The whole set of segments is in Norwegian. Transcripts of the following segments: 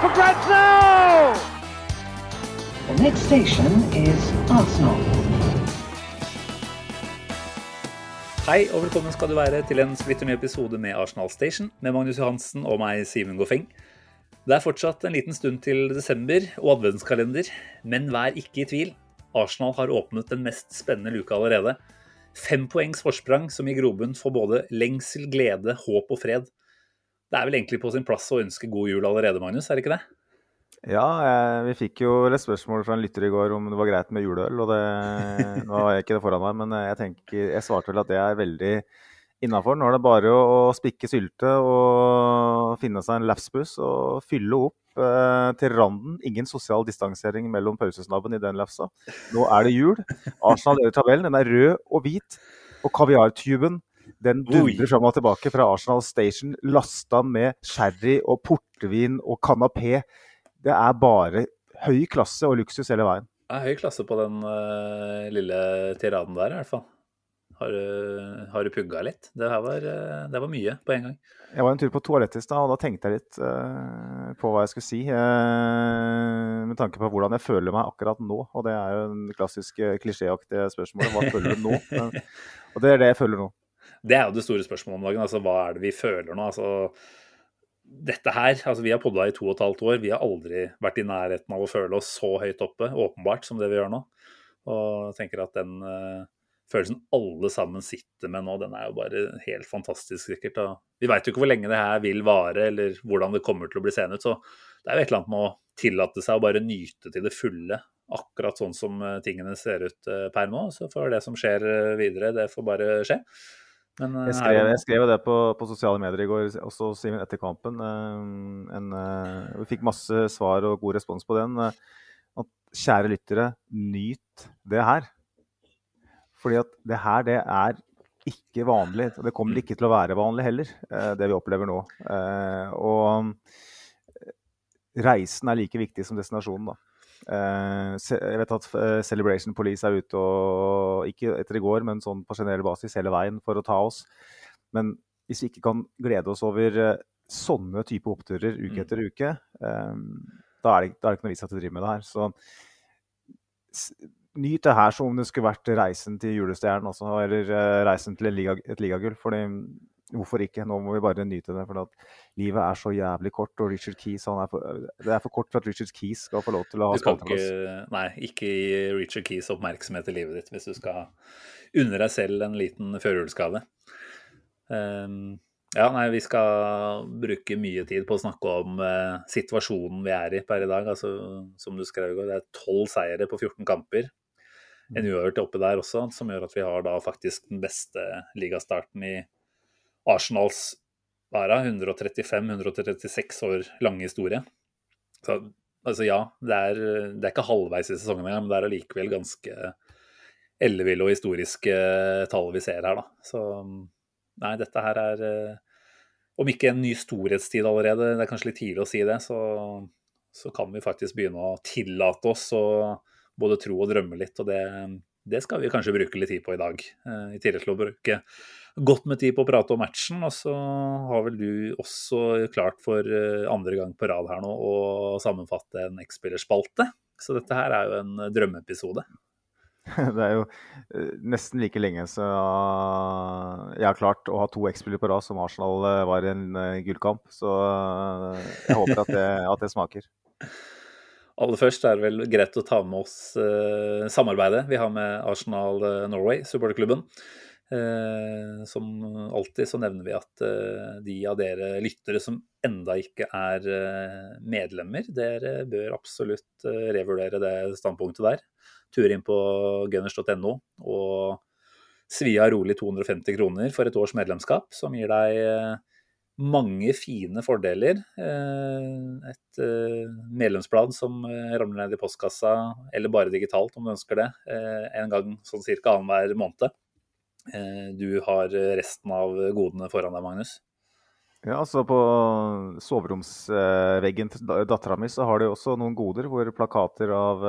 for grabs! The next station is Arsenal. Hei og velkommen skal du være til en splitter ny episode med Arsenal Station med Magnus Johansen og meg, Simen Goffeng. Det er fortsatt en liten stund til desember og adventskalender, men vær ikke i tvil. Arsenal har åpnet den mest spennende luka allerede. Fem poengs forsprang som gir grobunn for både lengsel, glede, håp og fred. Det er vel egentlig på sin plass å ønske god jul allerede, Magnus, er det ikke det? Ja, eh, vi fikk jo et spørsmål fra en lytter i går om det var greit med juleøl. og det, Nå har jeg ikke det foran meg, men eh, jeg tenker, jeg svarte vel at det er veldig innafor. Nå er det bare å, å spikke sylte og finne seg en lafsbuss og fylle opp eh, til randen. Ingen sosial distansering mellom pausesnabben i den lafsa. Nå er det jul. Arsenal leder tabellen. Den er rød og hvit. Og kaviartuben den dundrer fram og tilbake fra Arsenal Station, lasta med sherry og portvin og kanapé. Det er bare høy klasse og luksus hele veien. Det er høy klasse på den uh, lille tiraden der, i hvert fall. Har, du- har du pugga litt? Det her var, eh, det var mye på en gang. Jeg var en tur på toalettet i stad, og da tenkte jeg litt uh, på hva jeg skulle si. Uh, med tanke på hvordan jeg føler meg akkurat nå. Og det er jo en klassisk klisjéaktig klisjéaktige spørsmål. Hva føler du nå? Men, og det er det jeg føler nå. Det er jo det store spørsmålet om dagen. altså Hva er det vi føler nå? altså dette her, altså Vi har podda i to og et halvt år. Vi har aldri vært i nærheten av å føle oss så høyt oppe, åpenbart, som det vi gjør nå. Og jeg tenker at den uh, følelsen alle sammen sitter med nå, den er jo bare helt fantastisk, sikkert. Og vi veit jo ikke hvor lenge det her vil vare, eller hvordan det kommer til å bli seende ut. Så det er jo et eller annet med å tillate seg å bare nyte til det fulle, akkurat sånn som eh, tingene ser ut eh, per nå. Så får det som skjer videre, det får bare skje. Men eh, Jeg skrev, jeg skrev det på, på sosiale medier i går, også Simen, etter kampen. eh, en, eh, vi fikk masse svar og god respons på den. at kjære lyttere, nyt det her. Fordi at det her, det er ikke vanlig. og Det kommer ikke til å være vanlig heller, det vi opplever nå. Og reisen er like viktig som destinasjonen, da. Eh, Jeg vet at eh, Celebration Police er ute og ikke etter i går, men sånn på generell basis hele veien for å ta oss. Men hvis vi ikke kan glede oss over eh, sånne type oppturer uke Mm. etter uke, da er, det, da er det ikke noe vits at vi driver med det her. Så nyt det her som om det skulle vært reisen til julestjernen også, eller reisen til en liga, et ligagull. Fordi hvorfor ikke? Nå må vi bare nyte det. For at livet er så jævlig kort, og Richard Keys er for, Det er for kort for at Richard Keys skal få lov til å ha spalteplass. nei, ikke gi Richard Keys oppmerksomhet i livet ditt hvis du skal unne deg selv en liten førjulsgave. Um, ja, nei, vi skal bruke mye tid på å snakke om uh, situasjonen vi er i per i dag. Altså, som du skrev i går, det er tolv seire på 14 kamper. En uavgjort oppe der også, som gjør at vi har da faktisk den beste ligastarten i Arsenals er 135-136 år lange historie. Så altså ja, det er, det er ikke halvveis i sesongen engang, men det er allikevel ganske elleville og historiske tall vi ser her, da. Så nei, dette her er eh, Om ikke en ny storhetstid allerede, det er kanskje litt tidlig å si det, så, så kan vi faktisk begynne å tillate oss å både tro og drømme litt. Og det, det skal vi kanskje bruke litt tid på i dag. eh, I tillegg til å bruke godt med tid på å prate om matchen. Og så har vel du også klart for eh, andre gang på rad her nå å sammenfatte en X-spillerspalte. Så dette her er jo en drømmeepisode. Det er jo eh, nesten like lenge så jeg har klart å ha to X-spillere på rad som Arsenal eh, var i en eh, gullkamp. Så eh, jeg håper at det, at det smaker. Aller først er det vel greit å ta med oss eh, samarbeidet vi har med Arsenal eh, Norway, supporterklubben. Eh, som alltid så nevner vi at eh, de av dere lyttere som enda ikke er eh, medlemmer, dere bør absolutt revurdere det standpunktet der. Ture inn på gunners.no og svi av rolig 250 kroner for et års medlemskap, som gir deg mange fine fordeler. Et medlemsblad som ramler ned i postkassa, eller bare digitalt om du ønsker det, en gang sånn ca. annenhver måned. Du har resten av godene foran deg, Magnus. Ja, altså På soveromsveggen til dattera mi så har de også noen goder hvor plakater av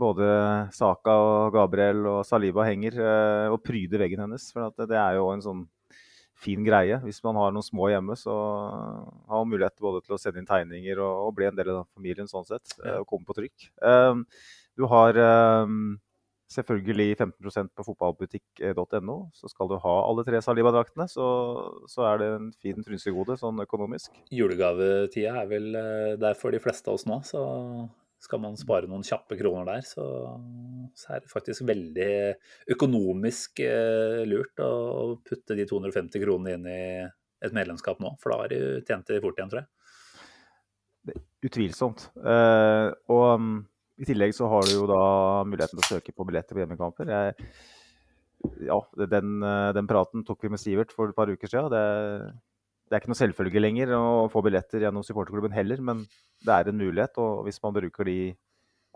både Saka og Gabriel og Saliba henger og pryder veggen hennes. For det er jo en sånn fin greie. Hvis man har noen små hjemme, så har man mulighet både til å sende inn tegninger og, bli en del av familien sånn sett. Og komme på trykk. Du har um, selvfølgelig 15% på fotballbutikk.no. Så skal du ha alle tre Saliba-draktene, så, så, er det en fin frynsegode sånn økonomisk. Julegavetida er vel eh, der for de fleste av oss nå, så skal man spare noen kjappe kroner der, så, så er det faktisk veldig økonomisk eh, lurt å putte de 250 kronene inn i et medlemskap nå. For da har du tjent det fort igjen, tror jeg. Utvilsomt. Eh, og um, i tillegg så har du jo da muligheten til å søke på billetter på hjemmekamper. Jeg, ja, den, eh, den, praten tok vi med Sivert for et par uker siden. Det, det er ikke noe selvfølge lenger å få billetter gjennom supporterklubben heller, men det er en mulighet. Og hvis man bruker de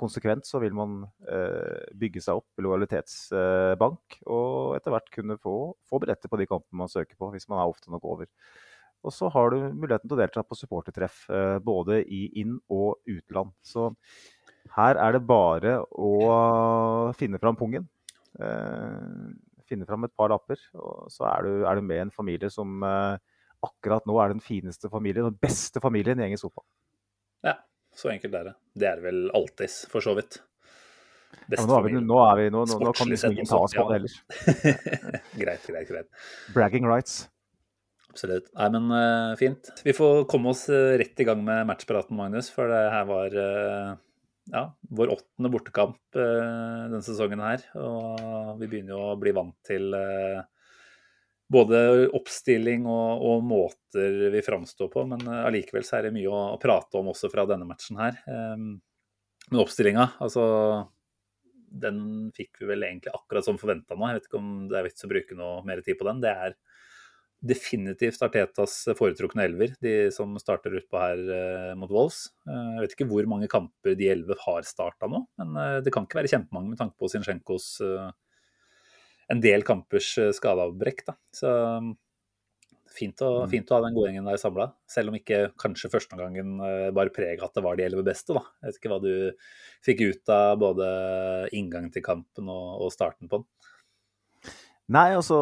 konsekvent, så vil man eh, bygge seg opp lojalitetsbank. Eh, og etter hvert kunne få, få, billetter på de kampene man søker på, hvis man er ofte nok over. Og så har du muligheten til å delta på supportertreff, eh, både i inn- og utland. Så her er det bare å finne fram pungen. Eh, finne fram et par lapper, og så er du, er du med i en familie som eh, akkurat nå er den fineste familien, den beste familien i engelsk fotball. Ja, så enkelt er det. Det er vel alltids, for så vidt. Ja, nå, er vi, nå, vi, nå, nå, kan liksom ingen ta oss på det heller. greit, greit, greit. Bragging rights. Absolutt. Nei, men uh, fint. Vi får komme oss uh, rett i gang med matchpraten, Magnus. For det her var uh, ja, vår åttende bortekamp denne sesongen her. Og vi begynner jo å bli vant til både oppstilling og, og, måter vi framstår på, men eh, allikevel så er det mye å, å, prate om også fra denne matchen her. Um, men oppstillinga, altså Den fikk vi vel egentlig akkurat som forventa nå. Jeg vet ikke om det er vits å bruke noe mer tid på den. Det er definitivt Artetas foretrukne elver, de som starter utpå her uh, mot Wolves. Uh, jeg vet ikke hvor mange kamper de elleve har starta nå, men uh, det kan ikke være kjempemange med tanke på Zinczenkos en del kampers eh, skadeavbrekk. Da. Så um, fint å, mm. fint å, ha den gode gjengen der samla. Selv om ikke kanskje første gangen eh, bar preg at det var de elleve beste. Da. Jeg vet ikke hva du fikk ut av både inngangen til kampen og, og starten på den. Nei, altså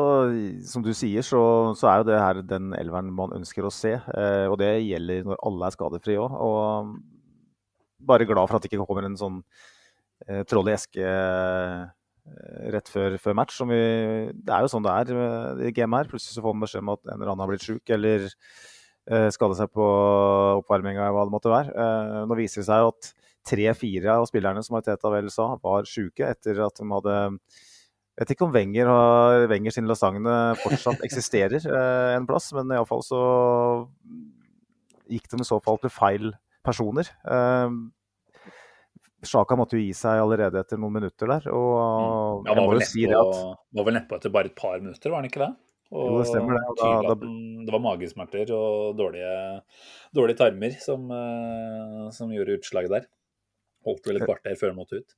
som du sier, så, så, er jo det her den elveren man ønsker å se. Eh, og det gjelder når alle er skadefrie òg. Og bare glad for at det ikke kommer en sånn eh, troll i eske Eh, rett før, før match. Vi, det er jo sånn det er eh, i game her. Plutselig så får man beskjed om at en eller annen har blitt sjuk eller eh, skada seg på oppvarminga, hva det måtte være. Eh, nå viser det seg jo at tre-fire av spillerne som Teta vel sa, var sjuke etter at de hadde jeg vet ikke om Wenger, har, Wenger sin lasagne fortsatt eksisterer eh, en plass, men iallfall så gikk de i så fall til feil personer. Eh, Sjaka måtte jo gi seg allerede etter noen minutter der. og mm. ja, jeg må jo si det at... Var vel nedpå etter bare et par minutter, var det ikke det? Og jo, det stemmer det. Da, da... det var magesmerter og dårlige, dårlige tarmer som, uh, som, gjorde utslaget der. Holdt vel et kvarter før han måtte ut.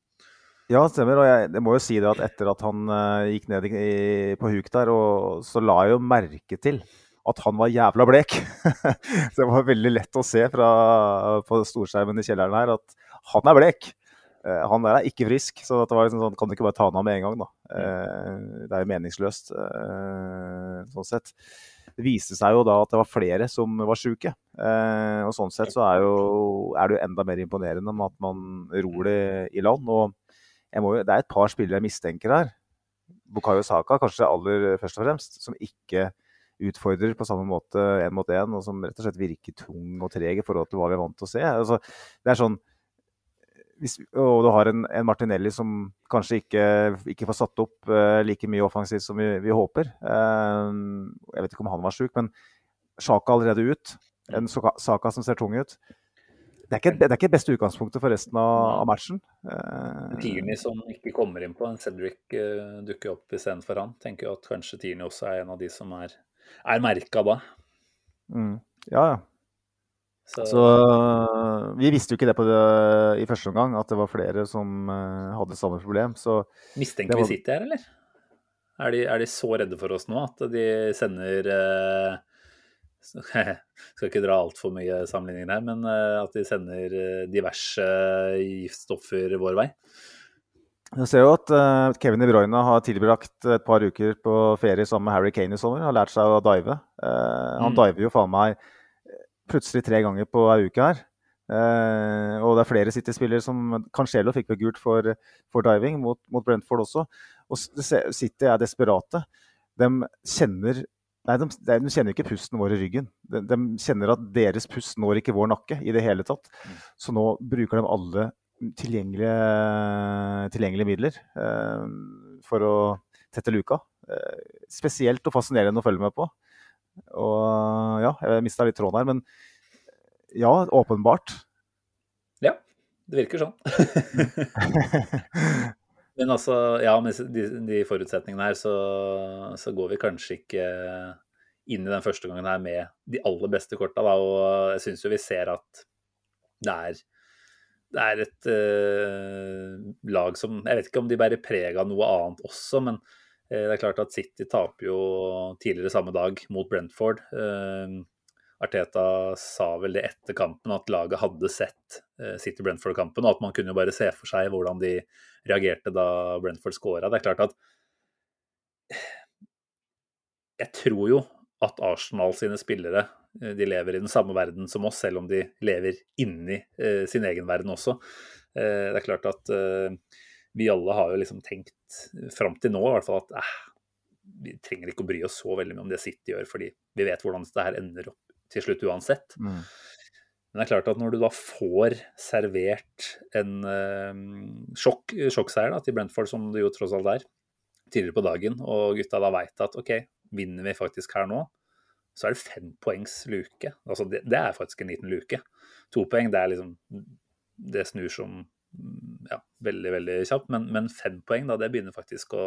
Ja, stemmer. Og jeg, jeg, må jo si det at etter at han uh, gikk ned i, på huk der, og, så la jeg jo merke til at han var jævla blek. så det var veldig lett å se fra, på storskjermen i kjelleren her at han er blek. Uh, han der er ikke frisk, så det var liksom sånn, kan du ikke bare ta han av med en gang. da. Uh, det er jo meningsløst sånn sett. Det viste seg jo da at det var flere som var sjuke. og sånn sett så er, jo, er det jo enda mer imponerende med at man ror det i land. og jo, Det er et par spillere jeg mistenker her. Bukayo Saka kanskje aller først og fremst, som ikke utfordrer på samme måte én mot én, og som rett og slett virker tung og treg i forhold til hva vi er vant til å se. Altså, det er sånn hvis, og du har en, en, Martinelli som kanskje ikke, ikke får satt opp uh, like mye offensivt som vi, vi håper. Uh, jeg vet ikke om han var sjuk, men Sjaka allerede ut. En Saka som ser tung ut. Det er ikke det er ikke beste utgangspunktet for resten av, av matchen. Uh, Tierney som ikke kommer inn på, en Cedric uh, dukker opp istedenfor han. Tenker jo at kanskje Tierney også er en av de som er, er merka da. Mm. Ja, ja. Så, Så vi visste jo ikke det, på det i første omgang, at det var flere som uh, hadde samme problem. Så mistenker var- vi City her, eller? Er de, er de så redde for oss nå at de sender eh, Skal ikke dra altfor mye sammenligninger her, men eh, at de sender eh, diverse giftstoffer vår vei? jeg ser jo at eh, Kevin De Bruyne har tilbrakt et par uker på ferie sammen med Harry Kane i sommer. Har lært seg å dive. Eh, han Mm. diver jo faen meg plutselig tre ganger på ei uke her. Eh, og det er flere City-spillere som Cancelo fikk vel gult for, for diving mot, mot Brentford også. Og City er desperate. De kjenner Nei, de, de kjenner ikke pusten vår i ryggen. De, de kjenner at deres pust når ikke vår nakke i det hele tatt. Så nå bruker de alle tilgjengelige, tilgjengelige midler eh, for å tette luka. Eh, spesielt og fascinerende å følge med på. Og ja, jeg mista litt tråden her, men ja, åpenbart. Ja, det virker sånn. Men altså, ja, med de, de forutsetningene her, så, så går vi kanskje ikke inn i den første gangen her med de aller beste korta. Da, og jeg syns jo vi ser at det er, det er et uh, lag som Jeg vet ikke om de bærer preg av noe annet også, men uh, det er klart at City taper jo tidligere samme dag mot Brentford. Uh, Arteta sa vel det etter kampen, at laget hadde sett eh, City-Brentford-kampen, og at man kunne jo bare se for seg hvordan de reagerte da Brentford scora. Det er klart at Jeg tror jo at Arsenal sine spillere eh, de lever i den samme verden som oss, selv om de lever inni eh, sin egen verden også. Eh, det er klart at vi alle har jo liksom tenkt fram til nå i hvert fall at eh, vi trenger ikke å bry oss så veldig mye om det City gjør, fordi vi vet hvordan dette her ender opp til slutt uansett. Mm. Men det er klart at når du da får servert en eh, sjokk, sjokkseier da, til Brentford, som det jo tross alt er, tidligere på dagen, og gutta da veit at OK, vinner vi faktisk her nå, så er det fem poengs luke. Altså det, det er faktisk en liten luke. To poeng, det er liksom Det snur som mm, ja, veldig, veldig kjapt, men, men fem poeng, da, det begynner faktisk å,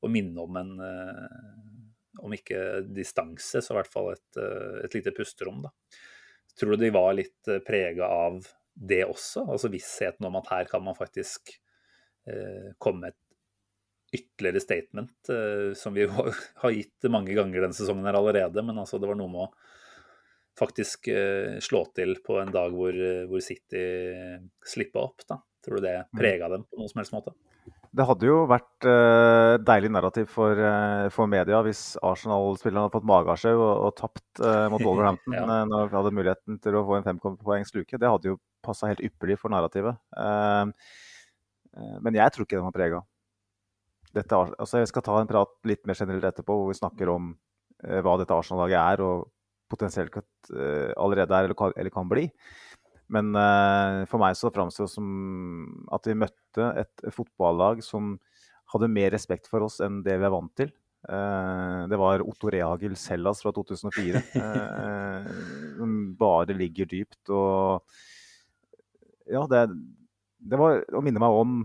å minne om en eh, om ikke distanse, så i hvert fall et, eh, et lite pusterom. da. Tror du de var litt prega av det også? Altså vissheten om at her kan man faktisk eh, komme med et ytterligere statement, eh, som vi har gitt mange ganger denne sesongen her allerede. Men altså det var noe med å faktisk eh, slå til på en dag hvor, eh, hvor City slippa opp. da. Tror du det prega dem på noen som helst måte? Det hadde jo vært uh, deilig narrativ for, uh, for media hvis Arsenal-spillerne hadde fått magesjau og, og tapt uh, mot Wolverhampton Ja. uh, når vi hadde muligheten til å få en fempoengs luke. Det hadde jo passa helt ypperlig for narrativet. Men jeg tror ikke den var prega. Dette, altså jeg skal ta en prat litt mer generelt etterpå, hvor vi snakker om hva dette Arsenal-laget er, og potensielt allerede er eller kan, eller kan bli. Men eh, for meg så framstår det som at vi møtte et fotballag som hadde mer respekt for oss enn det vi er vant til. Eh, det var Otto Rehagel Sellas fra 2004. eh, som bare ligger dypt og Ja, det, det var å minne meg om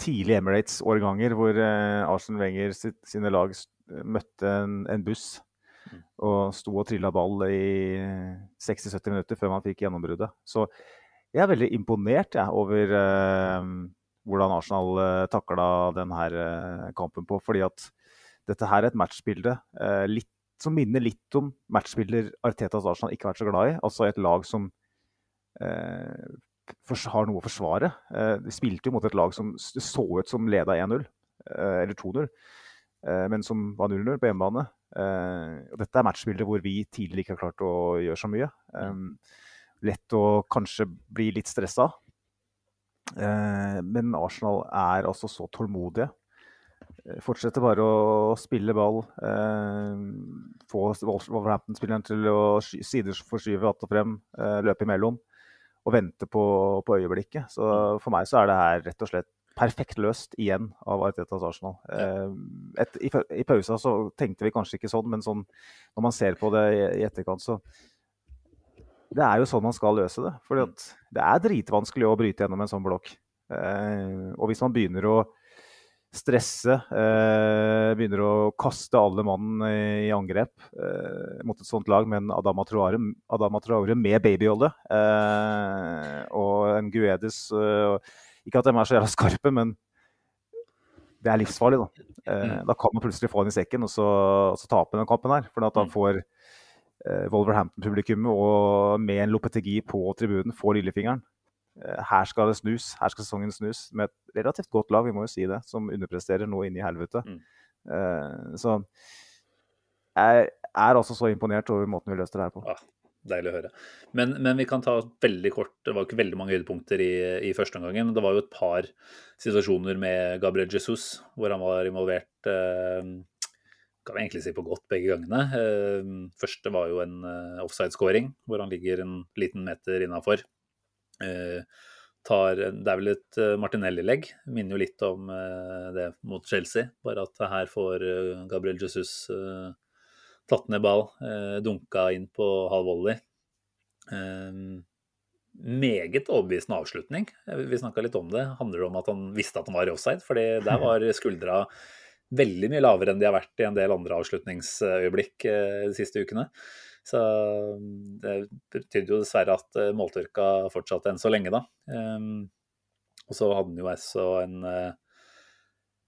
tidlige Emirates-årganger hvor Arsen Wenger sitt, sine lag møtte en, en buss og sto og trilla ball i 60-70 minutter før man fikk gjennombruddet. Så jeg er veldig imponert jeg, over eh, hvordan Arsenal eh, takla denne eh, kampen på. Fordi at dette her er et matchbilde eh, litt, som minner litt om matchbilder Artetas Arsenal ikke har vært så glad i. Altså et lag som eh, har noe å forsvare. Eh, de spilte jo mot et lag som så ut som leda 1-0, eh, eller 2-0, eh, men som var 0-0 på hjemmebane. Eh, og dette er matchbilder hvor vi tidligere ikke har klart å gjøre så mye. Lett å kanskje bli litt stressa. Eh, men Arsenal er altså så tålmodige. Fortsette Fortsetter bare å spille ball. Eh, få Wolverhampton-spilleren til å sky- sideforskyve att og frem, eh, løpe imellom. Og vente på, på øyeblikket. Så for meg så er det her rett og slett perfekt løst igjen av Artetas Arsenal. Eh, et, i, I pausa så tenkte vi kanskje ikke sånn, men sånn, når man ser på det i, i etterkant, så Det er jo sånn man skal løse det. For det er dritvanskelig å bryte gjennom en sånn blokk. Eh, og hvis man begynner å stresse. Eh, begynner å kaste alle mann i, i angrep eh, mot et sånt lag med en Adama Traore, Adama Traore med babyolje. Eh, og en Guedes Ikke at de er så jævla skarpe, men det er livsfarlig. Da eh, Da kan man plutselig få den i sekken og så, og så tape den kampen her. For da mm. får eh, Wolverhampton-publikummet og med en Lopetegi på tribunen får lillefingeren. Eh, her skal det snus. Her skal sesongen snus. Med et relativt godt lag, vi må jo si det, som underpresterer nå inne i helvete. Mm. Så jeg er altså så imponert over måten vi løste det her på. Ja, deilig å høre. Men, men, vi kan ta veldig kort Det var ikke veldig mange høydepunkter i, i første omgang. Det var jo et par situasjoner med Gabriel Jesus hvor han var involvert. eh, kan vi egentlig si på godt begge gangene. Eh, første var jo en offside-scoring, hvor han ligger en liten meter innafor. Eh, det er vel et eh, Martinelli-legg. Minner jo litt om eh, det mot Chelsea. Bare at her får Gabriel Jesus tatt ned ball, dunka inn på halv volley. Meget overbevisende avslutning. Vi snakka litt om det. Handler det om at han visste at han var i offside? fordi der var skuldra veldig mye lavere enn de har vært i en del andre avslutningsøyeblikk de siste ukene. Så mm, det betydde jo dessverre at eh, måltørka fortsatte enn så lenge, da. Um, og så hadde han jo også en, eh,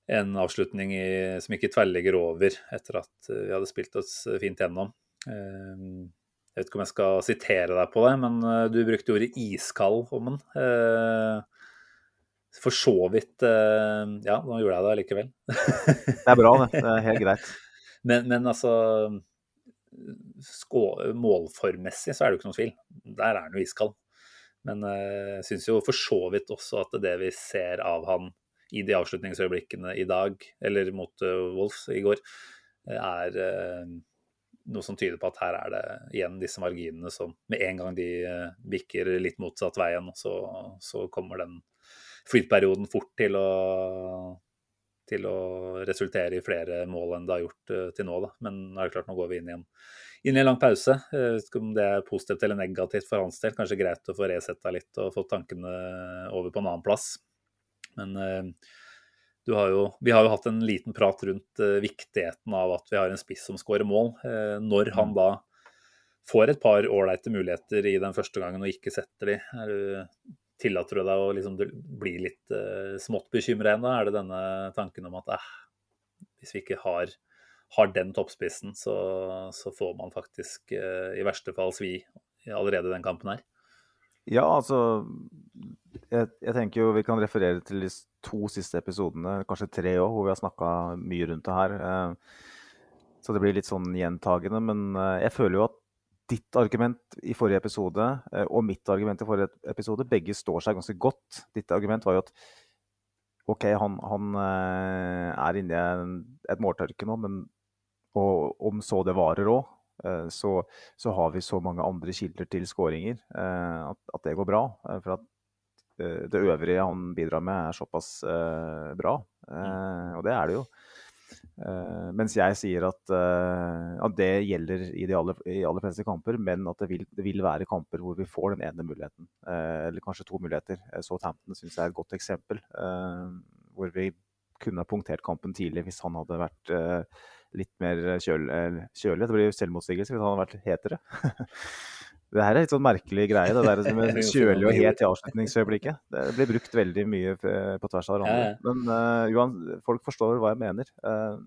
en avslutning i, som ikke tverrligger over etter at vi hadde spilt oss fint gjennom. Um, jeg vet ikke om jeg skal sitere deg på det, men eh, du brukte ordet iskald om den. For så vidt Ja, nå gjorde jeg det allikevel. det er bra, det. Det er helt greit. Men, men altså målformmessig så er det jo ikke noen tvil. Der er han jo iskald. Men jeg syns jo for så vidt også at det vi ser av han i de avslutningsøyeblikkene i dag, eller mot uh, Wolves i går, er uh, noe som tyder på at her er det igjen disse marginene som med en gang de bikker litt motsatt veien, så, så kommer den flytperioden fort til å til å resultere i flere mål enn det har gjort til nå. Da. Men nå er det klart, nå går vi inn i en, inn i en lang pause. Jeg om det er positivt eller negativt for hans del. Kanskje greit å få resetta litt og få tankene over på en annen plass. Men uh, har jo, vi har jo hatt en liten prat rundt uh, viktigheten av at vi har en spiss som skårer mål. når han mm. da får et par ålreite muligheter i den første gangen og ikke setter de, er du Tillater du deg å liksom bli litt uh, smått bekymra ennå? Er det denne tanken om at eh, hvis vi ikke har, har den toppspissen, så, så, får man faktisk uh, i verste fall svi allerede i den kampen her? Ja, altså jeg, jeg, tenker jo vi kan referere til de to siste episodene, kanskje tre òg, hvor vi har snakka mye rundt det her. Uh, så det blir litt sånn gjentagende. Men jeg føler jo at ditt argument i forrige episode eh, og mitt argument i forrige episode, begge står seg ganske godt. Ditt argument var jo at OK, han, han eh, er inne i et måltørke nå, men og om så det varer òg, eh, så, så, har vi så mange andre kilder til skåringer at, at, det går bra. For at det øvrige han bidrar med, er såpass bra. Og det er det jo. Mens jeg sier at, at det gjelder i de aller, i aller, fleste kamper, men at det vil, det vil, være kamper hvor vi får den ene muligheten. Eller kanskje to muligheter. Southampton syns jeg er et godt eksempel. hvor vi kunne ha punktert kampen tidlig hvis han hadde vært litt mer kjøl, kjølig. Det blir jo selvmotsigelse hvis han hadde vært hetere. Det her er litt sånn merkelig greie, det der med kjølig og het i avslutningsøyeblikket. Det blir brukt veldig mye på tvers av hverandre. Men uh, Johan, folk forstår hva jeg mener. Uh,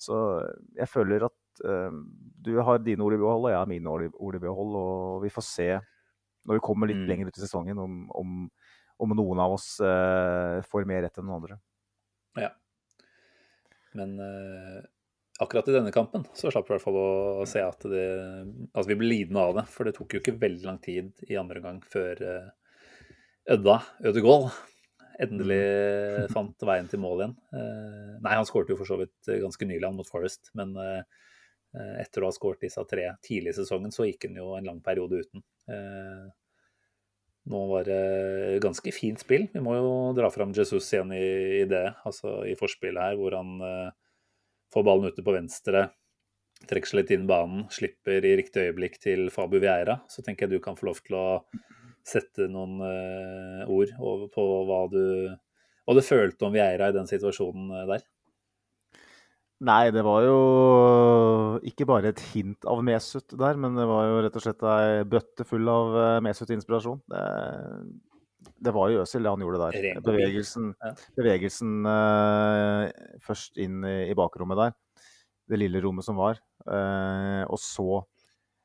så jeg føler at uh, du har dine ord i behold, og jeg har mine ord i behold. Og vi får se når vi kommer litt mm. lenger ut i sesongen, om, om, om noen av oss får mer rett enn noen andre. Ja. Men akkurat i denne kampen så slapp vi i hvert fall å se at, det, at vi ble lidende av det. For det tok jo ikke veldig lang tid i andre gang før uh, Ødda Ødegaard endelig mm. fant veien til mål igjen. Uh, nei, han skåret jo for så vidt ganske nylig mot Forest, men etter å ha skåret disse tre tidlig i sesongen, så gikk han jo en lang periode uten. Nå var det ganske fint spill. Vi må jo dra fram Jesus igjen i, i det, altså i forspillet her, hvor han får ballen ute på venstre, trekker seg litt inn banen, slipper i riktig øyeblikk til Fabu Vieira. Så tenker jeg du kan få lov til å sette noen uh, ord over på hva du hva du følte om Vieira i den situasjonen eh, der? Nei, det var jo ikke bare et hint av Mesut der, men det var jo rett og slett ei bøtte full av eh, Mesut-inspirasjon. Det, det, var jo Øsil det han gjorde der. Bevegelsen, bevegelsen uh, først inn i, i bakrommet der, det lille rommet som var, Uh, og så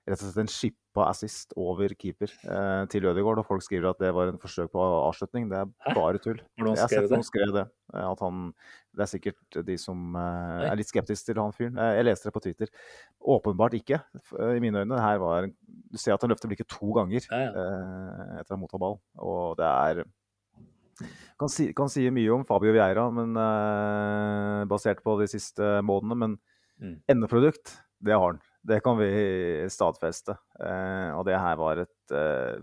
rett og slett en skippa assist over keeper eh, til Ødegaard. Og folk skriver at det var en forsøk på avslutning. Det er bare tull. Jeg har sett noen skrev det. eh, At han, det er sikkert de som eh, er litt skeptiske til han fyren. Eh, Jeg leste det på Twitter. Åpenbart ikke, eh, i mine øyne. Her var, du ser at han løfter blikket to ganger Ja, ja. eh, etter å ha mottatt ball. Og det er kan si, kan si mye om Fabio Vieira, men basert på de siste månedene. Men Mm. endeprodukt, det har han. Det kan vi stadfeste. Eh, og det her var et eh,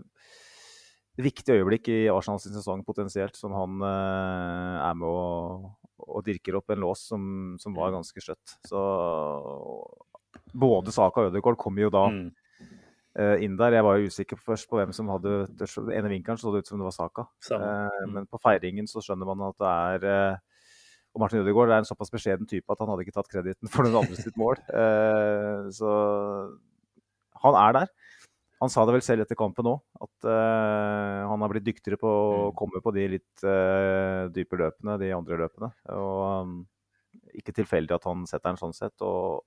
viktig øyeblikk i Arsenals sesong potensielt, som han eh, er med å, og dirker opp en lås som, som var ganske skjøtt. Så både Saka og Ødegaard kom jo da Mm. inn der. Jeg var jo usikker først på hvem som hadde Den ene vinkelen så det ut som det var Saka. Eh, Mm. Men på feiringen så skjønner man at det er Og Martin Ødegaard er en såpass beskjeden type at han hadde ikke tatt krediten for noen andre sitt mål. Eh, Så han er der. Han sa det vel selv etter kampen òg, at eh, han har blitt dyktigere på å Mm. komme på de litt eh, dype løpene, de andre løpene. Og um, ikke tilfeldig at han setter den sånn sett. og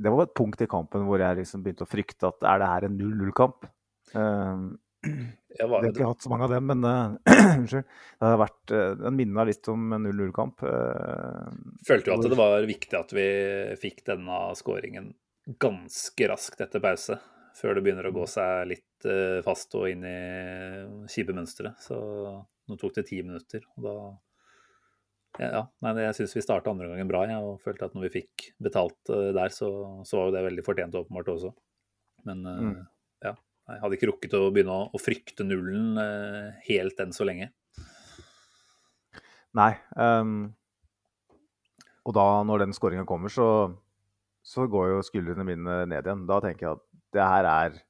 det var et punkt i kampen hvor jeg liksom begynte å frykte at er det her en 0-0-kamp? Um, Jeg har ikke hatt så mange av dem, men eh, unnskyld. Det har vært, eh, den minna litt om 0-0-kamp. Uh, følte jo at det var viktig at vi fikk denne skåringen ganske raskt etter pause. Før det begynner å gå seg litt uh, fast og inn i kjipe mønstre. Så nå tok det ti minutter, og da ja, ja, nei, Jeg syns vi starta andre gangen bra, jeg, og følte at når vi fikk betalt eh, der, så, så var jo det veldig fortjent åpenbart også. Men eh, Mm. Jeg hadde ikke rukket å begynne å frykte nullen eh, helt enn så lenge. Nei. Um, og da, når den skåringa kommer, så, så går jo skuldrene mine ned igjen. Da tenker jeg at det her er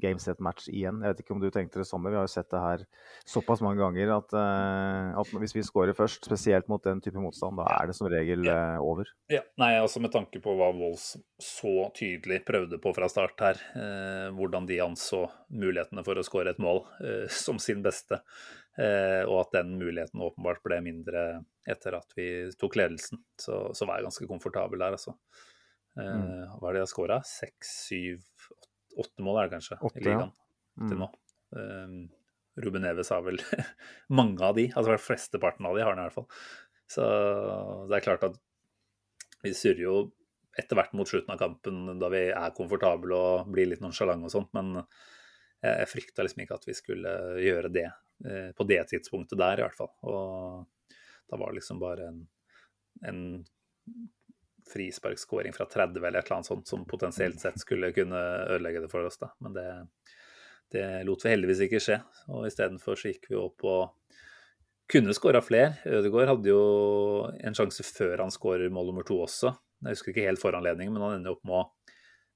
game set match igjen. Jeg vet ikke om du tenkte det samme. Vi har jo sett det her såpass mange ganger at, uh, at hvis vi scorer først, spesielt mot den type motstand, da er det som regel uh, over. Ja, nei, altså Med tanke på hva Wolls så tydelig prøvde på fra start her, uh, hvordan de anså mulighetene for å skåre et mål som sin beste, og at den muligheten åpenbart ble mindre etter at vi tok ledelsen, så, så var jeg ganske komfortabel der, altså. Mm. Hva er det jeg har skåra? Seks, syv, åtte, mål er det kanskje 8, i ligaen Mm. til nå. Um, Ruben Neves har vel mange av de, altså flesteparten av de har han i hvert fall. Så det er klart at vi surrer jo etter hvert mot slutten av kampen da vi er komfortable og blir litt nonsjalante og sånt, men jeg, jeg frykta liksom ikke at vi skulle gjøre det eh, på det tidspunktet der, i hvert fall. Og da var det liksom bare en, en frisparkskåring fra 30 eller et eller annet sånt som potensielt sett skulle kunne ødelegge det for oss, da. Men det, det lot vi heldigvis ikke skje. Og istedenfor så gikk vi opp og kunne skåra flere. Ødegaard hadde jo en sjanse før han skårer mål nummer to også. Jeg husker ikke helt foranledningen, men han ender opp med å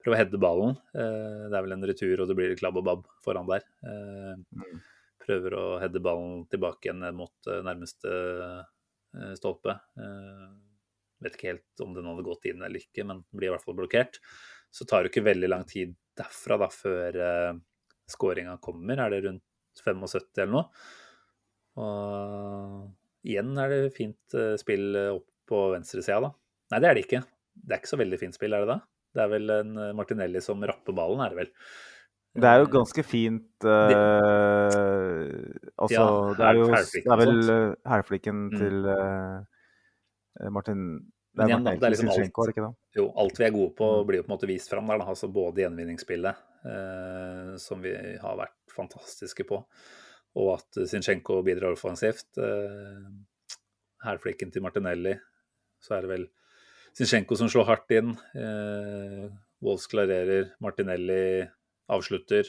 prøve å heade ballen. Eh, Det er vel en retur, og det blir klabb og babb foran der. Eh, Mm. Prøver å heade ballen tilbake igjen mot eh, nærmeste stolpe. Eh, Vet ikke helt om den hadde gått inn eller ikke, men blir i hvert fall blokkert. Så tar det ikke veldig lang tid derfra da, før uh, skåringa kommer. Er det rundt 75 eller noe? Og igjen er det fint uh, spill opp på venstresida, da. Nei, det er det ikke. Det er ikke så veldig fint spill, er det da? Det er vel en eh, Martinelli som rapper ballen, er det vel? Det er jo ganske fint eh, Altså, Ja, det er jo Det er vel eh, hælflikken Mm. til uh, Martin Det Men er igjen da, det er liksom alt. Jo, alt vi er gode på Mm. blir jo på en måte vist fram der, da. Altså både gjenvinningsspillet, eh, som vi har vært fantastiske på, og at Zinchenko bidrar offensivt. Eh, Hælflikken til Martinelli, så er det vel Zinchenko som slår hardt inn. Eh, Wolves klarerer, Martinelli avslutter.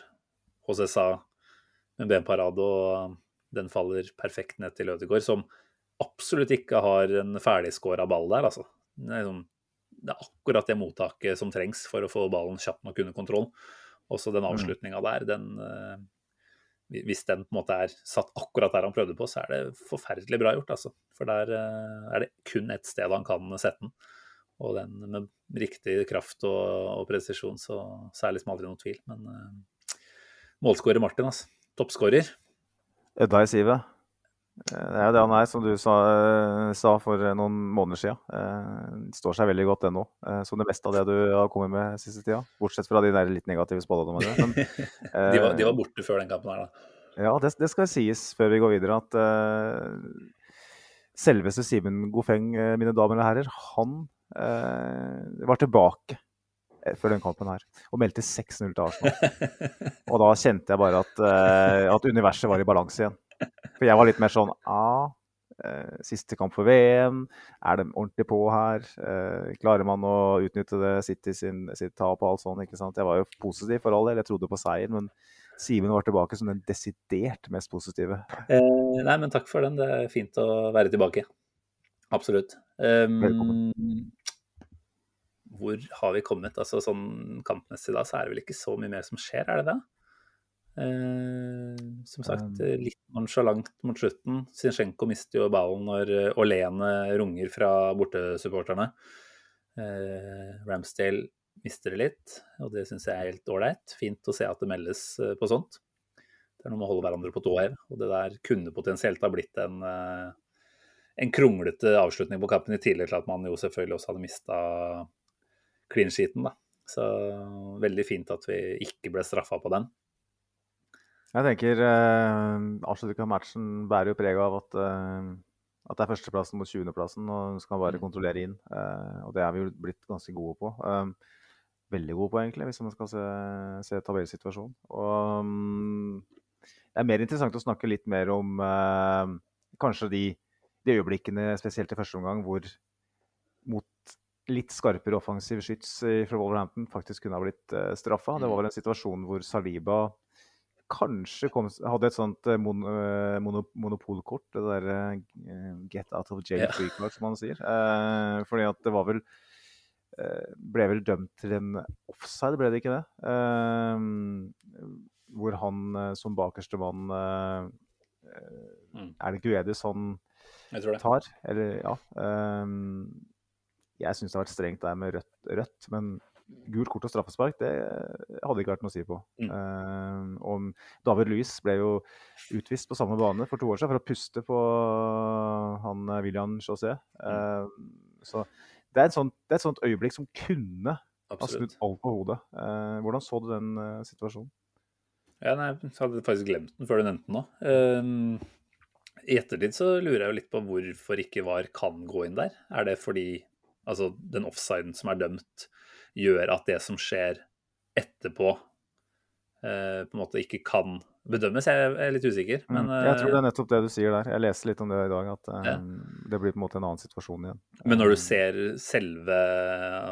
HCSA Sa med benparade, og den faller perfekt ned til Ødegaard, som absolutt ikke har en ferdigskåra ball der, altså. Det er, sånn, det er akkurat det mottaket som trengs for å få ballen kjapt nok under kontroll. Også den Mm. avslutninga der, den eh, hvis den på en måte er satt akkurat der han prøvde på, så er det forferdelig bra gjort. altså. For der eh, er det kun ett sted han kan sette den. Og den med riktig kraft og, og presisjon, så, så er det liksom aldri noen tvil. Men uh, målskårer Martin, altså. Toppskårer. Edda i sivet. Det er jo det han er, som du sa, sa for noen måneder siden. Det står seg veldig godt ennå, eh, som det meste av det du har kommet med siste tida. Bortsett fra de der litt negative spådommene. Men, eh, de, var, de, var, borte før den kampen her, da. Ja, det, det, skal sies før vi går videre at uh, selveste Simen Gofeng, mine damer og herrer, han uh, var tilbake før den kampen her og meldte 6-0 til Arsenal. Og da kjente jeg bare at, uh, at universet var i balanse igjen. For jeg var litt mer sånn ah, eh, Siste kamp for VM. Er de ordentlig på her? Eh, klarer man å utnytte det City sin, sitt tap og alt sånt? ikke sant? Jeg var jo positiv for all del, jeg trodde på seier. Men Simen var tilbake som den desidert mest positive. Eh, nei, men takk for den. Det er fint å være tilbake. Absolutt. Um, Velkommen. Hvor har vi kommet? Altså Sånn kampmessig da, så er det vel ikke så mye mer som skjer, er det det? Eh, som sagt, eh, litt nonsjalant mot slutten. Zinchenko mister jo ballen når eh, Olene runger fra bortesupporterne. Eh, Ramsdale mister det litt, og det syns jeg er helt ålreit. Fint å se at det meldes på sånt. Det er noe med å holde hverandre på tå her. Og det der kunne potensielt ha blitt en, en kronglete avslutning på kampen, i tillegg til at man jo selvfølgelig også hadde mista clean sheeten, da. Så veldig fint at vi ikke ble straffa på den. Jeg tenker eh, avslutningen av matchen bærer jo preg av at, eh, at det er førsteplassen mot 20.-plassen, og skal bare mm. kontrollere inn. Eh, og det er vi jo blitt ganske gode på. Eh, veldig gode på, egentlig, hvis man skal se, se tabellsituasjonen. Og um, det er mer interessant å snakke litt mer om eh, kanskje de, de, øyeblikkene, spesielt i første omgang, hvor mot litt skarpere offensiv skyts fra Wolverhampton faktisk kunne ha blitt eh, straffa. Det var vel en situasjon hvor Saliba kanskje kom, hadde et sånt eh, mon, eh, mono, monopolkort. Det derre uh, get out of jail free-kort, som man sier. Uh, fordi at det var vel uh, Ble vel dømt til en offside, ble det ikke det? hvor han som bakerste mann mm. Er det Guedis han tar? Eller, ja. jeg syns det har vært strengt der med rødt, rødt men gult kort og straffespark, det hadde ikke vært noe å si på. Mm. Uh, og David Louis ble jo utvist på samme bane for to år siden for å puste på han eh, William José. Uh, så det er, sånt, det er, et sånt øyeblikk som kunne ha snudd alt på hodet. Uh, hvordan så du den situasjonen? Ja, nei, Jeg hadde faktisk glemt den før du nevnte den nå. Ehm, I ettertid så lurer jeg jo litt på hvorfor ikke VAR kan gå inn der. Er det fordi altså, den offsiden som er dømt, gjør at det som skjer etterpå, eh, på en måte ikke kan bedømmes. Jeg er litt usikker. Mm. Men, mm, jeg tror det er nettopp det du sier der. Jeg leste litt om det i dag, at eh, ja. det blir på en måte en annen situasjon igjen. Men når du um, ser selve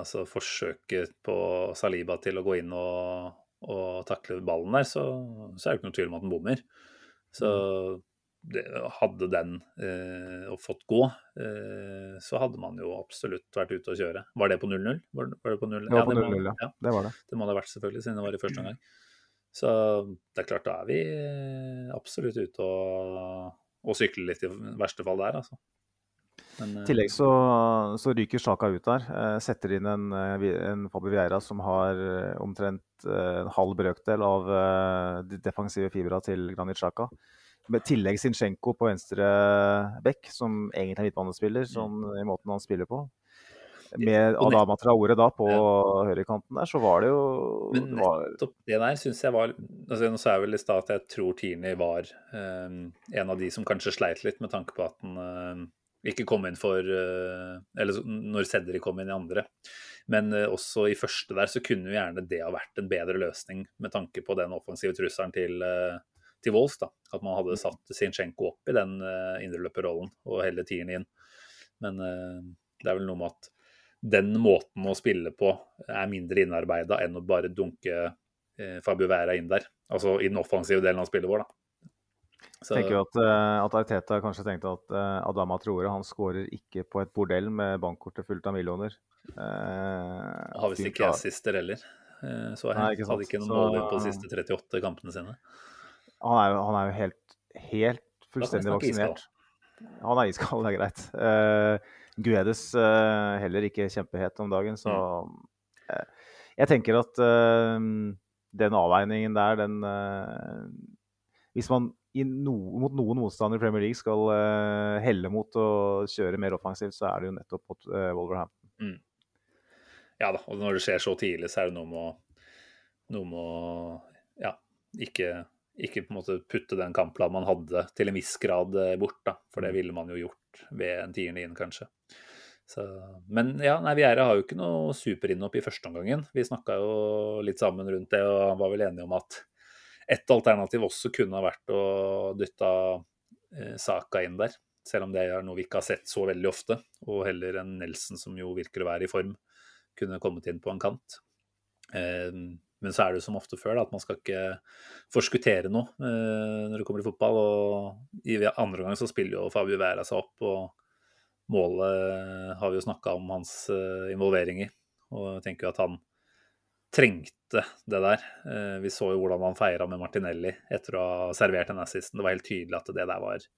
altså, forsøket på Saliba til å gå inn og, og takle ballen der, så, så, er det ikke noe tvil om at den bommer. Så mm hadde den eh, fått gå, eh, så hadde man jo absolutt vært ute og kjøre. Var det på 0-0? Var, var, det på 0 Det var på 0-0, ja. ja. Det var det. Det må det ha vært, selvfølgelig, siden det var i første omgang. Så det er klart, da er vi eh, absolutt ute og, og sykler litt i verste fall der, altså. Men, I tillegg så, så ryker Sjaka ut der. Setter inn en, en Fabio Vieira som har omtrent en halv brøkdel av de defensive fibra til Granit Sjaka. Med tillegg Zinchenko på venstre bekk, som egentlig er midtbanespiller, mm. sånn i måten han spiller på. Med Adama Traore da på ja. høyrekanten der, så var det jo Men nettopp det der syns jeg var altså Nå sa jeg vel i stad at jeg tror Tierney var um, en av de som kanskje sleit litt, med tanke på at han uh, ikke kom inn for uh, Eller når Sedri kom inn i andre. Men uh, også i første der så kunne jo gjerne det ha vært en bedre løsning med tanke på den offensive trusselen til uh, til Wolf. da, At man hadde satt Zinchenko opp i den uh, indreløperrollen og heller tieren inn. Men uh, det er vel noe med at den måten å spille på er mindre innarbeida enn å bare dunke uh, Fabio Vera inn der. Altså i den offensive delen av spillet vår, da. Så... Jeg tenker at, at Arteta kanskje tenkte at uh, Adama Traore han skårer ikke på et bordell med bankkortet fullt av millioner. Uh, har visst ikke assister heller. Så jeg Nei, ikke hadde ikke noen mål på de siste 38 kampene sine. Han er jo, han er jo helt, helt fullstendig vaksinert. Han er iskald, det er greit. Uh, Guedes uh, heller ikke kjempehet om dagen, så uh, Jeg tenker at den avveiningen der, den Hvis man no, mot noen motstandere i Premier League skal helle mot å kjøre mer offensivt, så er det jo nettopp mot Wolverhampton. Ja da, og når det skjer så tidlig, så er det noe med å, noe med å ja, ikke, ikke på en måte putte den kampplanen man hadde, til en viss grad eh, bort. da, For det ville man jo gjort ved en tiende inn, kanskje. Så, men ja, nei, Viera har jo ikke noe superinnhopp i førsteomgangen. Vi snakka jo litt sammen rundt det og var vel enige om at et alternativ også kunne ha vært å dytte eh, Saka inn der. Selv om det er noe vi ikke har sett så veldig ofte. Og heller en Nelson som jo virker å være i form, kunne kommet inn på en kant. Eh, men så er det som ofte før da, at man skal ikke forskuttere noe eh, når det kommer til fotball. Og i andre omgang så spiller jo Fabio Vera seg opp, og målet har vi jo snakka om hans eh, involvering i. Og jeg tenker jo at han trengte det der. Eh, vi så jo hvordan han feira med Martinelli etter å ha servert den assisten. Det var helt tydelig at det der var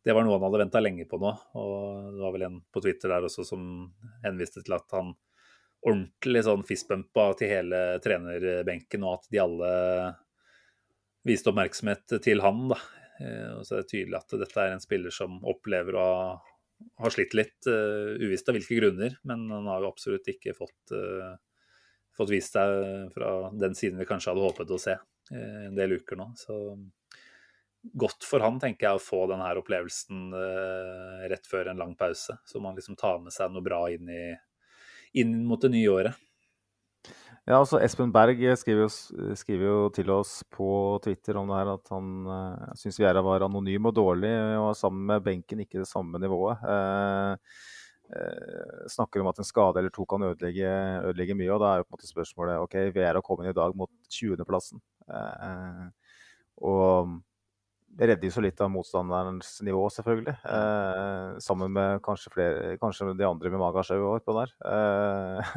det var noe han hadde venta lenge på nå. Og det var vel en på Twitter der også som henviste til at han ordentlig sånn fistbumpa til hele trenerbenken, og at de alle viste oppmerksomhet til han. da. Eh, Og så er det tydelig at dette er en spiller som opplever å ha, slitt litt, uh, uvisst av hvilke grunner, men han har jo absolutt ikke fått, uh, fått vist seg fra den siden vi kanskje hadde håpet å se en del uker nå. Så godt for han, tenker jeg, å få denne opplevelsen rett før en lang pause. Så man liksom tar med seg noe bra inn, i, inn mot det nye året. Ja, altså Espen Berg skriver jo, skriver jo til oss på Twitter om det her at han uh, syns Vieira var anonym og dårlig og sammen med benken ikke det samme nivået. Uh, uh, snakker om at en skade eller to kan ødelegge, ødelegge mye. og Da er jo på en måte spørsmålet ok, Vieira kom inn i dag mot 20.-plassen. Uh, og det redder jo så litt av motstanderens nivå, selvfølgelig. Eh, sammen med kanskje, flere, kanskje de andre med Magasjau oppå der. Eh,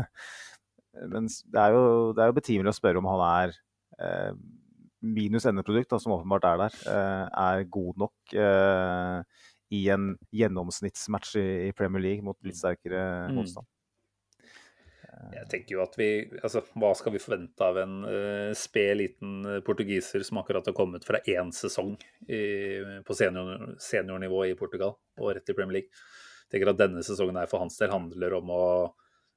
men det er, jo, det er jo betimelig å spørre om han er eh, minus endeprodukt, som åpenbart er der, eh, er god nok eh, i en gjennomsnittsmatch i, i, Premier League mot litt sterkere Mm. Jeg tenker jo at vi, altså Hva skal vi forvente av en uh, sped liten eh, portugiser som akkurat har kommet fra én sesong i, på senior, seniornivå i Portugal og rett til Premier League? Jeg tenker at denne sesongen her for hans del handler om å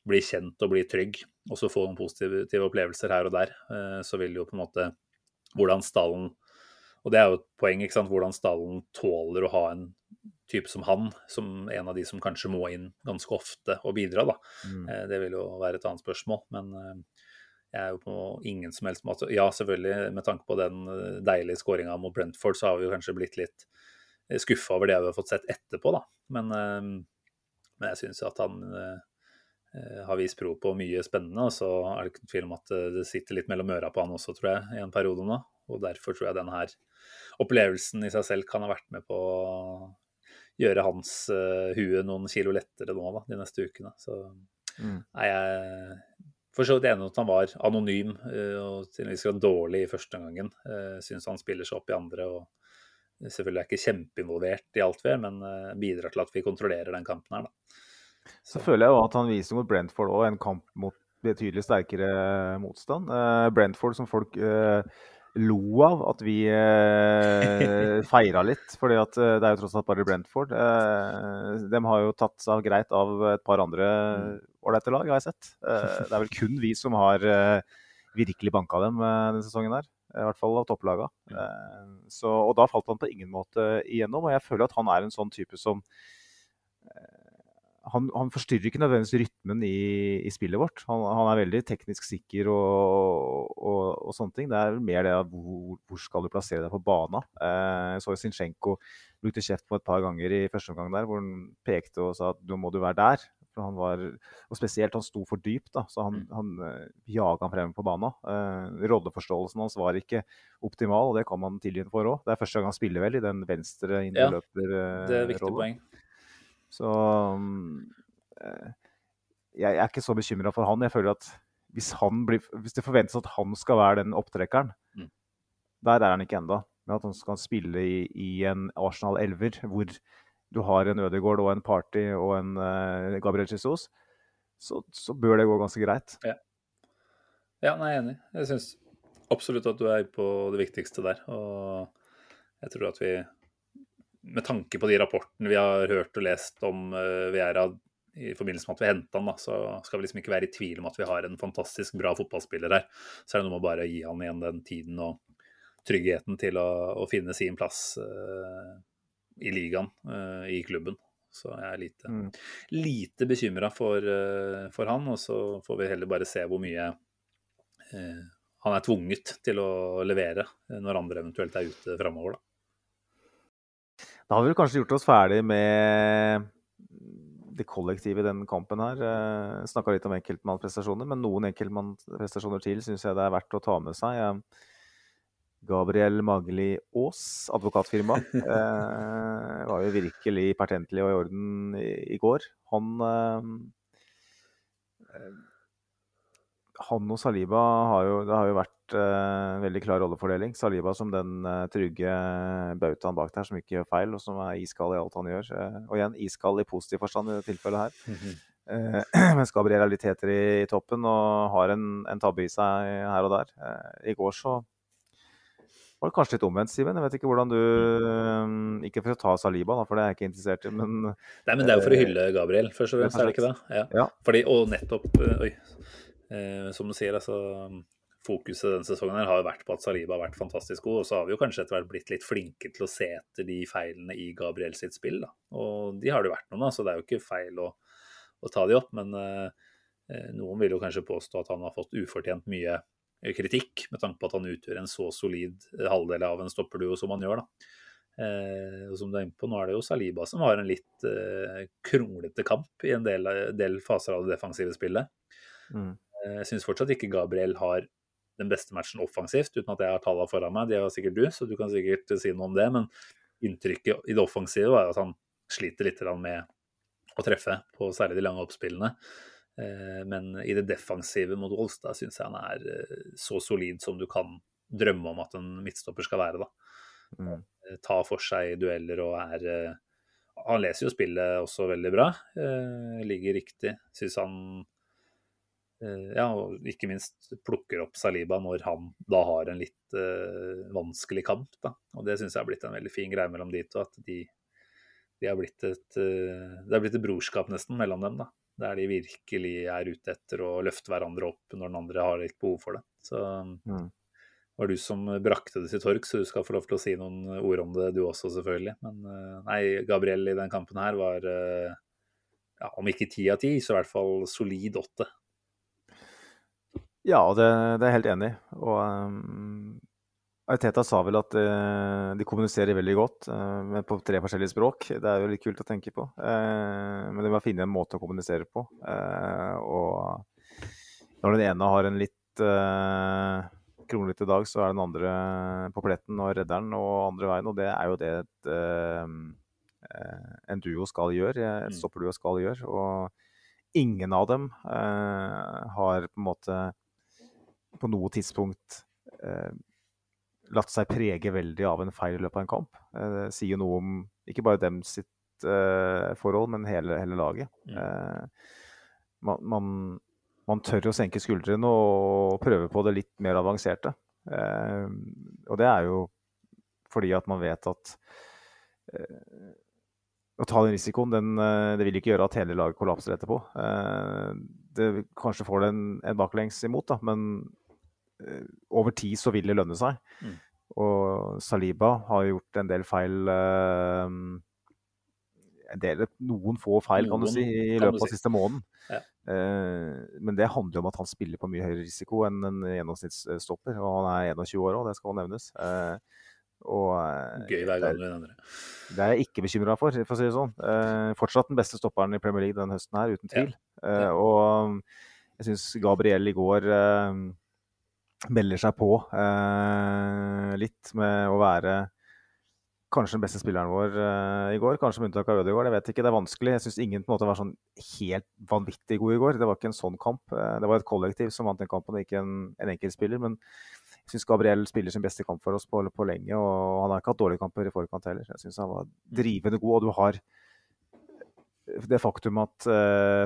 bli kjent og bli trygg, og så få noen positive opplevelser her og der. Uh, så vil jo på en måte hvordan stallen Og det er jo et poeng, ikke sant, hvordan stallen tåler å ha en type som han, som en av de som kanskje må inn ganske ofte og bidra, da. Mm. Eh, Det vil jo være et annet spørsmål, men eh, jeg er jo på ingen som helst måte Ja, selvfølgelig, med tanke på den eh, deilige skåringa mot Brentford, så har vi jo kanskje blitt litt skuffa over det vi har fått sett etterpå, da. Men, eh, men jeg syns at han har vist pro på mye spennende, og så er det ikke tvil om at det sitter litt mellom øra på han også, tror jeg, i en periode nå. Og derfor tror jeg denne her opplevelsen i seg selv kan ha vært med på å gjøre hans uh, hue noen kilo lettere nå da, de neste ukene. Så Mm. er jeg for så vidt enig i at han var anonym uh, og til en viss grad dårlig i første omgangen. Uh, Syns han spiller seg opp i andre og selvfølgelig er ikke kjempeinvolvert i alt vi gjør, men uh, bidrar til at vi kontrollerer den kampen her, da. Så føler jeg jo at han viser mot Brentford òg en kamp mot betydelig sterkere motstand. Eh, Brentford som folk eh, lo av at vi eh, feira litt, For eh, det er jo tross alt bare Brentford. Eh, de har jo tatt seg greit av et par andre ålreite lag, har jeg sett. Eh, det er vel kun vi som har eh, virkelig banka dem eh, denne sesongen her. I hvert fall av topplaga. Eh, så, og da falt han på ingen måte igjennom. Og jeg føler at han er en sånn type som han, han, forstyrrer ikke nødvendigvis rytmen i, i spillet vårt. Han, han, er veldig teknisk sikker og, og, og, sånne ting. Det er mer det at hvor, hvor skal du plassere deg på bana. Eh, jeg så jo Zinchenko brukte kjeft på et par ganger i første omgang der, hvor han pekte og sa at nå må du være der. For han var, og spesielt han sto for dypt, da, så han, han uh, jaga han frem på banen. Eh, rolleforståelsen hans var ikke optimal, og det kan man tilgitt for òg. Det er første gang han spiller vel i den venstre indreløperrollen. Ja, det er viktig poeng. Så um, jeg, er ikke så bekymra for han. Jeg føler at hvis, blir, hvis, det forventes at han skal være den opptrekkeren, mm. der er han ikke ennå. Men at han skal spille i, i en Arsenal-elver hvor du har en Ødegaard og en Party og en uh, Gabriel Jesus, så, så, bør det gå ganske greit. Ja, ja nei, jeg er enig. Jeg syns absolutt at du er på det viktigste der. Og jeg tror at vi, med tanke på de rapportene vi har hørt og lest om uh, Viera i forbindelse med at vi henta han, da, så skal vi liksom ikke være i tvil om at vi har en fantastisk bra fotballspiller her. Så er det noe med å bare gi han igjen den tiden og tryggheten til å, å finne sin plass uh, i ligaen, uh, i klubben. Så jeg er lite, mm. lite bekymra for, uh, for, han. Og så får vi heller bare se hvor mye han er tvunget til å levere når andre eventuelt er ute framover, da. Da har vi kanskje gjort oss ferdig med det kollektive i den kampen her. Eh, Snakka litt om enkeltmannsprestasjoner, men noen enkeltmannsprestasjoner til syns jeg det er verdt å ta med seg. Gabriel Magli Aas, advokatfirma, eh, var jo virkelig pertentlig og i orden i, i går. Han eh, han og Saliba har jo, har jo vært uh, veldig klar rollefordeling. Saliba som den uh, trygge bautaen bak der som ikke gjør feil, og som er iskald i alt han gjør. Uh, og igjen iskald i positiv forstand i dette tilfellet her. Mm -hmm. mens Gabriel er litt heter i, i, toppen og har en, en tabbe i seg her og der. I går så var det kanskje litt omvendt, Simen. Jeg vet ikke hvordan du Ikke for å ta Saliba, da, for det er jeg ikke interessert i, men Nei, men det er jo for å hylle Gabriel, først og fremst, er det ikke det? Ja. ja. Fordi, og nettopp Oi. Eh, som du sier, altså fokuset denne sesongen her har jo vært på at Saliba har vært fantastisk god. Og så har vi jo kanskje etter hvert blitt litt flinke til å se etter de feilene i Gabriel sitt spill. Da. Og de har det jo vært noen, da, så det er jo ikke feil å, å ta de opp. Men eh, eh noen vil jo kanskje påstå at han har fått ufortjent mye kritikk, med tanke på at han utgjør en så solid eh, halvdel av en stopperduo som han gjør. da. Eh, og som du er inne på, Nå er det jo Saliba som har en litt eh, kronglete kamp i en del, del faser av det defensive spillet. Mm. Eh, jeg syns fortsatt ikke Gabriel har den beste matchen offensivt, uten at jeg har tallene foran meg. Det har sikkert du, så du kan sikkert si noe om det. Men inntrykket i det offensive var at han sliter litt med å treffe på særlig de lange oppspillene. Eh, men i det defensive mot Wolstad syns jeg han er eh, så solid som du kan drømme om at en midtstopper skal være. da. Mm. Ta for seg dueller og er Han leser jo spillet også veldig bra. Ligger riktig. Syns han Eh, ja, og ikke minst plukker opp Saliba når han da har en litt uh, vanskelig kamp. Da. Og det syns jeg har blitt en veldig fin greie mellom de to. At de, de har blitt et, uh, det har blitt et brorskap nesten mellom dem. da. Der de virkelig er ute etter å løfte hverandre opp når den andre har litt behov for det. Så mm. var du som brakte det til torg, så du skal få lov til å si noen ord om det du også, selvfølgelig. Men uh, nei, Gabriel i den kampen her var ja, om ikke ti av ti, så i hvert fall solid åtte. Ja, det, det er jeg helt enig i. Og um, Ariteta sa vel at uh, de kommuniserer veldig godt, uh, på tre forskjellige språk. Det er jo litt kult å tenke på. Uh, men de må finne en måte å kommunisere på. og når den ene har en litt uh, kronglete dag, så er den andre på pletten og redder den og andre veien. Og det er jo det et, en duo skal gjøre, et mm. stopperduo skal gjøre. Og ingen av dem har på en måte på noe tidspunkt eh, latt seg prege veldig av en feil i løpet av en kamp. Eh, det sier jo noe om ikke bare dem sitt eh, forhold, men hele, hele laget. Mm. Eh, man, man, man, tør å senke skuldrene og prøve på det litt mer avanserte. Eh, og det er jo fordi at man vet at eh, å ta den risikoen, den, det vil ikke gjøre at hele laget kollapser etterpå. Det kanskje får det en, en baklengs imot, da, men over tid så vil det lønne seg. Mm. Og Saliba har gjort en del feil uh, en del, Noen få feil, kan du si, i løpet av siste måneden. Ja. Uh, men det handler om at han spiller på mye høyere risiko enn en gjennomsnittsstopper. Og han er 21 år òg, det skal nevnes. Og, Gøy hver gang du nevner det. Det er jeg ikke bekymra for, for å si det sånn. fortsatt den beste stopperen i Premier League denne høsten her, uten tvil. Ja. Ja. og jeg syns Gabriel i går melder seg på eh, litt med å være kanskje den beste spilleren vår eh, i går. Kanskje med unntak av Ødegaard. Jeg vet ikke, det er vanskelig. Jeg syns ingen på en måte var sånn helt vanvittig god i går. Det var ikke en sånn kamp. Eh, det var et kollektiv som vant den kampen, ikke en, en enkeltspiller. Men Jeg syns Gabriel spiller sin beste kamp for oss på, på lenge, og han har ikke hatt dårlige kamper i forkant heller. Jeg syns han var drivende god, og du har det faktum at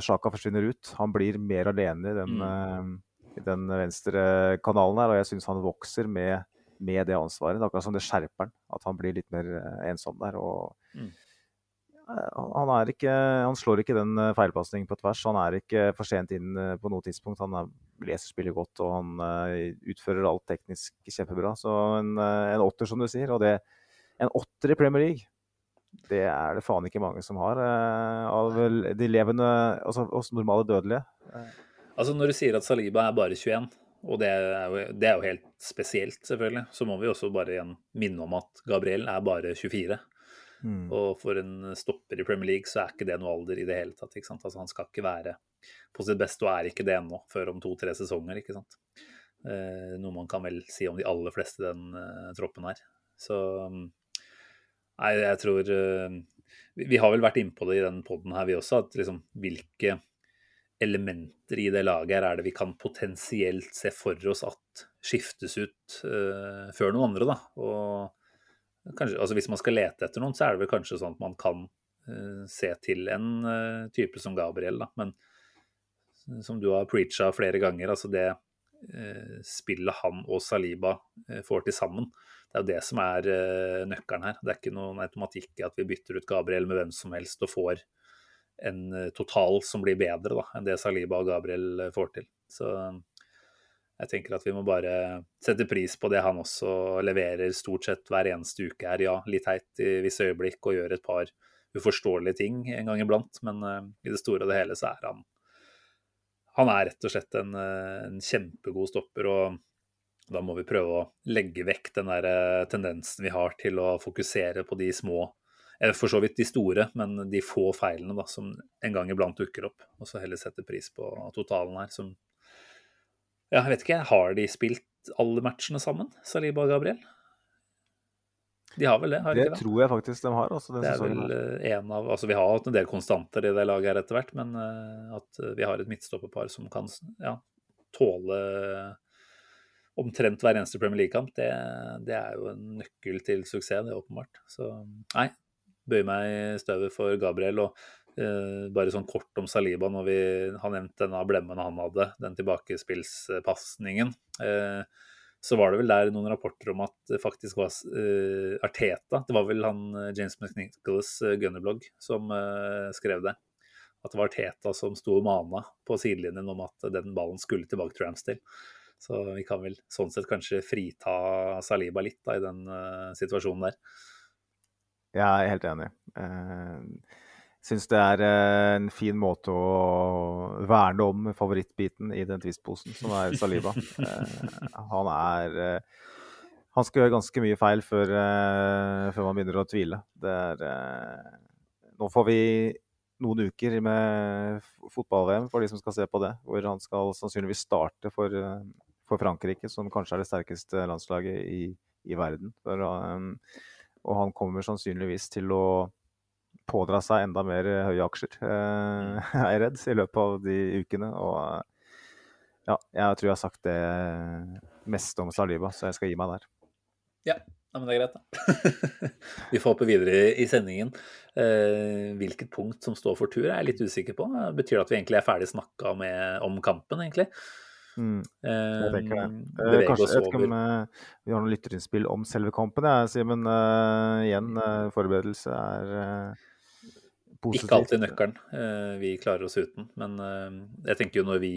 Sjaka forsvinner ut. Han blir mer alene i den, Mm. I den venstre kanalen her, og jeg syns han vokser med, med det ansvaret. Det er akkurat som det skjerper han, at han blir litt mer uh, ensom der. og Mm. han, han, ikke, han slår ikke den uh, feilpasningen på tvers. Han er ikke for sent inn på noe tidspunkt. Han er, leser spillet godt, og han utfører alt teknisk kjempebra. Så en, en åtter, som du sier. Og det, en åtter i Premier League, det er det faen ikke mange som har. Av de levende, altså oss normale dødelige. Altså Når du sier at Saliba er bare 21, og det er, jo, det er jo helt spesielt, selvfølgelig, så må vi også bare igjen minne om at Gabriel er bare 24. Mm. Og for en stopper i Premier League så er ikke det noe alder i det hele tatt. ikke sant? Altså Han skal ikke være på sitt beste, og er ikke det ennå, før om to-tre sesonger. ikke sant? Eh, noe man kan vel si om de aller fleste den eh, troppen her. Så Nei, jeg tror eh, vi, vi har vel vært innpå det i den poden her, vi også. at liksom hvilke elementer i det laget her er det vi kan potensielt se for oss at skiftes ut uh, før noen andre, da. Og kanskje, altså hvis man skal lete etter noen, så er det vel kanskje sånn at man kan uh, se til en uh, type som Gabriel, da. Men som du har preacha flere ganger, altså det spillet han og Saliba får til sammen, det er jo det som er nøkkelen her. Det er ikke noen automatikk i at vi bytter ut Gabriel med hvem som helst og får en eh, total som blir bedre da, enn det Saliba og Gabriel eh, får til. Så jeg tenker at vi må bare sette pris på det han også leverer stort sett hver eneste uke her. Ja, litt teit i visse øyeblikk og gjør et par uforståelige ting en gang iblant, men uh, i det store og det hele så er han Han er rett og slett en, en kjempegod stopper. og da må vi prøve å legge vekk den der tendensen vi har til å fokusere på de små for så vidt de store, men de få feilene da, som en gang iblant dukker opp. Og så heller sette pris på totalen her, som Ja, jeg vet ikke, har de spilt alle matchene sammen, Saliba og Gabriel? De har vel det? har de Det det? tror jeg faktisk de har. Også, den Det er vel eh, en av Altså, vi har hatt en del konstanter i det laget her etter hvert, men eh, at eh, vi har et midtstopperpar som kan ja, tåle omtrent hver eneste Premier League-kamp, det, det er jo en nøkkel til suksess, det er åpenbart. Så nei, bøyer meg i støvet for Gabriel. og Uh, bare sånn kort om Saliba, når vi har nevnt denne blemmen han hadde, den tilbakespillspasningen. Uh, så var det vel der noen rapporter om at det faktisk var uh, Arteta Det var vel han James McNicholas Gunnerblogg som skrev det. At det var Arteta som sto og mana på sidelinjen om at den ballen skulle tilbake til Ramsdale. Så vi kan vel sånn sett kanskje frita Saliba litt da, i den situasjonen der. Jeg er helt enig. Uh, Syns det er eh, en fin måte å verne om favorittbiten i den twistposen, som er Saliba. Eh, han er Han skal gjøre ganske mye feil før, før man begynner å tvile. Er Nå får vi noen uker med fotball-VM for de som skal se på det, hvor han skal sannsynligvis starte for, for Frankrike, som kanskje er det sterkeste landslaget i, i verden. For, eh, og han kommer sannsynligvis til å pådra seg enda mer eh, høye aksjer, eh, er redd, i løpet av de ukene. Og eh, ja, jeg tror jeg har sagt det meste om Saliba, så jeg skal gi meg der. Ja, men det er greit, da. vi får håpe videre i, i sendingen. Eh, hvilket punkt som står for tur, er jeg litt usikker på. Betyr det at vi egentlig er ferdig snakka om kampen, egentlig? Mm, jeg tenker det. Eh, Eh, kanskje, jeg vet ikke om eh, vi har noen lytterinnspill om selve kampen, jeg, Simen. Eh, igjen, eh, forberedelse er eh, positivt. Ikke alltid nøkkelen. Eh, vi klarer oss uten. Men eh, jeg tenker jo når vi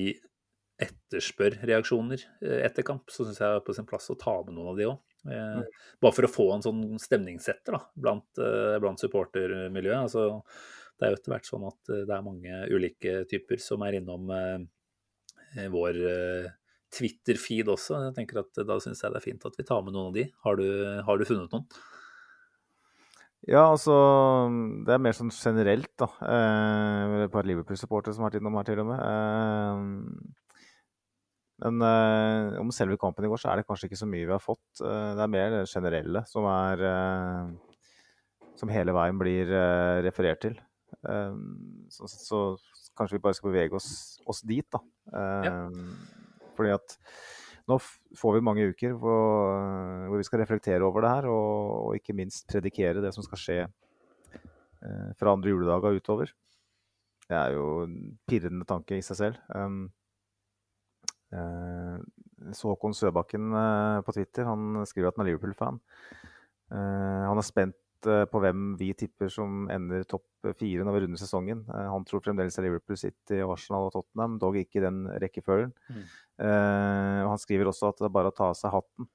etterspør reaksjoner eh, etter kamp, så syns jeg det er på sin plass å ta med noen av de òg. Mm. Bare for å få en sånn stemningssetter da, blant, eh, blant supportermiljøet. Altså, det er jo etter hvert sånn at eh, det er mange ulike typer som er innom eh, eh, vår eh, Twitter-feed også. Jeg tenker at eh, Da syns jeg det er fint at vi tar med noen av de. Har du, har du funnet noen? Ja, altså Det er mer sånn generelt, da. Eh, et par Liverpool-supportere som har vært innom her, til og med. Eh, men eh, om selve kampen i går, så er det kanskje ikke så mye vi har fått. Eh, det er mer det generelle som er eh, Som hele veien blir eh, referert til. Eh, sånn så kanskje vi bare skal bevege oss, oss dit, da. Ja. Fordi at nå får vi mange uker hvor, hvor, vi skal reflektere over det her, og, og ikke minst predikere det som skal skje eh, fra andre juledag og utover. Det er jo en pirrende tanke i seg selv. Um, eh, så Håkon Søbakken eh, på Twitter han skriver at han er Liverpool-fan. Eh, han er spent eh, på hvem vi tipper som ender topp fire når vi runder sesongen. Eh, han tror fremdeles er Liverpool City, Arsenal og Tottenham, dog ikke i den rekkefølgen. Mm. Uh, han skriver også at det er bare å ta av seg hatten.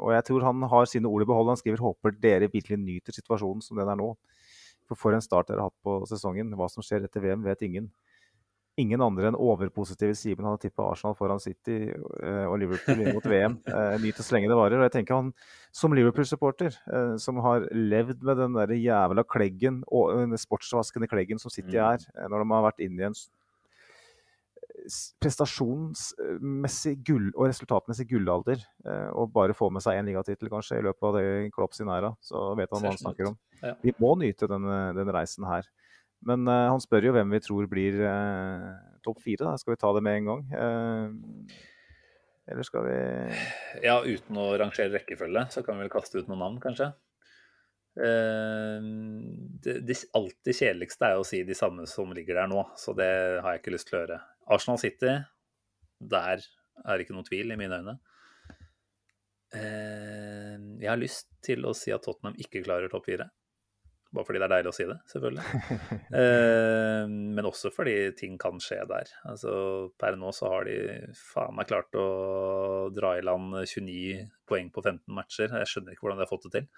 og jeg tror han har sine ord i behold. Han skriver håper dere virkelig nyter situasjonen som den er nå. For for en start dere har hatt på sesongen. Hva som skjer etter VM, vet ingen. Ingen andre enn overpositive Simen hadde tippa Arsenal foran City uh, og Liverpool inn mot VM. Nyt det så lenge det varer. Og jeg tenker han som Liverpool-supporter, uh, som har levd med den der jævla kleggen, den sportsvaskende kleggen som City mm. er, når de har vært inne i en prestasjonsmessig gull og resultatmessig gullalder eh, og bare få med seg én ligatittel kanskje i løpet av det Klopp sin æra, så vet han hva han snakker om. Vi må nyte denne, denne reisen her. Men uh, han spør jo hvem vi tror blir uh, topp fire. Da. Skal vi ta det med en gang? Uh, eller skal vi Ja, uten å rangere rekkefølge, så kan vi vel kaste ut noen navn, kanskje. Det, det, alltid kjedeligste er å si de samme som ligger der nå, så det har jeg ikke lyst til å gjøre. Arsenal City, der er det ikke noen tvil i mine øyne. Jeg har lyst til å si at Tottenham ikke klarer topp fire. Bare fordi det er deilig å si det, selvfølgelig. eh, men også fordi ting kan skje der. Altså, per nå så har de faen meg klart å dra i land 29 poeng på 15 matcher. Jeg skjønner ikke hvordan de har fått det til,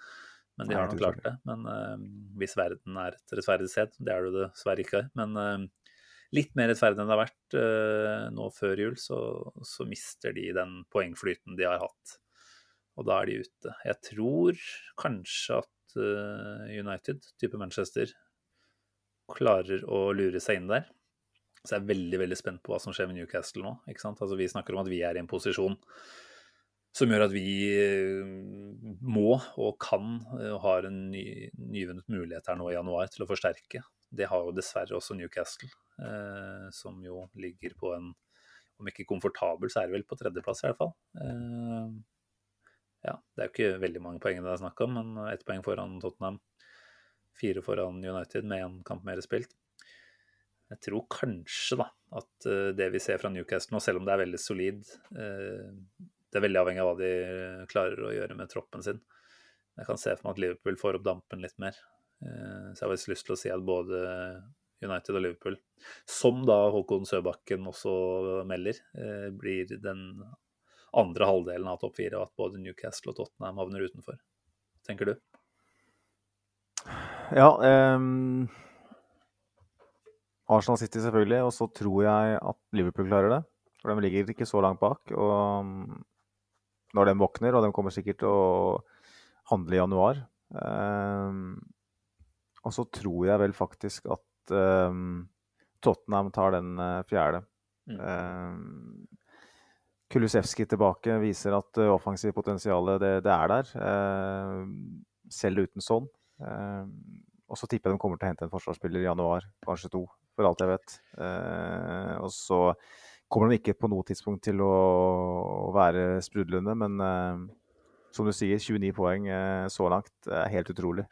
men de har nok klart det. Men eh, hvis verden er et rettferdig sted, det er det dessverre ikke. Men eh, litt mer rettferdig enn det har vært eh, nå før jul, så, så mister de den poengflyten de har hatt. Og da er de ute. Jeg tror kanskje at United, type Manchester, klarer å lure seg inn der. Så jeg er veldig veldig spent på hva som skjer med Newcastle nå. ikke sant? Altså Vi snakker om at vi er i en posisjon som gjør at vi eh, må og kan og eh, har en ny, nyvunnet mulighet her nå i januar til å forsterke. Det har jo dessverre også Newcastle, eh, som jo ligger på en Om ikke komfortabel, så er det vel på tredjeplass i hvert fall. Eh, ja, det er jo ikke veldig mange poeng det er snakk om, men ett poeng foran Tottenham. Fire foran United med én kamp mer spilt. Jeg tror kanskje da, at eh, det vi ser fra Newcastle nå, selv om det er veldig solid eh, Det er veldig avhengig av hva de klarer å gjøre med troppen sin. Jeg kan se for meg at Liverpool får opp dampen litt mer. Eh, så jeg har faktisk lyst til å si at både United og Liverpool, som da Håkon Søbakken også melder, blir den andre halvdelen av topp fire, og at både Newcastle og Tottenham havner utenfor. Tenker du? Ja um, Arsenal City selvfølgelig, og så tror jeg at Liverpool klarer det. For de ligger ikke så langt bak. Og um, når de våkner, og de kommer sikkert til å handle i januar um, Og så tror jeg vel faktisk at um, Tottenham tar den uh, fjerde. Mm. Kulusevski tilbake viser at uh, offensivt potensial det, det, er der. Uh, selv uten sånn. Uh, og så tipper jeg de kommer til å hente en forsvarsspiller i januar, kanskje to, for alt jeg vet. Uh, og så kommer de ikke på noe tidspunkt til å, å være sprudlende, men som du sier, 29 poeng så langt er helt utrolig.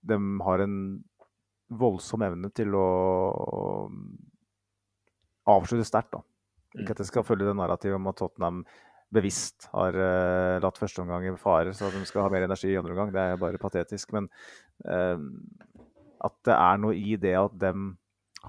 de har en voldsom evne til å avslutte sterkt, da. Ikke at jeg skal følge det narrativet om at Tottenham bevisst har uh, latt førsteomgang i fare, så at de skal ha mer energi i andre omgang. Det er bare patetisk. Men uh, at det er noe i det at de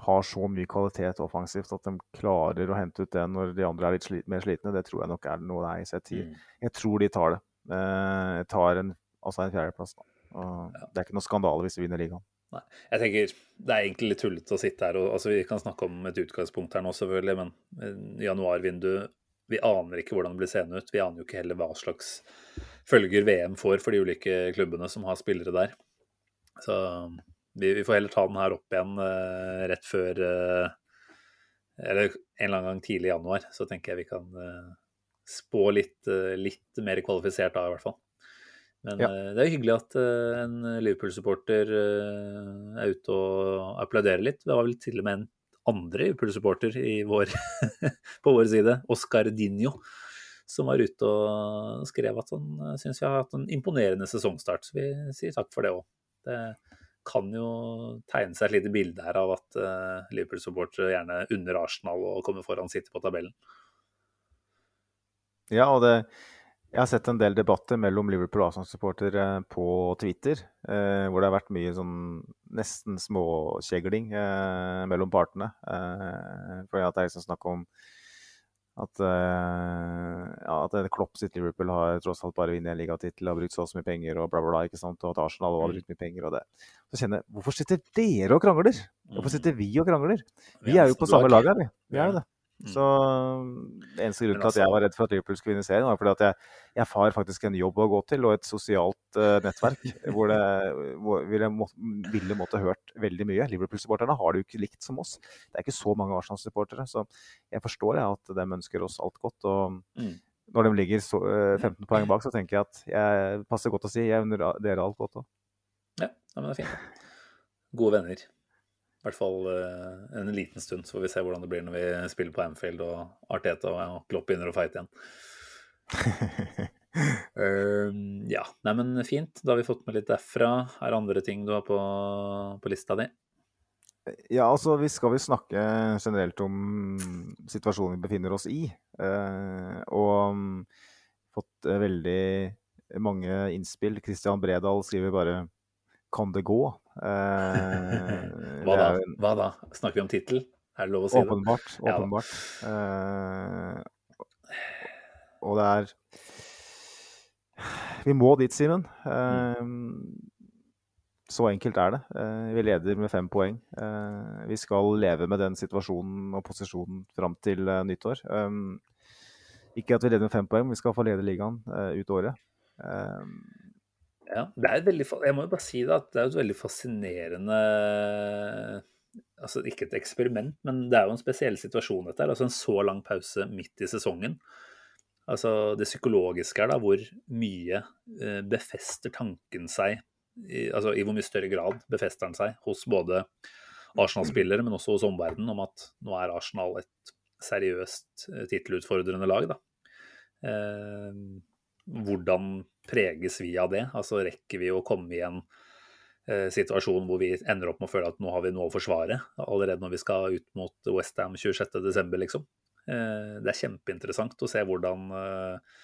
har så mye kvalitet offensivt at de klarer å hente ut det når de andre er litt sli mer slitne, det tror jeg nok er noe det er i Z10. Mm. Jeg tror de tar det. Uh, tar en, altså en fjerdeplass. Ja. Det er ikke noe skandale hvis de vinner ligaen. Nei. Jeg tenker Det er egentlig litt tullete å sitte her og altså Vi kan snakke om et utgangspunkt her nå, selvfølgelig, men januarvindu Vi aner ikke hvordan det blir seende ut. Vi aner jo ikke heller hva slags følger VM får for de ulike klubbene som har spillere der. Så vi, vi får heller ta den her opp igjen uh, rett før uh, Eller en eller annen gang tidlig i januar, så tenker jeg vi kan uh, spå litt, litt mer kvalifisert da, i hvert fall. Men ja. Eh, det er hyggelig at eh, en Liverpool-supporter eh, er ute og applauderer litt. Det var vel til og med en andre Liverpool-supporter på vår side, Oscar Dinho, som var ute og skrev at han syns vi har hatt en imponerende sesongstart. Så vi sier takk for det òg. Det kan jo tegne seg et lite bilde her av at Liverpool-supportere gjerne unner Arsenal og kommer foran City på tabellen. Ja, og det, jeg har sett en del debatter mellom Liverpool og Arsenal-supportere på Twitter, eh, hvor det har vært mye sånn nesten småkjegling eh, mellom partene. Eh, fordi at det er liksom snakk om at, eh, ja, at Klopp sitt Liverpool har tross alt bare vunnet en ligatittel og brukt så mye penger, og bla, bla, bla, ikke sant? og at Arsenal har mm. brukt mye penger. og det. Så kjenner jeg Hvorfor sitter dere og krangler? Hvorfor mm. sitter vi og krangler? Vi er jo på samme lag her, vi. vi er jo det. Mm. Så eneste grunn til at jeg var redd for at Liverpool skulle vinne serien, var fordi at jeg, jeg har faktisk en jobb å gå til og et sosialt uh, nettverk hvor det hvor ville, må, ville måtte hørt veldig mye. Liverpool-supporterne har det jo ikke likt som oss. Det er ikke så mange Arsenal-supportere, så jeg forstår jeg, at de ønsker oss alt godt. og mm. Når de ligger så, uh, 15 poeng bak, så tenker jeg at jeg passer godt å si jeg unner dere alt godt òg. Ja, men det er fint. Gode venner. I hvert fall uh, en liten stund, så får vi se hvordan det blir når vi spiller på Anfield og Arteta og Klopp begynner å fighte igjen. uh, ja, neimen fint. Da har vi fått med litt derfra. Er det andre ting du har på, på lista di? Ja, altså vi skal jo snakke generelt om situasjonen vi befinner oss i. Uh, og um, fått veldig mange innspill. Christian Bredal skriver bare 'Kan det gå?' Eh, Hva, da? Hva da? Snakker vi om tittel? Er det lov å si åpenbart, det? Åpenbart. Ja, eh, og det er Vi må dit, Simen. Eh, så enkelt er det. Eh, vi leder med fem poeng. Eh, vi skal leve med den situasjonen og posisjonen fram til nyttår. ikke at vi leder med fem poeng, men vi skal få lede ligaen ut året. Ja, det er veldig, jeg må jo bare si det, at det er et veldig fascinerende altså Ikke et eksperiment, men det er jo en spesiell situasjon, dette her. Altså en så lang pause midt i sesongen. Altså Det psykologiske er da hvor mye eh, befester tanken seg i, altså I hvor mye større grad befester den seg hos både Arsenal-spillere, men også hos omverdenen, om at nå er Arsenal et seriøst eh, tittelutfordrende lag. da. Eh, hvordan preges vi av det? Altså rekker vi å komme i en eh, situasjon hvor vi ender opp med å føle at nå har vi noe å forsvare, allerede når vi skal ut mot Westham 26.12., liksom. Eh, det er kjempeinteressant å se hvordan eh,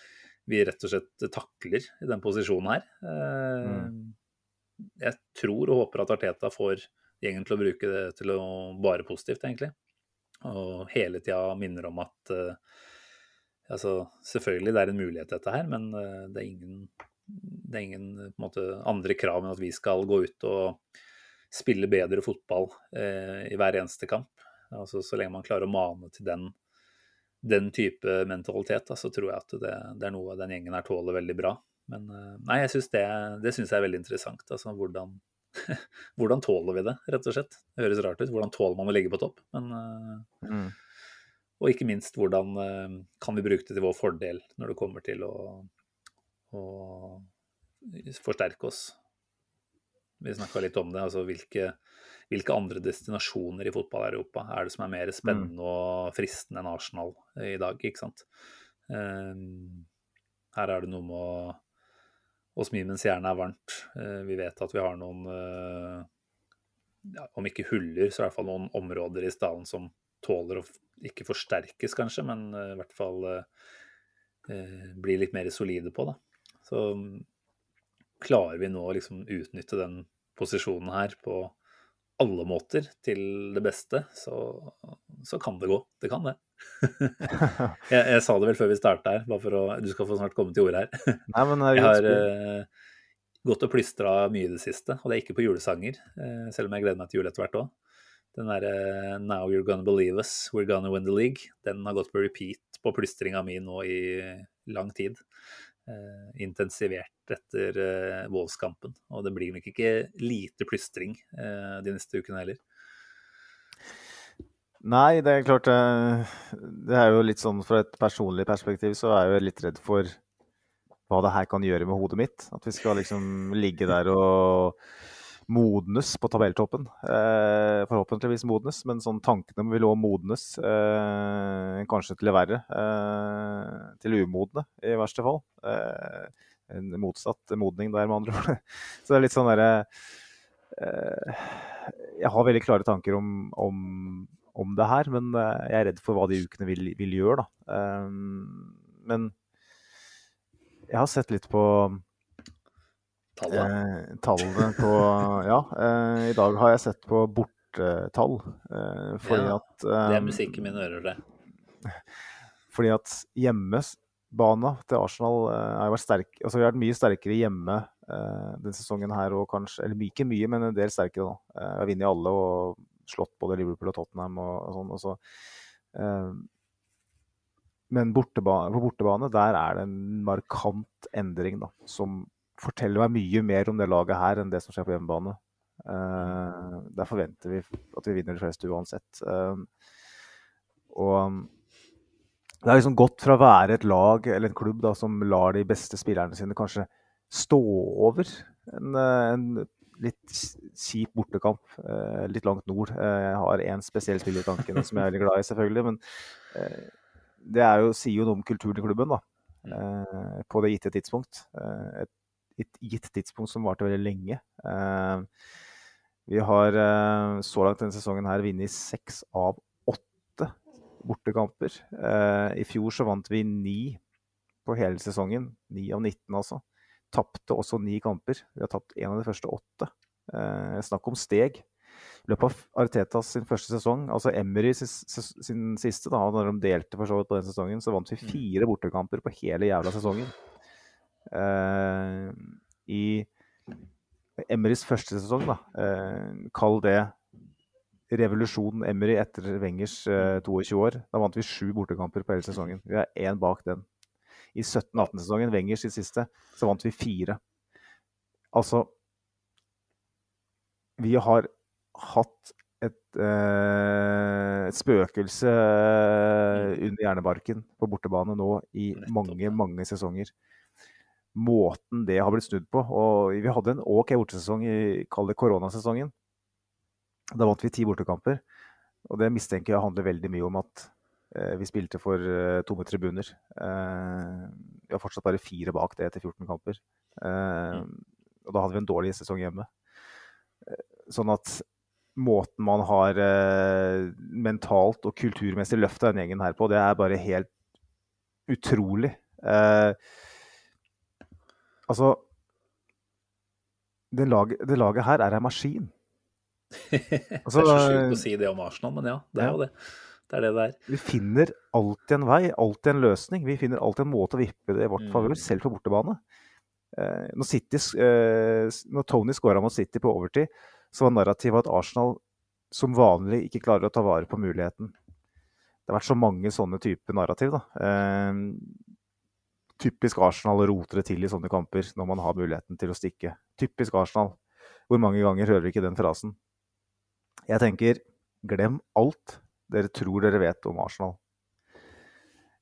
vi rett og slett takler i den posisjonen her. Eh, mm. Jeg tror og håper at Arteta får gjengen til å bruke det til å bare positivt, egentlig. Og hele tida minner om at uh, Altså, selvfølgelig det er en mulighet, dette her, men eh, det er ingen, det er ingen måte, andre krav enn at vi skal gå ut og spille bedre fotball eh, i hver eneste kamp. Altså, så lenge man klarer å mane til den, den type mentalitet, da, så tror jeg at det, det, er noe den gjengen her tåler veldig bra. Men eh, nei, jeg synes det, det synes jeg er veldig interessant. Altså, hvordan, hvordan tåler vi det, rett og slett? Det høres rart ut. Hvordan tåler man å ligge på topp? Men mm. Og ikke minst hvordan eh, kan vi bruke det til vår fordel når det kommer til å, å forsterke oss. Vi snakka litt om det. altså hvilke, hvilke, andre destinasjoner i fotball-Europa er det som er mer spennende mm. og fristende enn Arsenal i dag? ikke sant? Um, her er det noe med å, å smi mens jernet er varmt. Uh, vi vet at vi har noen uh, ja, Om ikke huller, så i hvert fall noen områder i stallen som tåler å ikke forsterkes, kanskje, men uh, i hvert fall blir bli litt mer solide på. Da. Så um, klarer vi nå å liksom utnytte den posisjonen her på alle måter til det beste, så, så kan det gå. Det kan det. jeg, jeg, sa det vel før vi starta her, bare for å Du skal få snart komme til orde her. Nei, men jeg har uh, gått og plystra mye i det siste, og det er ikke på julesanger, selv om jeg gleder meg til jul etter hvert òg den derre 'Now you're gonna believe us, we're gonna win the league', den har gått på repeat på plystringa mi nå i lang tid. Uh, intensivert etter uh, Wolves-kampen. Og det blir nok ikke lite plystring uh, de neste ukene heller. Nei, det er klart Det er jo litt sånn fra et personlig perspektiv så er jeg jo litt redd for hva det her kan gjøre med hodet mitt. At vi skal liksom ligge der og modnes på tabelltoppen. Eh, forhåpentligvis modnes, men sånn tankene vil òg modnes. Eh, kanskje til det verre. Eh, til umodne, i verste fall. Eh, en motsatt modning der, med andre ord. Så det er litt sånn derre eh, Jeg har veldig klare tanker om, om, om, det her, men eh, jeg er redd for hva de ukene vil, vil gjøre, da. men jeg har sett litt på Tallet? Eh, tallene på Ja, eh, i dag har jeg sett på bortetall. Eh, fordi Ja, at Det er musikken min hører, det. Fordi at hjemmebana til Arsenal eh, har vært sterk Altså vi har vært mye sterkere hjemme eh, denne sesongen her og kanskje Eller ikke mye, men en del sterkere, da. Eh, vi har vunnet alle og slått både Liverpool og Tottenham og, og sånn. Og så, eh, men borteba på bortebane, der er det en markant endring, da. Som forteller meg mye mer om det laget her enn det som skjer på hjemmebane. Uh, der forventer vi at vi vinner de fleste uansett. Uh, og det har liksom gått fra å være et lag eller en klubb da, som lar de beste spillerne sine kanskje stå over en, eh, en litt kjip bortekamp uh, litt langt nord. Jeg har én spesiell spiller i tankene som jeg er veldig glad i, selvfølgelig. Men det er jo, sier jo noe om kulturen i klubben da, eh, på det gitte tidspunkt. Et, et gitt tidspunkt som varte veldig lenge. Eh, vi har eh, så langt denne sesongen her vunnet seks av åtte bortekamper. Eh, I fjor så vant vi ni på hele sesongen. Ni av 19, altså. Tapte også ni kamper. Vi har tapt én av de første åtte. Snakk om steg. I løpet av Artetas sin første sesong, altså Emery sin, sin siste, da, når de delte for så vidt på den sesongen, så vant vi fire bortekamper på hele jævla sesongen. Eh, I Emrys første sesong, da, eh, kall det revolusjonen Emry etter Wengers eh, 22 år. Da vant vi sju bortekamper på hele sesongen. Vi er én bak den. I 17-18-sesongen, Wengers i siste, så vant vi fire. Altså Vi har hatt et, eh, et spøkelse eh, under hjernebarken på bortebane nå i mange, mange sesonger. Måten det har blitt snudd på. Og vi hadde en OK bortesesong i kall det koronasesongen. Da vant vi ti bortekamper. Og det mistenker jeg handler veldig mye om at eh, vi spilte for eh, tomme tribuner. Eh, vi har fortsatt bare fire bak det etter 14 kamper. Eh, og da hadde vi en dårlig sesong hjemme. Eh, sånn at måten man har eh, mentalt og kulturmessig løfta den gjengen her på, det er bare helt utrolig. Eh, altså det laget, det laget her er en maskin. Altså, det er så sjukt å si det om Arsenal, men ja, det er jo det. Det er det det er. Vi finner alltid en vei, alltid en løsning. Vi finner alltid en måte å vippe det i vårt Mm. favør, selv på bortebane. Eh, når, City, eh, når Tony skåra mot City på overtid, så var narrativet at Arsenal som vanlig ikke klarer å ta vare på muligheten. Det har vært så mange sånne typer narrativ. da. Eh, typisk Arsenal å rote det til i sånne kamper når man har muligheten til å stikke. Typisk Arsenal. Hvor mange ganger hører vi ikke den frasen? Jeg tenker, glem alt dere tror dere vet om Arsenal.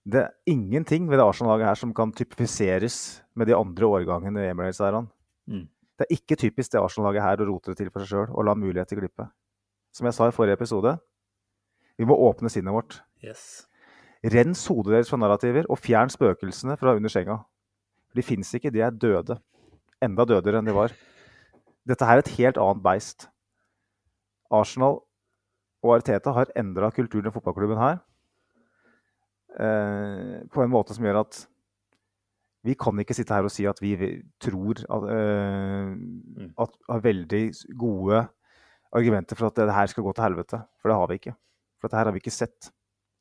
Det er ingenting ved det Arsenal-laget her som kan typifiseres med de andre årgangene i Emirates-æraen. Mm. Det er ikke typisk det Arsenal-laget her å rote det til for seg sjøl og la muligheter glippe. Som jeg sa i forrige episode, vi må åpne sinnet vårt. Yes. Rens hodet deres fra narrativer, og fjern spøkelsene fra under senga. For de fins ikke, de er døde. Enda dødere enn de var. Dette her er et helt annet beist. Arsenal og Arteta har endra kulturen i fotballklubben her eh, på en måte som gjør at vi kan ikke sitte her og si at vi tror at, eh, at har veldig gode argumenter for at det her skal gå til helvete. For det har vi ikke. For dette her har vi ikke sett.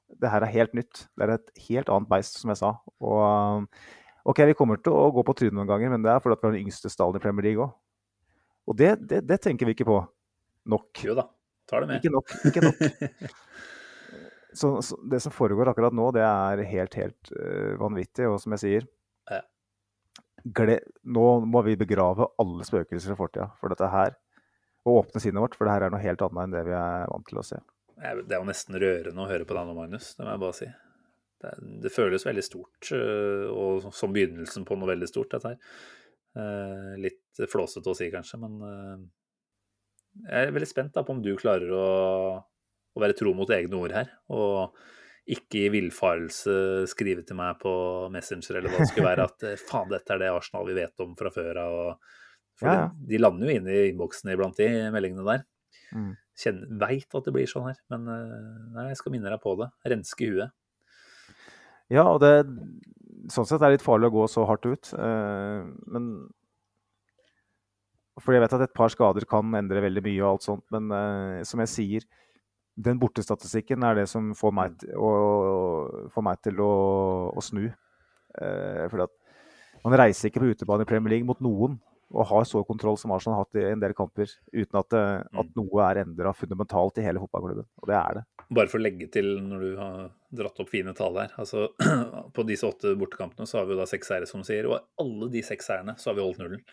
Det her er helt nytt. Det er et helt annet beist, som jeg sa. Og OK, vi kommer til å gå på trynet noen ganger, men det er fordi vi har den yngste stallen i Premier League òg. Og det, det, det tenker vi ikke på nok. Jo da, tar det med. Ikke nok. Ikke nok. Så, så det som foregår akkurat nå, det er helt, helt uh, vanvittig. Og som jeg sier Ja. gle, Nå må vi begrave alle spøkelser i fortida for dette her. Og åpne sinnet vårt, for det her er noe helt annet enn det vi er vant til å se. Det er jo nesten rørende å høre på deg nå, Magnus. Det må jeg bare si. Det, det føles veldig stort, øh, og som begynnelsen på noe veldig stort, dette her. Eh, litt flåsete å si, kanskje, men øh, jeg er veldig spent da, på om du klarer å, å være tro mot egne ord her. Og ikke i villfarelse skrive til meg på Messenger eller hva det skulle være at eh, faen, dette er det Arsenal vi vet om fra før av. For Ja, ja. de lander jo inn i innboksen iblant, de meldingene der. Mm. Veit at det blir sånn her, men eh, nei, jeg skal minne deg på det. Renske huet. Ja, og det Sånn sett er det litt farlig å gå så hardt ut. eh, men For jeg vet at et par skader kan endre veldig mye og alt sånt, men eh, som jeg sier Den bortestatistikken er det som får meg, å, får meg til å, å snu. Eh, fordi at man reiser ikke på utebane i Premier League mot noen og har så kontroll som Arsenal har hatt i en del kamper, uten at, eh, at noe er endra fundamentalt i hele fotballklubben. Og det er det. Bare for å legge til når du har dratt opp fine tall her. altså På disse åtte bortekampene så har vi jo da seks seire, som du sier. Og alle de seks seierne så har vi holdt nullen.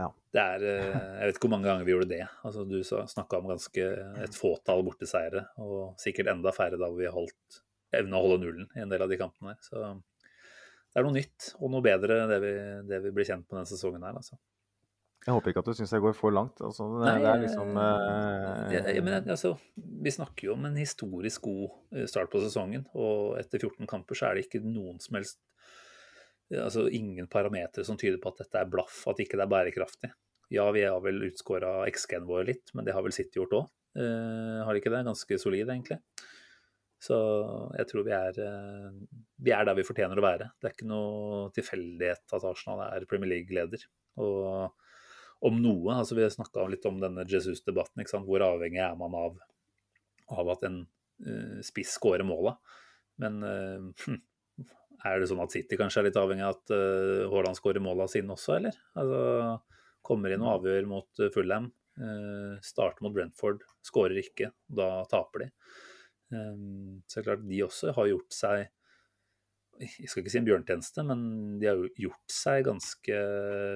Ja. Det er eh, Jeg vet ikke hvor mange ganger vi gjorde det. altså Du snakka om ganske et fåtall borteseiere, og sikkert enda færre da vi holdt evna å holde nullen i en del av de kampene her. Så det er noe nytt og noe bedre det vi, det vi blir kjent på denne sesongen her, altså. Jeg håper ikke at du syns jeg går for langt. Altså, det, Nei, det er liksom eh, Ja, ja, men altså, vi snakker jo om en historisk god eh, start på sesongen, og etter 14 kamper så er det ikke noen som helst altså Ingen parametere som tyder på at dette er blaff, at ikke det er bærekraftig. Ja, vi har vel utskåra XG-en vår litt, men det har vel City gjort òg. har de ikke det? Ganske solid, egentlig. Så jeg tror vi er, eh, vi er der vi fortjener å være. Det er ikke noe tilfeldighet at Arsenal er Premier League-leder. Og om noe, altså vi snakka litt om denne Jesus-debatten, hvor avhengig er man av, av at en uh, spiss skårer måla? Men hm, er det sånn at City kanskje er litt avhengig av at uh, Haaland skårer måla sine også, eller? Altså, kommer inn og avgjør mot uh, Fulham, uh, starter mot Brentford, skårer ikke, da taper de. Um, så det er klart, de også har gjort seg jeg skal ikke si en bjørntjeneste, men de har jo gjort seg ganske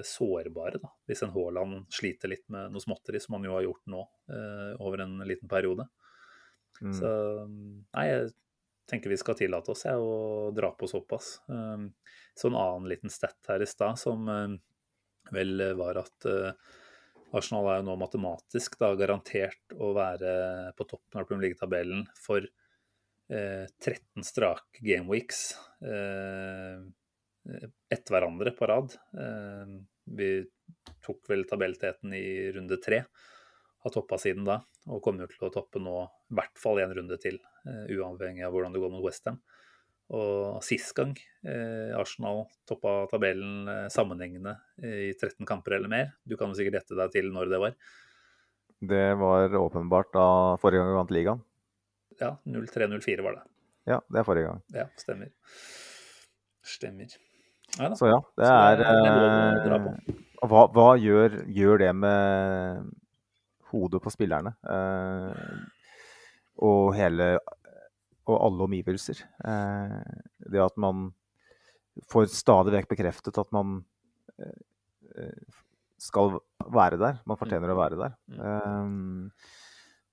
sårbare. da, Hvis en Haaland sliter litt med noe småtteri, som han jo har gjort nå eh, over en liten periode. mm. Så nei, jeg tenker vi skal tillate oss jeg, å dra på såpass. Um, så en annen liten stett her i stad som eh, vel var at eh, Arsenal er jo nå matematisk da, garantert å være på toppen av Premier League-tabellen for eh, 13 strake gameweeks eh, etter hverandre på rad. Eh, vi tok vel tabellteten i runde tre, har toppa siden da, og kommer jo til å toppe nå i hvert fall en runde til, eh, uavhengig av hvordan det går mot Westham. Og sist gang eh, Arsenal toppa tabellen eh, sammenhengende i 13 kamper eller mer, du kan jo sikkert gjette deg til når det var. Det var åpenbart da forrige gang vi vant ligaen. Ja, 03-04 var det. Ja, det er forrige gang. Ja, stemmer. Stemmer. Ja. Så ja, det er det er eh, hva, hva gjør, gjør det med hodet på spillerne? Eh, og hele Og alle omgivelser. Eh, det at man får stadig vekk bekreftet at man eh, eh, skal være der. Man fortjener å være der. Eh,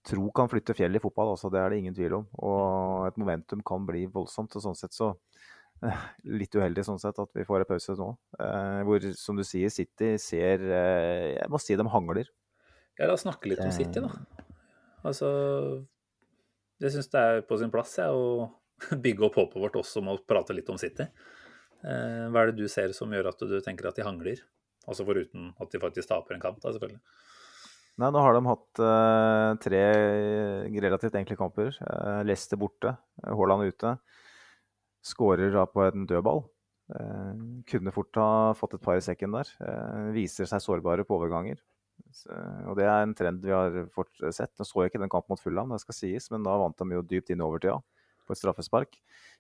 tro kan flytte fjell i fotball også, det er det ingen tvil om. Og et momentum kan bli voldsomt. og sånn sett så Litt uheldig sånn sett at vi får en pause nå. Eh, hvor, som du sier, City ser eh, Jeg må si de hangler. Ja, la oss snakke litt om City, da. Altså Jeg syns det er på sin plass jeg, å bygge opp håpet vårt også med å prate litt om City. Eh, hva er det du ser som gjør at du tenker at de hangler? Altså foruten at de faktisk taper en kamp, da, selvfølgelig. Nei, nå har de hatt uh, tre relativt enkle kamper. Uh, Leicester borte, Haaland ute. Skårer da på en dødball. Uh, kunne fort ha fått et par i sekken der. Viser seg sårbare på overganger. Og det er en trend vi har fort sett. Nå så jeg ikke den kampen mot Fulham, det skal sies, men da vant de jo dypt inn i overtida på et straffespark.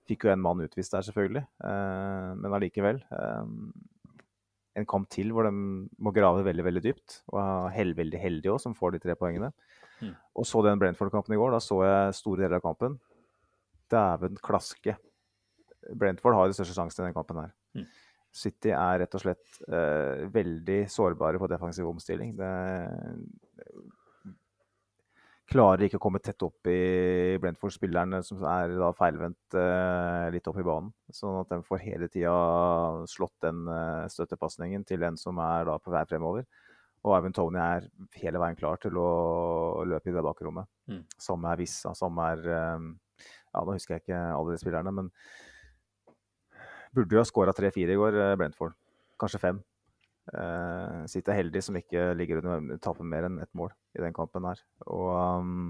Fikk jo en mann utvist der, selvfølgelig, eh, men allikevel. Eh, en kamp til hvor de må grave veldig veldig dypt, og er hell, veldig heldige òg, som får de tre poengene. Mm. Og så den Brentford-kampen i går. Da så jeg store deler av kampen. Dæven klaske. Brentford har de største sjansene i den kampen her. Mm. City er rett og slett uh, veldig sårbare på defensiv omstilling. Det klarer ikke å komme tett opp i Brentford-spillerne, som er da feilvendt uh, litt opp i banen. Sånn at de får hele tida slått den uh, støttepasningen til en som er da på vei fremover. Og Ivan Tony er hele veien klar til å løpe i det bakrommet. Mm. Samme er Vissa, samme er um, Ja, nå husker jeg ikke alle de spillerne, men burde jo ha skåra tre-fire i går, eh, Brentford. Kanskje fem. Uh, sitter heldig som ikke ligger under taper mer enn ett mål i den kampen her. Og um,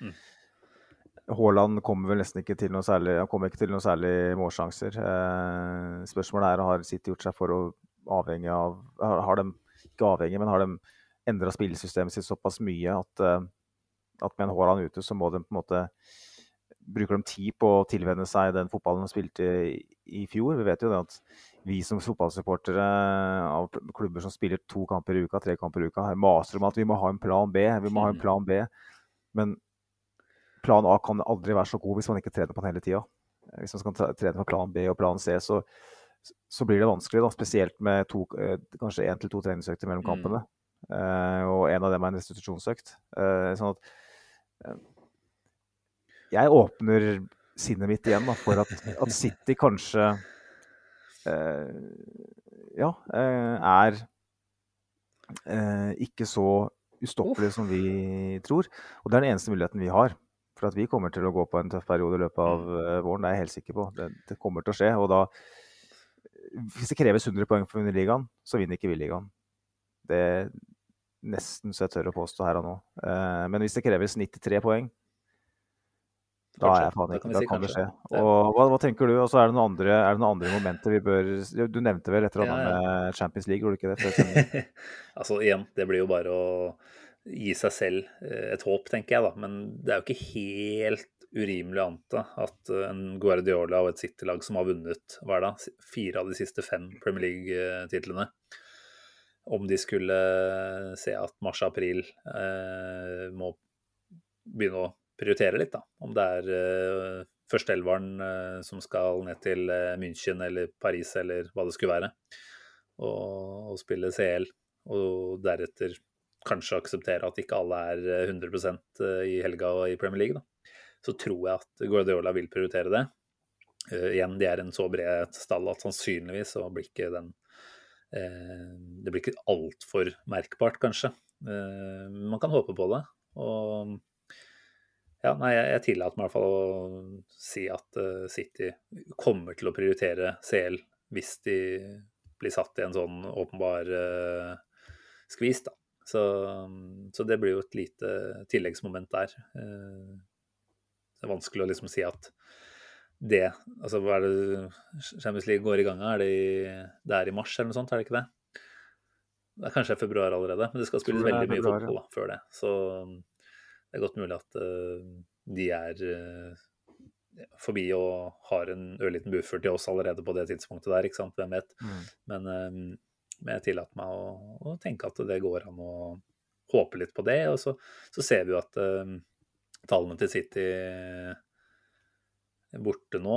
Mm. Haaland kommer vel nesten ikke til noe særlig Han kommer ikke til noen særlig målsjanser. Uh, spørsmålet er har City gjort seg for å avhenge av Har, har de ikke avhengig, men har de endra spillesystemet sitt såpass mye at, uh, at med en Haaland ute, så må de på en måte Bruker de tid på å tilvenne seg den fotballen de spilte i, fjor? Vi vet jo det at vi som fotballsupportere av klubber som spiller to kamper i uka, tre kamper i uka, maser om at vi må ha en plan B. Vi må ha en plan B. Men plan A kan aldri være så god hvis man ikke trener på den hele tida. Hvis man skal trene på plan B og plan C, så, så blir det vanskelig. da, Spesielt med to, eh, kanskje én til to treningsøkter mellom kampene. Mm. Uh, og en av dem er en restitusjonsøkt. Uh, sånn at Jeg åpner sinnet mitt igjen da, for at, at City kanskje ja, er ikke så ustoppelig som vi tror. Og det er den eneste muligheten vi har. For at vi kommer til å gå på en tøff periode i løpet av uh, våren, det er jeg helt sikker på. Det, det, kommer til å skje. Og da Hvis det kreves 100 poeng for å vinne ligaen, så vinner ikke vi ligaen. Det er nesten så jeg tør å påstå her og nå. Eh, men hvis det kreves 93 poeng, da, er jeg faen ikke, da kan det skje. Og hva, hva tenker du? Og så er, er, det noen andre momenter vi bør Du nevnte vel et eller annet ja, ja. med Champions League, gjorde du ikke det? altså igjen, det blir jo bare å gi seg selv et håp, tenker jeg, da. Men det er jo ikke helt urimelig å anta at en Guardiola og et City-lag som har vunnet hva er det, fire av de siste fem Premier League-titlene Om de skulle se at mars-april eh, må begynne å prioritere litt, da. Om det er uh, førsteelveren uh, som skal ned til uh, München eller Paris eller hva det skulle være, og, og spille CL, og deretter kanskje akseptere at ikke alle er 100% i helga og i Premier League, da. Så tror jeg at Guardiola vil prioritere det. Uh, igjen, de er en så bred stall at sannsynligvis så blir ikke den Det blir ikke altfor merkbart, kanskje. man kan håpe på det. Og ja, nei, jeg tillater meg i hvert fall å si at uh, City kommer til å prioritere CL hvis de blir satt i en sånn åpenbar uh, skvis, da. Så, så, det blir jo et lite tilleggsmoment der. Uh, det er vanskelig å liksom si at det Altså, hva er det Champions League går i gang av? Er det, i, det er i mars eller noe sånt, er det ikke det? Det er kanskje februar allerede, men det skal spilles veldig mye fotball da, før det. Så det er godt mulig at uh, de er uh, forbi og har en ørliten buffer til oss allerede på det tidspunktet der, ikke sant. Hvem vet. Mm. Men, um, men, jeg tillater meg å, å, tenke at det går an å håpe litt på det. Og så, så ser vi jo at uh, tallene til City borte nå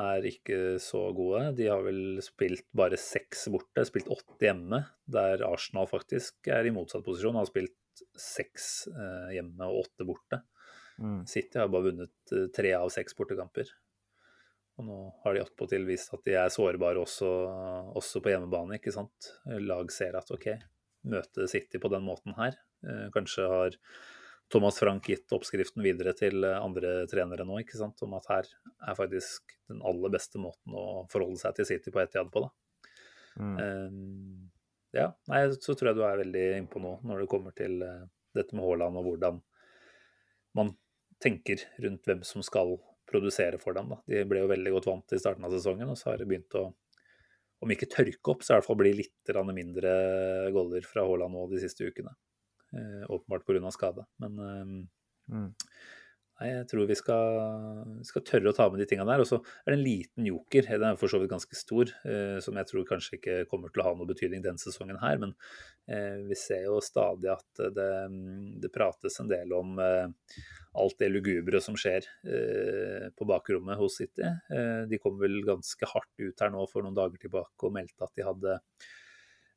er ikke så gode. De har vel spilt bare seks borte, spilt åtte hjemme, der Arsenal faktisk er i motsatt posisjon. Har spilt seks eh, hjemme og åtte borte. Mm. City har bare vunnet eh, tre av seks bortekamper. Og nå har de attpåtil vist at de er sårbare også, også, på hjemmebane. ikke sant? Lag ser at OK, møte City på den måten her. Eh, kanskje har Thomas Frank gitt oppskriften videre til andre trenere nå, ikke sant? om at her er faktisk den aller beste måten å forholde seg til City på Etiad på. da. Mm. Um, ja, nei, så tror jeg du er veldig innpå nå når det kommer til uh, dette med Haaland og hvordan man tenker rundt hvem som skal produsere for dem. Da. De ble jo veldig godt vant i starten av sesongen, og så har det begynt å om ikke tørke opp, så i hvert fall bli litt mindre goller fra Haaland nå de siste ukene. Eh, åpenbart pga. skade. Men eh, mm. Nei, jeg tror vi skal, skal, tørre å ta med de tingene der. Og så er det en liten joker, den er for så vidt ganske stor, eh, som jeg tror kanskje ikke kommer til å ha noe betydning den sesongen her. Men eh, vi ser jo stadig at det, det prates en del om eh, alt det lugubre som skjer eh, på bakrommet hos City. Eh, de kom vel ganske hardt ut her nå for noen dager tilbake og meldte at de hadde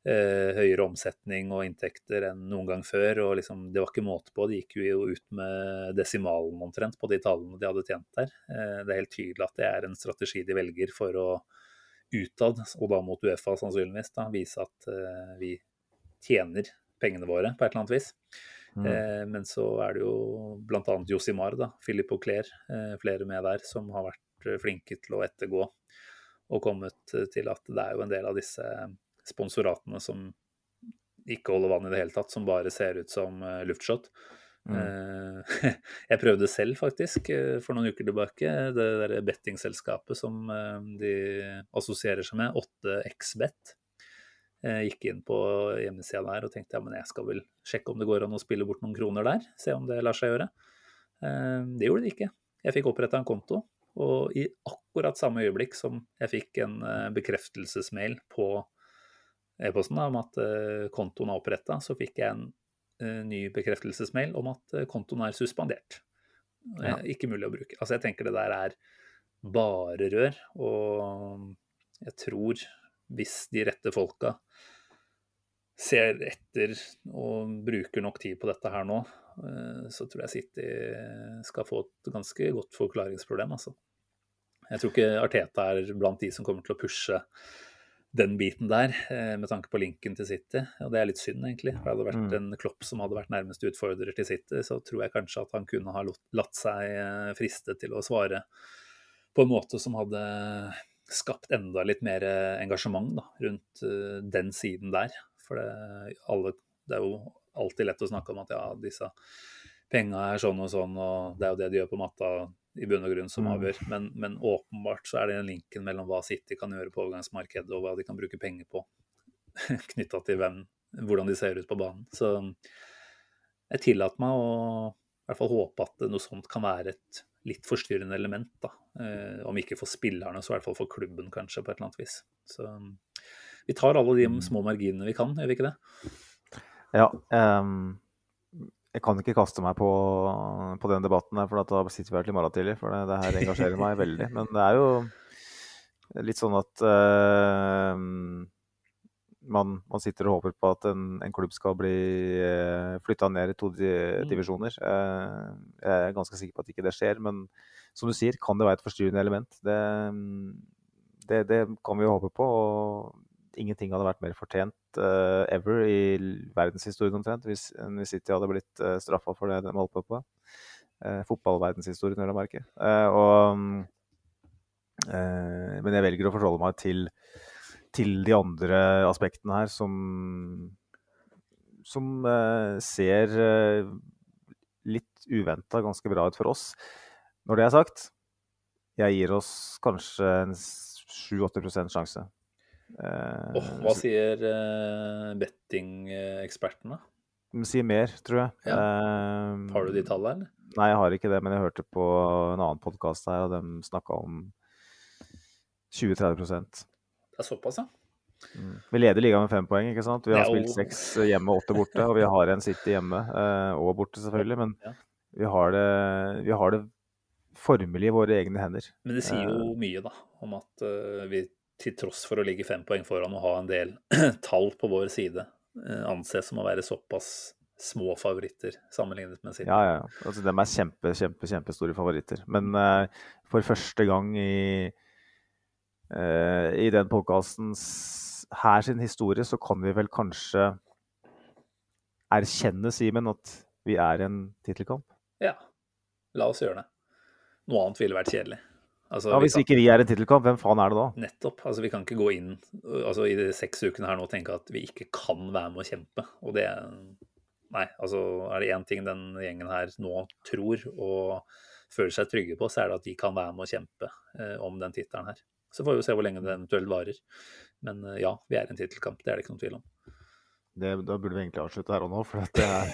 høyere omsetning og inntekter enn noen gang før. og liksom, Det var ikke måte på. De gikk jo ut med desimalen omtrent på de tallene de hadde tjent der. Eh, det er helt tydelig at det er en strategi de velger for å utad, og da mot Uefa sannsynligvis, da, vise at eh, vi tjener pengene våre på et eller annet vis. Mm. Eh, men så er det jo bl.a. Josimar, da, Philip Auclair, eh, flere med der, som har vært eh, flinke til å ettergå og kommet eh, til at det er jo en del av disse sponsoratene som ikke holder vann i det hele tatt, som bare ser ut som eh, luftshot. Mm. Eh, Jeg prøvde selv, faktisk, eh, for noen uker tilbake. Det der bettingselskapet som de assosierer seg med, 8xbet. Jeg gikk inn på hjemmesida der og tenkte ja, men jeg skal vel sjekke om det går an å spille bort noen kroner der. Se om det lar seg gjøre. Det gjorde det ikke. Jeg fikk oppretta en konto, og i akkurat samme øyeblikk som jeg fikk en bekreftelsesmail på e-posten om at eh, kontoen er oppretta, så fikk jeg en eh, ny bekreftelsesmail om at eh, kontoen er suspendert. Ja. Ikke mulig å bruke. Altså, jeg tenker det der er bare rør, og jeg tror hvis de rette folka ser etter og bruker nok tid på dette her nå, så tror jeg City skal få et ganske godt forklaringsproblem, altså. Jeg tror ikke Arteta er blant de som kommer til å pushe den biten der, eh, med tanke på linken til City. Og det er litt synd, egentlig. For hadde det vært en Klopp som hadde vært nærmeste utfordrer til City, så tror jeg kanskje at han kunne ha latt seg eh, friste til å svare på en måte som hadde skapt enda litt mer eh, engasjement da, rundt den siden der. For det, alle, det er jo alltid lett å snakke om at ja, disse penga er sånn og sånn, og det er jo det de gjør på matta i bunn og grunn som Mm. avgjør. Men, men åpenbart så er det en linken mellom hva City kan gjøre på overgangsmarkedet, og hva de kan bruke penger på, knytta til hvem, hvordan de ser ut på banen. Så jeg tillater meg å i hvert fall håpe at noe sånt kan være et litt forstyrrende element. da. Eh, om ikke for spillerne, så i hvert fall for klubben, kanskje, på et eller annet vis. Så vi tar alle de små marginene vi kan, gjør vi ikke det? Ja. ehm, jeg kan ikke kaste meg på, på den debatten her, for da sitter vi her til i morgen tidlig. For det, det her engasjerer meg veldig. Men det er jo litt sånn at uh, man, man sitter og håper på at en, en klubb skal bli uh, flytta ned i to di divisjoner. Uh, jeg er ganske sikker på at ikke det skjer. Men som du sier, kan det være et forstyrrende element. Det, det, det kan vi jo håpe på. og ingenting hadde vært mer fortjent uh, ever i verdenshistorien omtrent hvis, hvis City hadde blitt uh, straffa for det de holdt på på. Uh, Fotballverdenshistorien, vil jeg merke. Uh, og, uh, men jeg velger å forholde meg til, til de andre aspektene her som, som eh, ser eh, litt uventa ganske bra ut for oss. Når det er sagt, jeg gir oss kanskje en 7-8% sjanse. Eh, Åh, hva sier uh, bettingekspertene? De sier mer, tror jeg. Eh, Har du de tallene, eller? Nei, jeg har ikke det, men jeg hørte på en annen podkast her, og de snakka om 20-30% Det er såpass, ja. Vi leder ligaen med fem poeng, ikke sant? Vi har spilt seks hjemme og åtte borte, og vi har en City hjemme eh, og borte, selvfølgelig. Men Ja. vi har, det, vi har det formelig i våre egne hender. Men det sier Eh. jo mye, da, om at eh, vi til tross for å ligge fem poeng foran og ha en del tall på vår side, eh, anses som å være såpass små favoritter sammenlignet med City. Ja, ja. ja. Altså, de er kjempe, kjempe, kjempestore favoritter. Men uh, for første gang i, uh, i den podkastens her sin historie, så kan vi vel kanskje erkjenne, Simen, at vi er en tittelkamp? Ja, la oss gjøre det. Noe annet ville vært kjedelig. Altså, Ja, vi Hvis kan- ikke vi er en tittelkamp, hvem faen er det da? Nettopp. altså Vi kan ikke gå inn altså i de seks ukene her nå og tenke at vi ikke kan være med å kjempe. Og det Nei, altså er det én ting den gjengen her nå tror og føler seg trygge på, så er det at de kan være med å kjempe eh, om den tittelen her. Så får vi jo se hvor lenge det eventuelt varer. Men eh, ja, vi er en tittelkamp. Det er det ikke noen tvil om. Det, da burde vi egentlig avslutte her og nå, for det, er,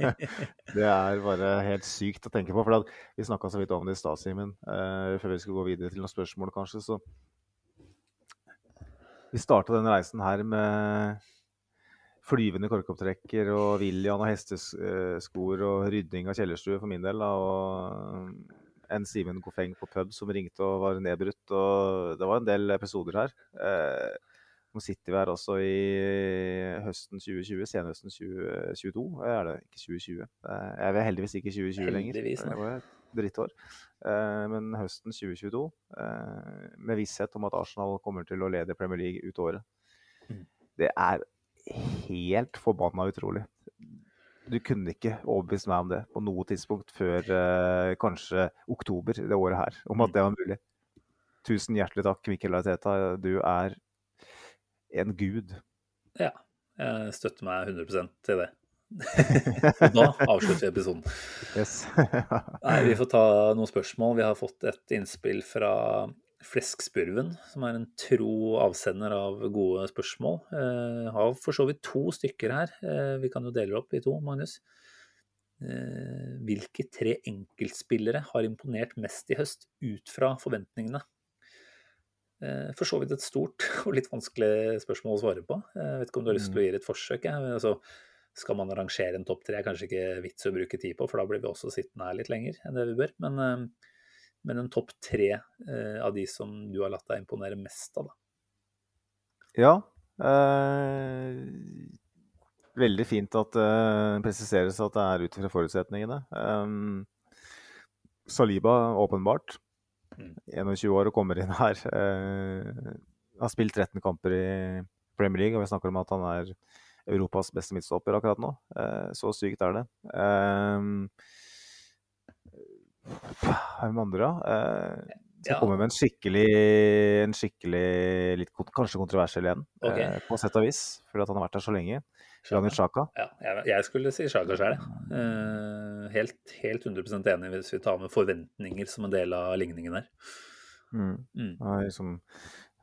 det er bare helt sykt å tenke på. For vi snakka så vidt om det i stad, Simen, uh, før vi skulle gå videre til noen spørsmål, kanskje. Så vi starta denne reisen her med flyvende korkopptrekker og William og hesteskoer og rydding av kjellerstue for min del. Da, og en Simen Kofeng på pub som ringte og var nedbrutt. Og det var en del episoder her. Eh, nå sitter vi her også i høsten 2020, senhøsten 2022. Er det ikke 2020? Eh, Jeg er heldigvis ikke 2020 lenger. Heldigvis. Det var et drittår. Eh, Men høsten 2022, eh, med visshet om at Arsenal kommer til å lede Premier League ut året. Mm. Det er helt forbanna utrolig. Du kunne ikke overbevist meg om det på noe tidspunkt før eh, kanskje oktober det året her, om at det var mulig. Tusen hjertelig takk, Mikkel Arteta. Du er en gud. Ja. Jeg støtter meg 100% til det. da avslutter vi episoden. Yes. Nei, Vi får ta noen spørsmål. Vi har fått et innspill fra Fleskspurven, som er en tro avsender av gode spørsmål. Eh, har for så vidt to stykker her. Eh, vi kan jo dele opp i to, Magnus. Eh, hvilke tre enkeltspillere har imponert mest i høst ut fra forventningene? Eh, for så vidt et stort og litt vanskelig spørsmål å svare på. Jeg vet ikke om du har lyst til å gi det et forsøk? Ja. Altså, skal man arrangere en topp tre, er kanskje ikke vits å bruke tid på, for da blir vi også sittende her litt lenger enn det vi bør. Men, eh, men en topp tre eh, av de som du har latt deg imponere mest av, da. Ja. Eh, veldig fint at det eh, presiseres at det er ut fra forutsetningene. Eh, Saliba, åpenbart. 21 år og kommer inn her. Uh, har spilt 13 kamper i Premier League, og vi snakker om at han er Europas beste midtstopper akkurat nå. Uh, så sykt er det. Hvem andre, da? Uh, skal Ja. komme med en skikkelig, en skikkelig litt kanskje kontroversiell en, okay. eh, på sett og vis. Fordi at han har vært der så lenge. Granit Sjaka? Ja, jeg, jeg skulle si Sjaka sjøl, jeg. helt, helt 100 enig hvis vi tar med forventninger som en del av ligningen her. Mm. Mm. Han har liksom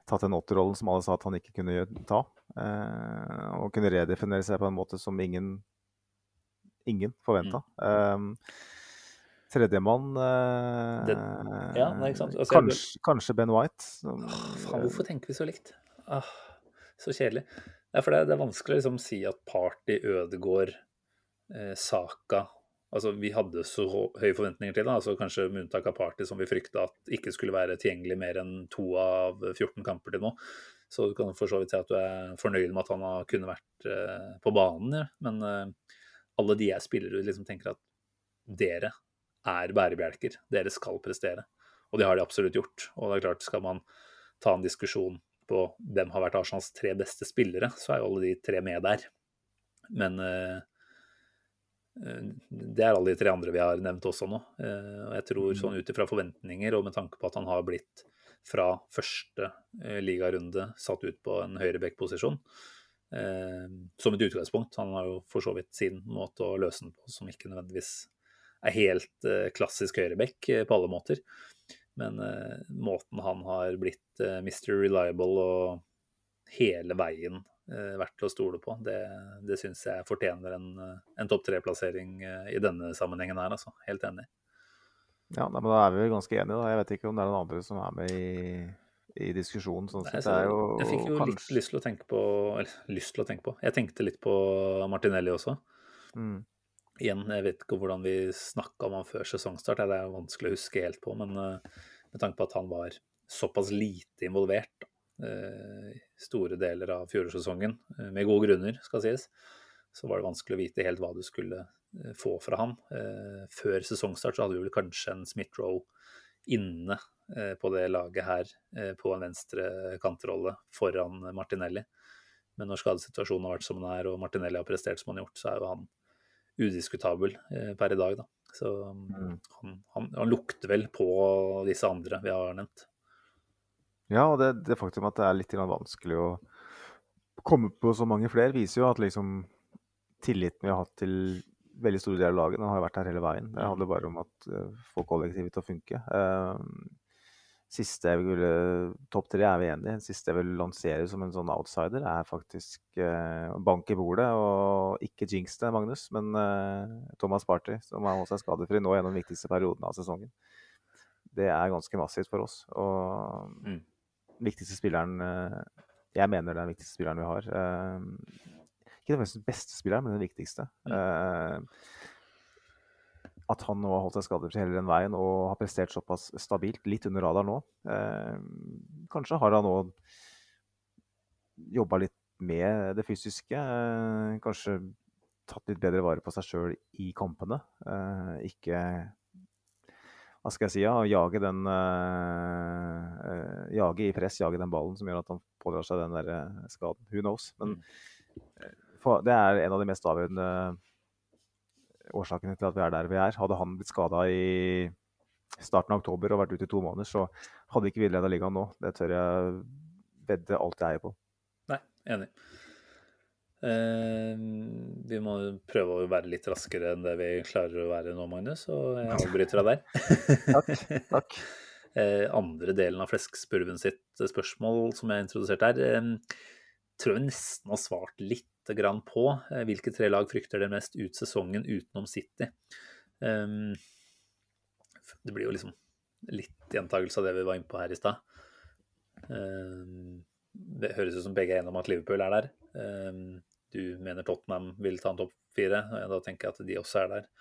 tatt den åtterrollen som alle sa at han ikke kunne ta. Eh, og kunne redefinere seg på en måte som ingen, ingen forventa. Um, Tredjemann eh, ja. Altså, kanskje, kanskje Ben White. Som, Åh, faen, hvorfor tenker vi så likt? Ah, så kjedelig. Nei, for det, det er vanskelig å liksom si at Party, Ødegård, eh, Saka Altså, vi hadde så høye forventninger til det, altså kanskje med unntak av Party, som vi frykta at ikke skulle være tilgjengelig mer enn to av 14 kamper til nå. Så du kan for så vidt si at du er fornøyd med at han har kunne vært eh, på banen, ja. men eh, alle de jeg spiller ut, liksom tenker at dere er bærebjelker, dere skal prestere. Og det har de absolutt gjort. Og det er klart, skal man ta en diskusjon på hvem har vært Arsenals tre beste spillere, så er jo alle de tre med der. Men eh, det er alle de tre andre vi har nevnt også nå. Eh, og jeg tror sånn ut ifra forventninger og med tanke på at han har blitt fra første eh, ligarunde satt ut på en høyreback-posisjon, som et utgangspunkt. Han har jo for så vidt sin måte å løse den på som ikke nødvendigvis er helt klassisk høyreback på alle måter. Men eh, måten han har blitt eh, Mr. Reliable og hele veien eh, vært til å stole på, det, det syns jeg fortjener en, eh, en topp tre-plassering eh, i denne sammenhengen her, altså. Helt enig. Ja, men Da er vi vel ganske enige. da. Jeg vet ikke om det er noen andre som er med i, i diskusjonen. sånn Nei, så Det jo jeg fikk jo litt lyst til å tenke på Eller lyst til å tenke på. Jeg tenkte litt på Martinelli også. Mm. Igjen, jeg vet ikke hvordan vi snakka om han før sesongstart, det er vanskelig å huske helt på, men eh, med tanke på at han var såpass lite involvert eh, i store deler av fjorårssesongen, eh, med gode grunner, skal sies, så var det vanskelig å vite helt hva du skulle få fra han. Før sesongstart så hadde vi vel kanskje en Smith-Roe inne på det laget her, på en venstre kantrolle foran Martinelli. Men når skadesituasjonen har vært som den er, og Martinelli har prestert som han har gjort, så er jo han udiskutabel eh, per i dag, da. Så Mm. han, han, han lukter vel på disse andre vi har nevnt. Ja, og det, det faktum at det er litt vanskelig å komme på så mange flere, viser jo at liksom tilliten vi har hatt til veldig store deler av laget, den har jo vært her hele veien. Det handler bare om at uh, få kollektivet til å funke. Uh, siste jeg vil Topp tre er vi enige i. Siste jeg vil lansere som en sånn outsider, er faktisk eh, bank i bordet. Og ikke jinx det, Magnus, men eh, Thomas Party, som har holdt seg skadefri nå gjennom den viktigste perioden av sesongen. Det er ganske massivt for oss. Og Mm. viktigste spilleren eh, Jeg mener det er den viktigste spilleren vi har. Eh, ikke nødvendigvis den beste spilleren, men den viktigste. Eh, at han nå har holdt seg skadefri hele den veien og har prestert såpass stabilt, litt under radar nå. Eh, kanskje har han nå jobba litt med det fysiske. Eh, kanskje tatt litt bedre vare på seg sjøl i kampene. Eh, ikke hva skal jeg si, ja, jage den eh, eh, Jage i press, jage den ballen som gjør at han pådrar seg den der eh, skaden. Who knows? Men for det er en av de mest avgjørende årsakene til at vi er der vi er. Hadde han blitt skada i starten av oktober og vært ute i to måneder, så hadde ikke vi leda ligaen nå. Det tør jeg vedde alt jeg eier på. Nei, enig. Eh, vi må prøve å være litt raskere enn det vi klarer å være nå, Magnus, og jeg avbryter deg der. Takk. takk. eh, andre delen av Fleskspurven sitt spørsmål som jeg introduserte her, eh, tror jeg nesten har svart litt grann på. Eh, hvilke tre lag frykter dere mest ut sesongen utenom City? Um, det blir jo liksom litt gjentagelse av det vi var inne på her i stad. Um, det høres ut som begge er enige om at Liverpool er der. Um, du mener Tottenham vil ta en topp fire. og Da tenker jeg at de også er der.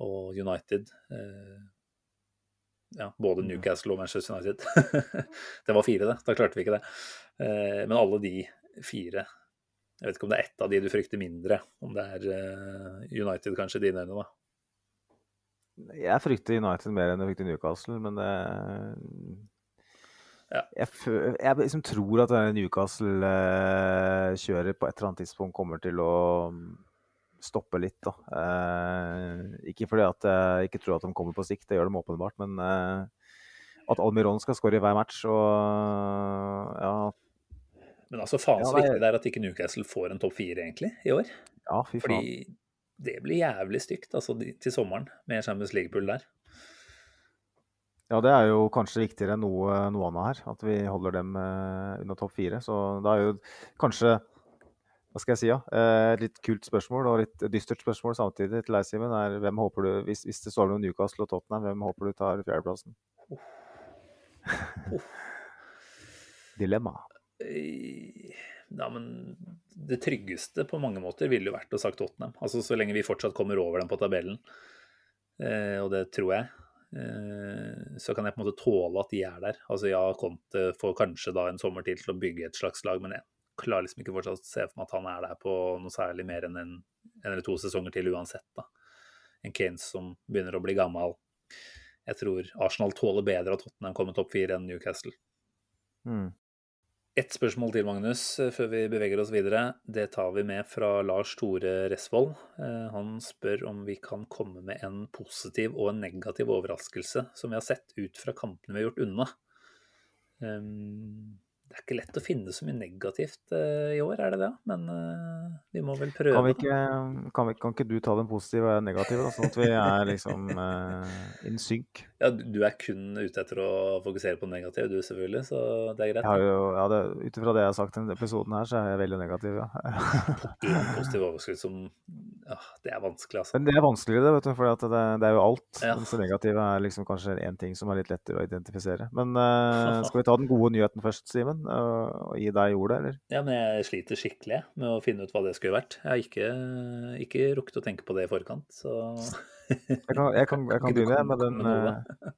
Og United uh, ja, både Newcastle og Manchester United. det var fire, det. Da klarte vi ikke det. Uh, men alle de fire Jeg vet ikke om det er ett av de du frykter mindre. Om det er uh, United, kanskje, dine øyne, da. Jeg frykter United mer enn jeg frykter Newcastle, men det Ja. Jeg, jeg liksom tror at Newcastle-kjøret på et eller annet tidspunkt kommer til å mm, stoppe litt. Da. Eh, ikke fordi at jeg ikke tror at de kommer på sikt, det gjør de åpenbart, men eh, at Almiron skal skåre i hver match og ja, Men altså, faen så viktig det er at ikke Newcastle får en topp fire, egentlig, i år. ja fy faen. Fordi det blir jævlig stygt altså, til sommeren med Champions League-pull der. Ja, det er jo kanskje viktigere enn noe, noe annet her, at vi holder dem eh, under topp fire. Så det er jo kanskje Hva skal jeg si, ja? Eh, et litt kult spørsmål og litt dystert spørsmål samtidig til deg, Simen. er Hvem håper du, hvis, hvis det står mellom Newcastle og Tottenham, hvem håper du tar fjerdeplassen? Dilemma. Eh, Ja, men det tryggeste på mange måter ville jo vært å sagt Tottenham. Altså så lenge vi fortsatt kommer over dem på tabellen, eh, og det tror jeg, eh, så kan jeg på en måte tåle at de er der. Altså ja, Conte får kanskje da en sommer til til å bygge et slags lag, men jeg klarer liksom ikke fortsatt å se for meg at han er der på noe særlig mer enn en, en eller to sesonger til uansett. da. En Keynes som begynner å bli gammel. Jeg tror Arsenal tåler bedre at Tottenham kommer topp fire enn Newcastle. Mm. Ett spørsmål til, Magnus, eh, før vi beveger oss videre. Det tar vi med fra Lars Tore Resvold. Eh, Han spør om vi kan komme med en positiv og en negativ overraskelse som vi har sett ut fra kampene vi har gjort unna. Um, Det er ikke lett å finne så mye negativt eh, i år, er det det? Men eh, vi må vel prøve. Kan, vi ikke, kan, vi, kan ikke du ta den positive og jeg den negative, da, sånn at vi er liksom uh, in sync? Ja, du er kun ute etter å fokusere på det negative, du selvfølgelig, så det er greit. Jeg har jo, ja, det, Ut ifra det jeg har sagt i denne episoden her, så er jeg veldig negativ, ja. En positiv overskudd som ja, Det er vanskelig, altså. Men det er vanskeligere, det, vet du, for det, det er jo alt. Ja. Mens det negative er liksom kanskje én ting som er litt lettere å identifisere. Men uh, skal vi ta den gode nyheten først, Simen? Og, og gi deg ordet, eller? Ja, men jeg sliter skikkelig med å finne ut hva det skulle vært. Jeg har ikke, ikke rukket å tenke på det i forkant, så Jeg kan, jeg kan, jeg kan begynne med den, eh,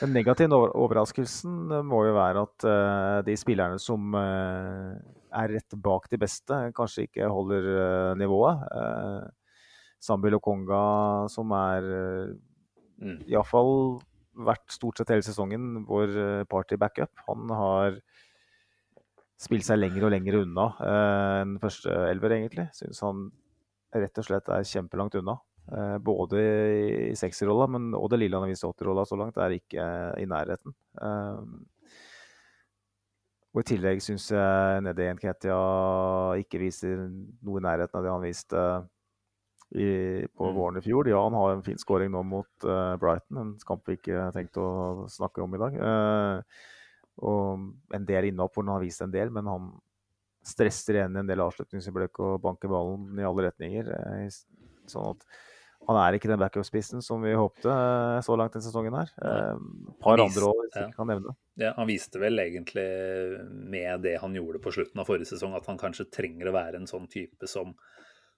den negative overraskelsen. eh, må jo være at eh, de spillerne som eh, er rett bak de beste, kanskje ikke holder eh, nivået. Sambi Lokonga, som er mm. iallfall vært stort sett hele sesongen vår eh, party backup. Han har spilt seg lenger og lenger unna eh, enn første elver, egentlig. Syns han rett og slett er kjempelangt unna. Eh, både i sekserrolla, men og det lille han har vist i åtterrolla så langt, er ikke i nærheten. Eh, og i tillegg syns jeg Nedi Nketia ikke viser noe i nærheten av det han viste i, på Mm. våren i fjor. Ja, han har en fin scoring nå mot eh, Brighton, en kamp vi ikke har tenkt å snakke om i dag. Eh, og en del innhopp hvor han har vist en del, men han stresser igjen en del avslutningsøyeblikk og banker ballen i alle retninger. eh, sånn at han er ikke den backup-spissen som vi håpte eh, så langt denne sesongen her. Eh, Et par andre år hvis jeg kan nevne. Ja, han viste vel egentlig med det han gjorde på slutten av forrige sesong, at han kanskje trenger å være en sånn type som,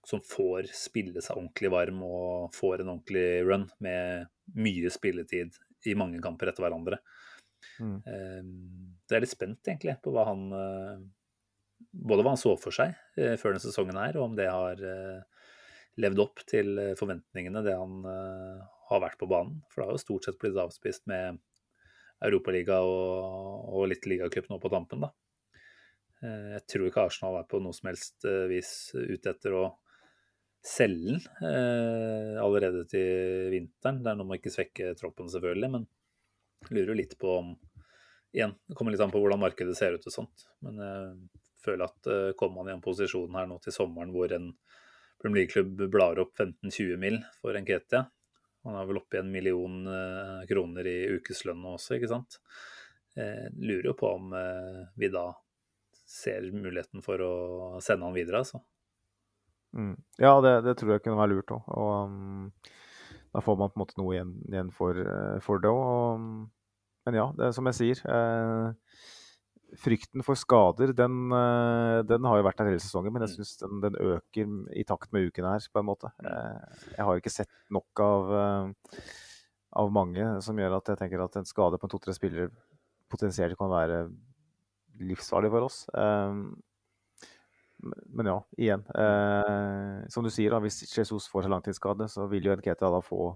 som får spille seg ordentlig varm og får en ordentlig run med mye spilletid i mange kamper etter hverandre. Mm. Eh, Så jeg er litt spent egentlig på hva han eh, Både hva han så for seg eh, før denne sesongen her, og om det har eh, levd opp til forventningene, det han har vært på banen. For det har jo stort sett blitt avspist med Europaliga og, og litt ligacup nå på tampen, da. Jeg tror ikke Arsenal er på noe som helst vis ute etter å selge den allerede til vinteren. Det er noe med å ikke svekke troppen, selvfølgelig, men lurer litt på om Igjen, det kommer litt an på hvordan markedet ser ut og sånt. Men jeg føler at uh, kommer man i en posisjon her nå til sommeren hvor en Premier League-klubb blar opp 15-20 mil for en Ketia Han er vel oppe i en million uh, kroner i ukeslønn også, ikke sant. Jeg lurer jo på om uh, vi da ser muligheten for å sende han videre, altså. Mm. Ja, det, det, tror jeg kunne være lurt òg. Og um, da får man på en måte noe igjen, igjen for, for, det òg. Men ja, det er som jeg sier. Eh, frykten for skader, den, eh, den, har jo vært der hele sesongen. Men jeg mm. syns den, den, øker i takt med ukene her, på en måte. Mm. Eh, jeg har ikke sett nok av, eh, av mange som gjør at jeg tenker at en skade på to-tre spillere potensielt kan være livsfarlig for oss. Um, men ja, igjen. Eh, som du sier, da, hvis Jesus får seg langtidsskade, så vil jo Nketa da få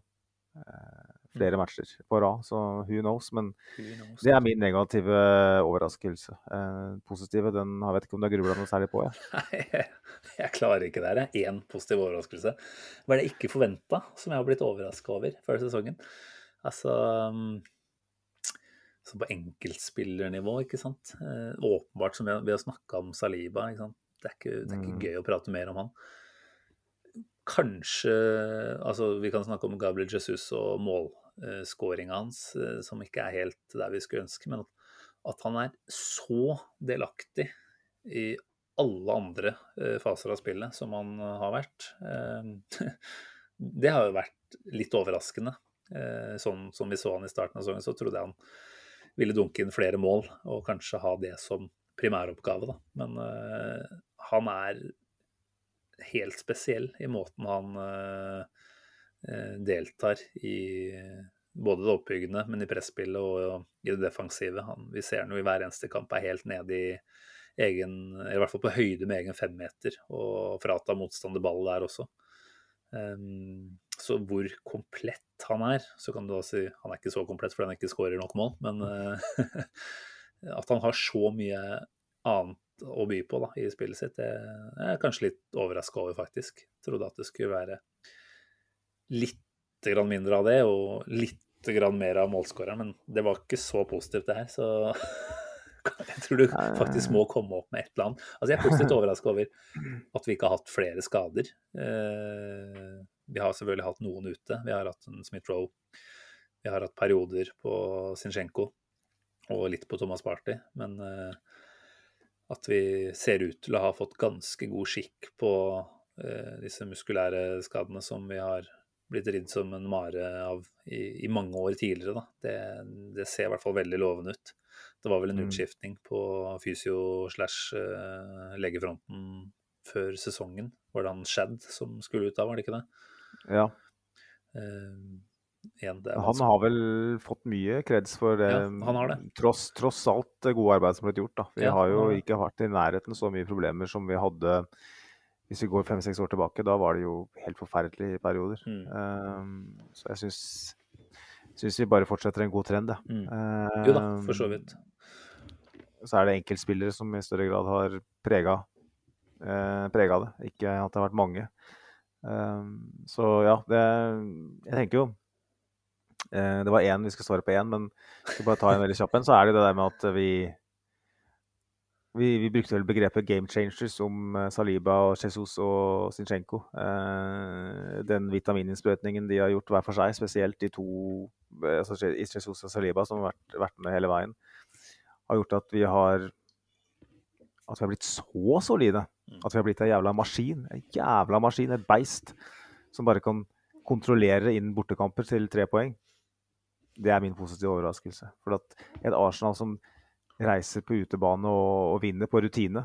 eh, flere mm. matcher på rad. Så who knows? Men who knows? det er min negative overraskelse. Eh, positive, den jeg vet ikke om du har grubla noe særlig på? Ja. Nei, jeg, jeg klarer ikke det. her. Én positiv overraskelse. Hva er det jeg ikke forventa, som jeg har blitt overraska over før sesongen? Altså um, så på enkeltspillernivå, ikke sant. Eh, åpenbart, som vi har snakka om Saliba, ikke sant. Det er ikke, det er ikke mm. gøy å prate mer om han. Kanskje Altså, vi kan snakke om Gabriel Jesus og målskåringa hans, eh, som ikke er helt der vi skulle ønske, men at, han er så delaktig i alle andre eh, faser av spillet som han har vært. Det har jo vært litt overraskende. Sånn som vi så han i starten av sesongen, så trodde jeg han ville dunke inn flere mål og kanskje ha det som primæroppgave. Da. Men uh, han er helt spesiell i måten han uh, deltar i både det oppbyggende, men i presspillet og i det defensive. Han, vi ser han jo i hver eneste kamp er helt nede i egen, i hvert fall på høyde med egen femmeter, og frata motstander ball der også. Um, så hvor komplett han er, så kan du da si han er ikke så komplett fordi han ikke skårer nok mål, men uh, at han har så mye annet å by på da, i spillet sitt, det er jeg kanskje litt overraska over, faktisk. Trodde at det skulle være litt grann mindre av det og litt grann mer av målskåreren, men det var ikke så positivt, det her. Så jeg tror du faktisk må komme opp med et eller annet. Altså, jeg er positivt overraska over at vi ikke har hatt flere skader. Eh, vi har selvfølgelig hatt noen ute. Vi har hatt en Smith-Roe. Vi har hatt perioder på Zinchenko og litt på Thomas Party. Men uh, at vi ser ut til å ha fått ganske god skikk på eh, disse muskulære skadene som vi har blitt ridd som en mare av i, i mange år tidligere. Det, det, ser i hvert fall veldig lovende ut. Det var vel en mm. utskiftning på fysio- slash uh, legefronten før sesongen. Var det han Shad som skulle ut da, var det ikke det? Ja. Uh, igjen, han har vel fått mye kreds for det, ja, har det. Tross, tross, alt det gode arbeidet som ble gjort. Da. Vi ja, har jo ikke vært i nærheten så mye problemer som vi hadde hvis vi går fem-seks år tilbake. Da var det jo helt forferdelig i perioder. Mm. Um, så jeg syns, vi bare fortsetter en god trend, jeg. Mm. Um, jo da, for så vidt. Så er det enkeltspillere som i større grad har prega, eh, prega det, ikke at det har vært mange. Um, så ja, det Jeg tenker jo Det var én vi skal svare på én, men skal bare ta en veldig kjapp en. Så er det det der med at vi vi, vi, brukte vel begrepet 'game changers' om uh, Saliba og Jesus og Zinchenko. Uh, den vitamininnsprøytningen de har gjort hver for seg, spesielt de to altså Jesus og Saliba, som har vært, vært, med hele veien, har gjort at vi har at vi har blitt så solide. Mm. At vi har blitt ei jævla maskin. En jævla maskin, et beist, som bare kan kontrollere inn bortekamper til tre poeng. Det er min positive overraskelse. For at et Arsenal som reiser på utebane og, og vinner på rutine,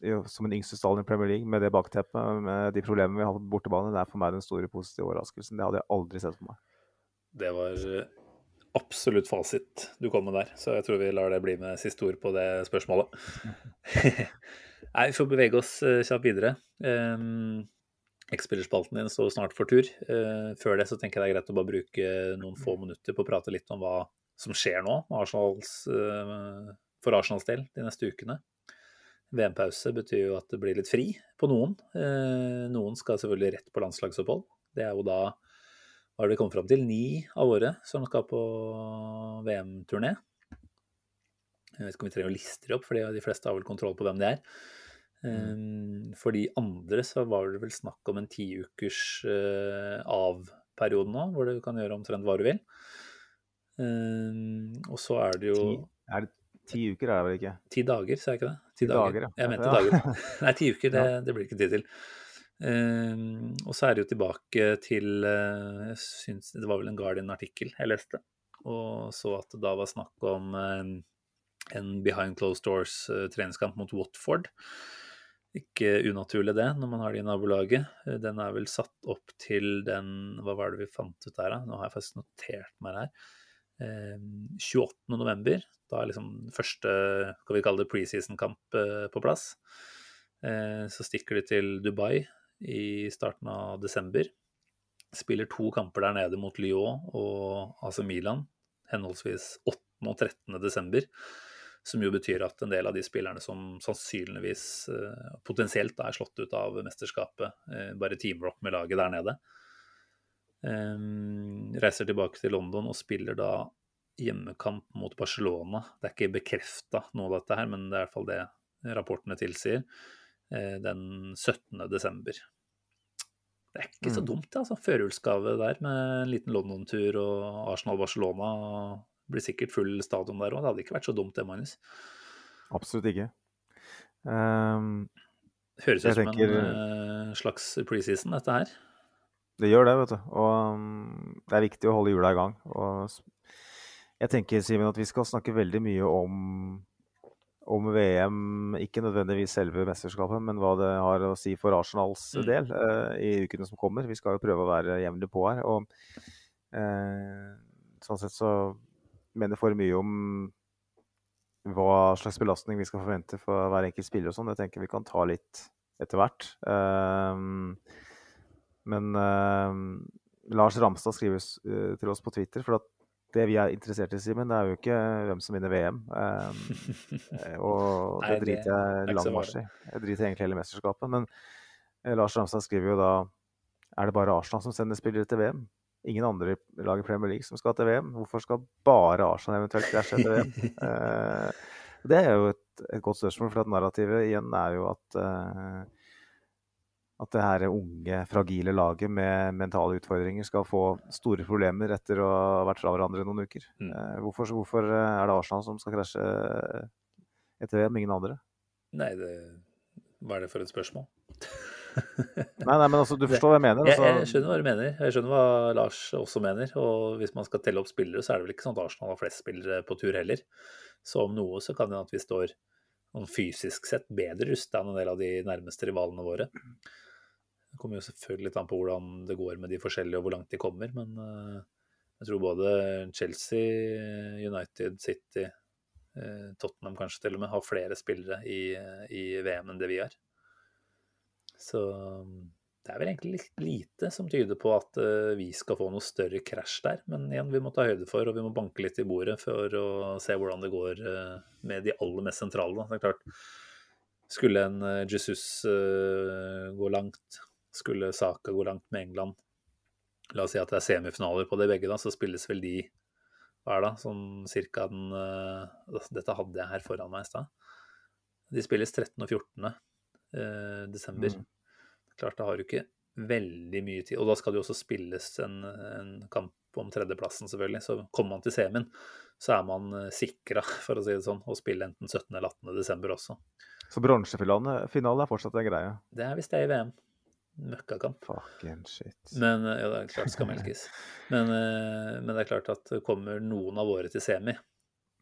som en yngste stall i Premier League, med det bakteppet, med de problemene vi har på bortebane, det er for meg den store positive overraskelsen. Det hadde jeg aldri sett for meg. Det var absolutt fasit du kom med der, så jeg tror vi lar det bli med siste ord på det spørsmålet. Nei, vi får bevege oss uh, kjapt videre. Um, X-spillerspalten din står snart for tur. Uh, før det så tenker jeg det er greit å bare bruke noen få minutter på å prate litt om hva som skjer nå Arsenals, uh, for Arsenals del de neste ukene. VM-pause betyr jo at det blir litt fri på noen. Eh, noen skal selvfølgelig rett på landslagsopphold. Det er jo da hva har vi kommet fram til? Ni av våre som skal på VM-turné. Jeg vet ikke om vi trenger å liste det opp, for de fleste har vel kontroll på hvem de er. Um, for de andre så var det vel snakk om en tiukers uh, av-periode nå, hvor du kan gjøre omtrent hva du vil. Um, og så er det jo Ti, er det ti uker, er det vel ikke? Ti dager, sa jeg ikke det? Ti, Ti dager, ja. Jeg mente Ja. dager. Nei, ti uker, det, det blir ikke tid til. Um, og så er det jo tilbake til uh, Jeg syns det var vel en Guardian-artikkel jeg leste, og så at det da var snakk om uh, en behind closed doors uh, treningskamp mot Watford. Ikke unaturlig det, når man har det i nabolaget. Uh, Den er vel satt opp til den Hva var det vi fant ut der, da? Nå har jeg faktisk notert meg det her. Um, 28. november. Da er liksom første skal vi kalle det preseason-kamp uh, på plass. Eh, Så stikker de til Dubai i starten av desember. Spiller to kamper der nede mot Lyon og AC Milan, henholdsvis 8. og 13. desember. Som jo betyr at en del av de spillerne som sannsynligvis eh, potensielt er slått ut av mesterskapet, eh, bare teamrock med laget der nede. Eh, reiser tilbake til London og spiller da hjemmekamp mot Barcelona. Det er ikke bekrefta noe av dette her, men det er i hvert fall det rapportene tilsier. eh, Den 17. desember. Det er ikke så dumt, dumt, altså. Førjulsgave der med en liten London-tur og Arsenal-Barcelona. Blir sikkert full stadion der òg. Det hadde ikke vært så dumt det, Magnus. Absolutt ikke. Um, Høres ut som tenker- en uh, slags preseason, dette her. Det gjør det, vet du. Og um, det er viktig å holde hjula i gang. Og jeg tenker, Simen, at vi skal snakke veldig mye om, om VM. Ikke nødvendigvis selve mesterskapet, men hva det har å si for Arsenals Mm. del uh, i ukene som kommer. Vi skal jo prøve å være jevnlig på her. Og uh, sånn sett så mener for mye om hva slags belastning vi skal forvente for hver enkelt spiller og sånn. Jeg tenker vi kan ta litt etter hvert. Ehm, men ehm, Lars Ramstad skriver eh, til oss på Twitter, for at det vi er interessert i, Simen, det er jo ikke hvem som vinner VM. Ehm, eh, og det driter er jeg langt lang marsj i. Jeg driter egentlig hele mesterskapet. Men eh, Lars Ramstad skriver jo da er det bare Arsenal som sender spillere til VM. Ingen andre lag i Premier League som skal til VM. Hvorfor skal bare Arsenal eventuelt krasje til VM? Eh, det er jo et, et godt spørsmål, for at narrativet igjen er jo at eh, at det her unge, fragile laget med mentale utfordringer skal få store problemer etter å ha vært fra hverandre noen uker. Mm. Eh, hvorfor, hvorfor er det Arsenal som skal krasje etter VM, ingen andre? Nei, det, hva er det for et spørsmål? Nei, nei, men altså, du forstår hva jeg mener? Jeg, jeg Altså, skjønner hva du mener. Jeg skjønner hva Lars også mener. Og hvis man skal telle opp spillere, så er det vel ikke sånn at Arsenal har flest spillere på tur heller. Så om noe så kan det at vi står sånn fysisk sett bedre rusta enn en del av de nærmeste rivalene våre. Det kommer jo selvfølgelig litt an på hvordan det går med de forskjellige og hvor langt de kommer, men eh, jeg tror både Chelsea, United, City, eh, Tottenham kanskje til og med, har flere spillere i, i VM enn det vi har. Så det er vel egentlig lite som tyder på at eh, vi skal få noe større krasj der. Men igjen, vi må ta høyde for, og vi må banke litt i bordet for å se hvordan det går eh, med de aller mest sentrale. Det er klart, skulle en eh, Jesus gå langt, skulle Saka gå langt med England La oss si at det er semifinaler på det begge, da, så spilles vel de hva det, sånn cirka den eh, Dette hadde jeg her foran meg i stad. De spilles 13. og 14. eh, desember. Mm. Klart, da har du ikke veldig mye tid. Og da skal det jo også spilles en, en kamp om tredjeplassen, selvfølgelig. Så kommer man til semien, så er man uh, sikra, for å si det sånn, å spille enten 17. eller 18. desember også. så bronsefinale er fortsatt en greie. Det er hvis det er i VM. Møkkakamp. Fucking shit. Men ja, det er klart skal melkes. Men, eh, men det er klart at kommer noen av våre til semi,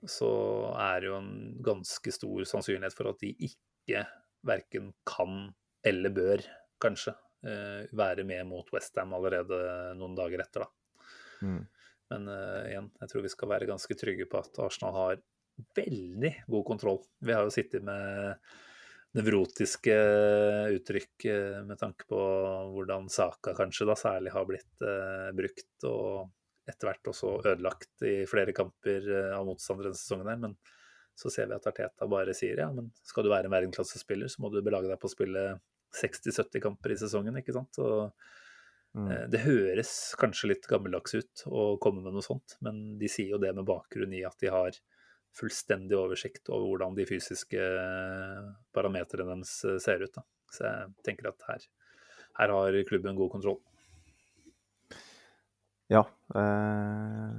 så er det jo en ganske stor sannsynlighet for at de ikke verken kan eller bør, kanskje, eh, være med mot Westham allerede noen dager etter, da. Mm. Men uh, igjen, jeg tror vi skal være ganske trygge på at Arsenal har veldig god kontroll. Vi har jo sittet med nevrotiske uttrykk eh, med tanke på hvordan Saka kanskje da særlig har blitt uh, brukt, og etter hvert også ødelagt i flere kamper av motstandere denne sesongen her. Men så ser vi at Arteta bare sier ja, men skal du være en verdensklassespiller, så må du belage deg på å spille 60-70 kamper i sesongen, ikke sant. Og Mm. Eh, Det høres kanskje litt gammeldags ut å komme med noe sånt, men de sier jo det med bakgrunn i at de har fullstendig oversikt over hvordan de fysiske parametrene deres eh, ser ut. Da. Så jeg tenker at her, her har klubben god kontroll. Ja, eh,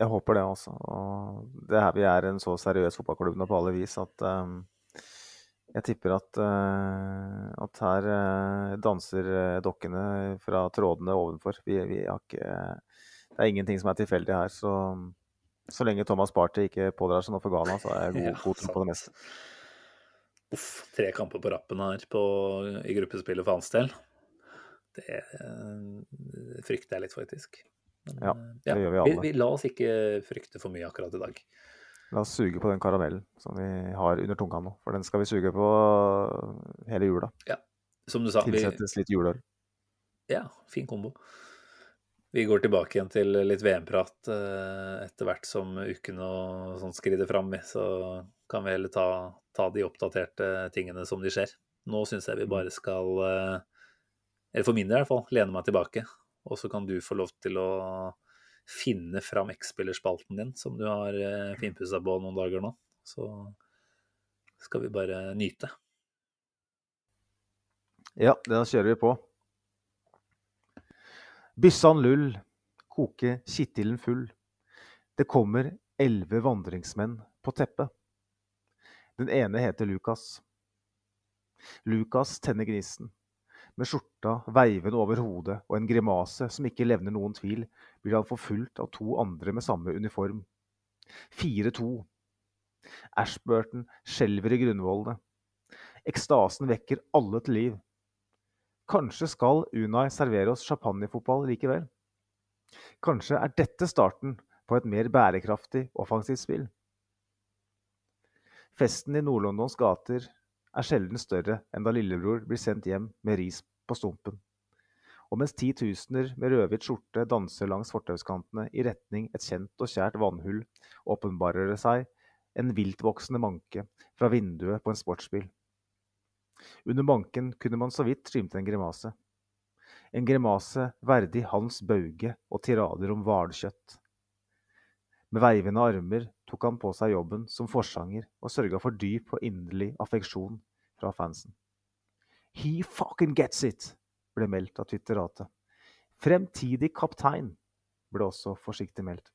jeg håper det også. Og det her, vi er en så seriøs fotballklubb nå på alle vis at um, jeg tipper at, uh, at her uh, danser dokkene fra trådene ovenfor. Vi, vi har ikke, det er ingenting som er tilfeldig her. Så, så lenge Thomas Party ikke pådrar seg noe for gala, så er jeg god, Ja, god tro på det meste. Uff, tre kamper på rappen her på, i gruppespillet for hans del. Det det frykter jeg litt, faktisk. Men, Ja, det det gjør vi vi, alle. vi la oss ikke frykte for mye akkurat i dag. La oss suge på den karamellen som vi har under tunga nå. For den skal vi suge på hele jula. Ja, Som du sa, vi, litt juleøl. Ja, fin kombo. Vi går tilbake igjen til litt VM-prat eh, etter hvert som ukene og sånn skrider fram. Så kan vi heller ta, ta de oppdaterte tingene som de skjer. Nå syns jeg vi bare skal, eh, eller for min del i hvert fall, lene meg tilbake. Og så kan du få lov til å finne fram X-spillerspalten din, som du har eh, finpussa på noen dager nå. Så skal vi bare nyte. Ja, da kjører vi på. Byssan lull, koke kittilen full. Det kommer elleve vandringsmenn på teppet. Den ene heter Lukas. Lukas tenner gnisten. Med skjorta veivende over hodet og en grimase som ikke levner noen tvil, blir han forfulgt av to andre med samme uniform. 4-2. Ashburton skjelver i grunnvollene. Ekstasen vekker alle til liv. Kanskje skal Unai servere oss champagnefotball likevel? Kanskje er dette starten på et mer bærekraftig offensivt spill? Festen i Nord-Londons gater er sjelden større enn da lillebror blir sendt hjem med ris på stumpen. Og mens titusener med rødhvit skjorte danser langs fortauskantene i retning et kjent og kjært vannhull, åpenbarer det seg en viltvoksende manke fra vinduet på en sportsbil. Under manken kunne man så vidt skimte en grimase. En grimase verdig Hans Bauge og tirader om hvalkjøtt. Med veivende armer tok han på seg jobben som forsanger og sørga for dyp og inderlig affeksjon fra fansen. He fucking gets it, ble meldt av Twitteratet. Fremtidig kaptein, ble også forsiktig meldt.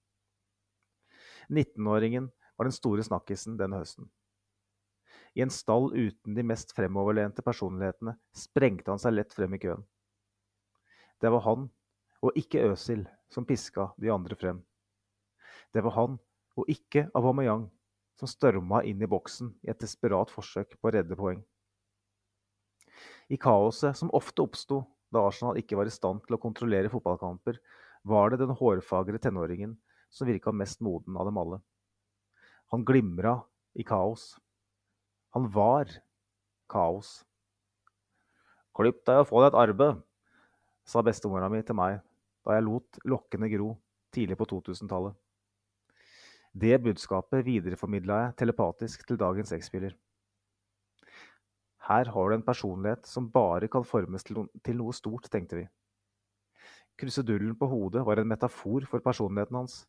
19-åringen var den store snakkisen denne høsten. I en stall uten de mest fremoverlente personlighetene sprengte han seg lett frem i køen. Det var han, og ikke Øsil, som piska de andre frem. Det var han, og ikke Aubameyang, som storma inn i boksen i et desperat forsøk på å redde poeng. I kaoset som ofte oppsto da Arsenal ikke var i stand til å kontrollere fotballkamper, var det den hårfagre tenåringen som virka mest moden av dem alle. Han glimra i kaos. Han var kaos. Klipp deg og få deg et arbeid, sa bestemora mi til meg da jeg lot lokkene gro tidlig på 2000-tallet. Det budskapet videreformidla jeg telepatisk til dagens X-spiller. Her har du en personlighet som bare kan formes til, no til noe stort, tenkte vi. Krusedullen på hodet var en metafor for personligheten hans,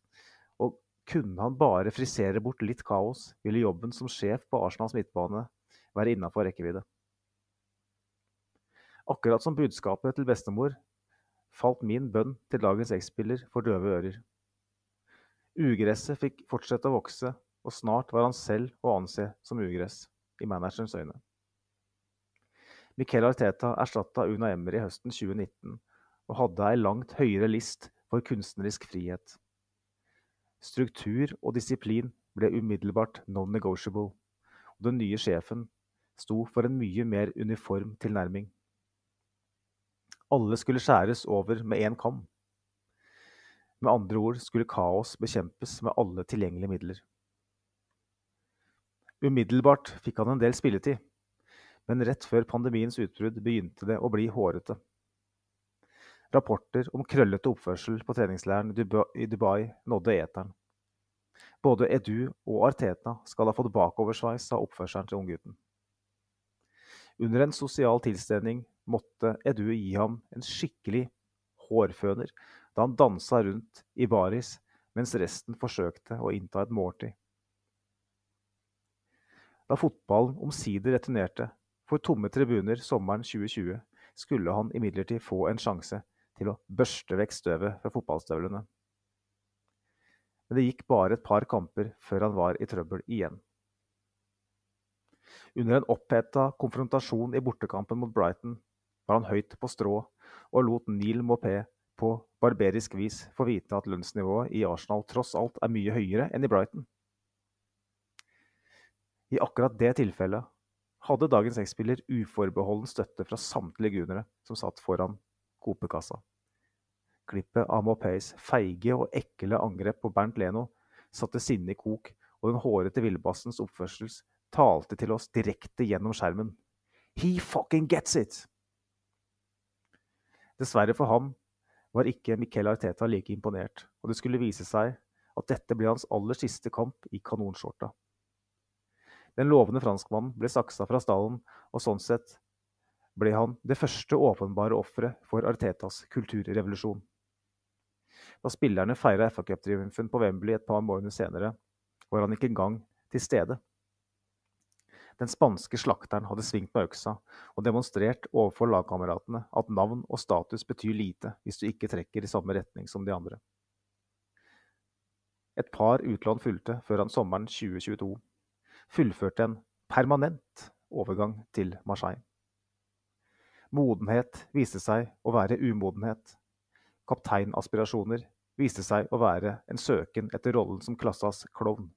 og kunne han bare frisere bort litt kaos, ville jobben som sjef på Arsenals midtbane være innafor rekkevidde. Akkurat som budskapet til bestemor falt min bønn til dagens X-spiller for døve ører. Ugresset fikk fortsette å vokse, og snart var han selv å anse som ugress i managerens øyne. Miquel Arteta erstatta Una Emery høsten 2019 og hadde ei langt høyere list for kunstnerisk frihet. Struktur og disiplin ble umiddelbart non-negotiable, og den nye sjefen sto for en mye mer uniform tilnærming. Alle skulle skjæres over med én kam. Med andre ord skulle kaos bekjempes med alle tilgjengelige midler. Umiddelbart fikk han en del spilletid, men rett før pandemiens utbrudd begynte det å bli hårete. Rapporter om krøllete oppførsel på treningsleiren i Dubai nådde eteren. Både Edu og Arteta skal ha fått bakoversveis av oppførselen til unggutten. Under en sosial tilstelning måtte Edu gi ham en skikkelig hårføner da han dansa rundt i baris mens resten forsøkte å innta et måltid. Da fotballen omsider returnerte for tomme tribuner sommeren 2020, skulle han imidlertid få en sjanse til å børste vekk støvet fra fotballstøvlene. Men det gikk bare et par kamper før han var i trøbbel igjen. Under en oppheta konfrontasjon i bortekampen mot Brighton var han høyt på strå og lot Neil Maupé på barberisk vis få vite at lønnsnivået i Arsenal tross alt er mye høyere enn i Brighton. I akkurat det tilfellet hadde dagens X-spiller uforbeholden støtte fra samtlige gunere som satt foran kopekassa. Klippet av Maupés feige og ekle angrep på Bernt Leno satte sinnet i kok, og den hårete villbassens oppførsel talte til oss direkte gjennom skjermen. He fucking gets it! Dessverre for ham var ikke Miquel Arteta like imponert, og det skulle vise seg at dette ble hans aller siste kamp i kanonskjorta. Den lovende franskmannen ble saksa fra stallen, og sånn sett ble han det første åpenbare offeret for Artetas kulturrevolusjon. Da spillerne feira FA-cuptriumfen på Wembley et par måneder senere, var han ikke engang til stede. Den spanske slakteren hadde svingt med øksa og demonstrert overfor lagkameratene at navn og status betyr lite hvis du ikke trekker i samme retning som de andre. Et par utlån fulgte før han sommeren 2022 fullførte en permanent overgang til Marseille. Modenhet viste seg å være umodenhet. Kapteinaspirasjoner viste seg å være en søken etter rollen som klassas klovn.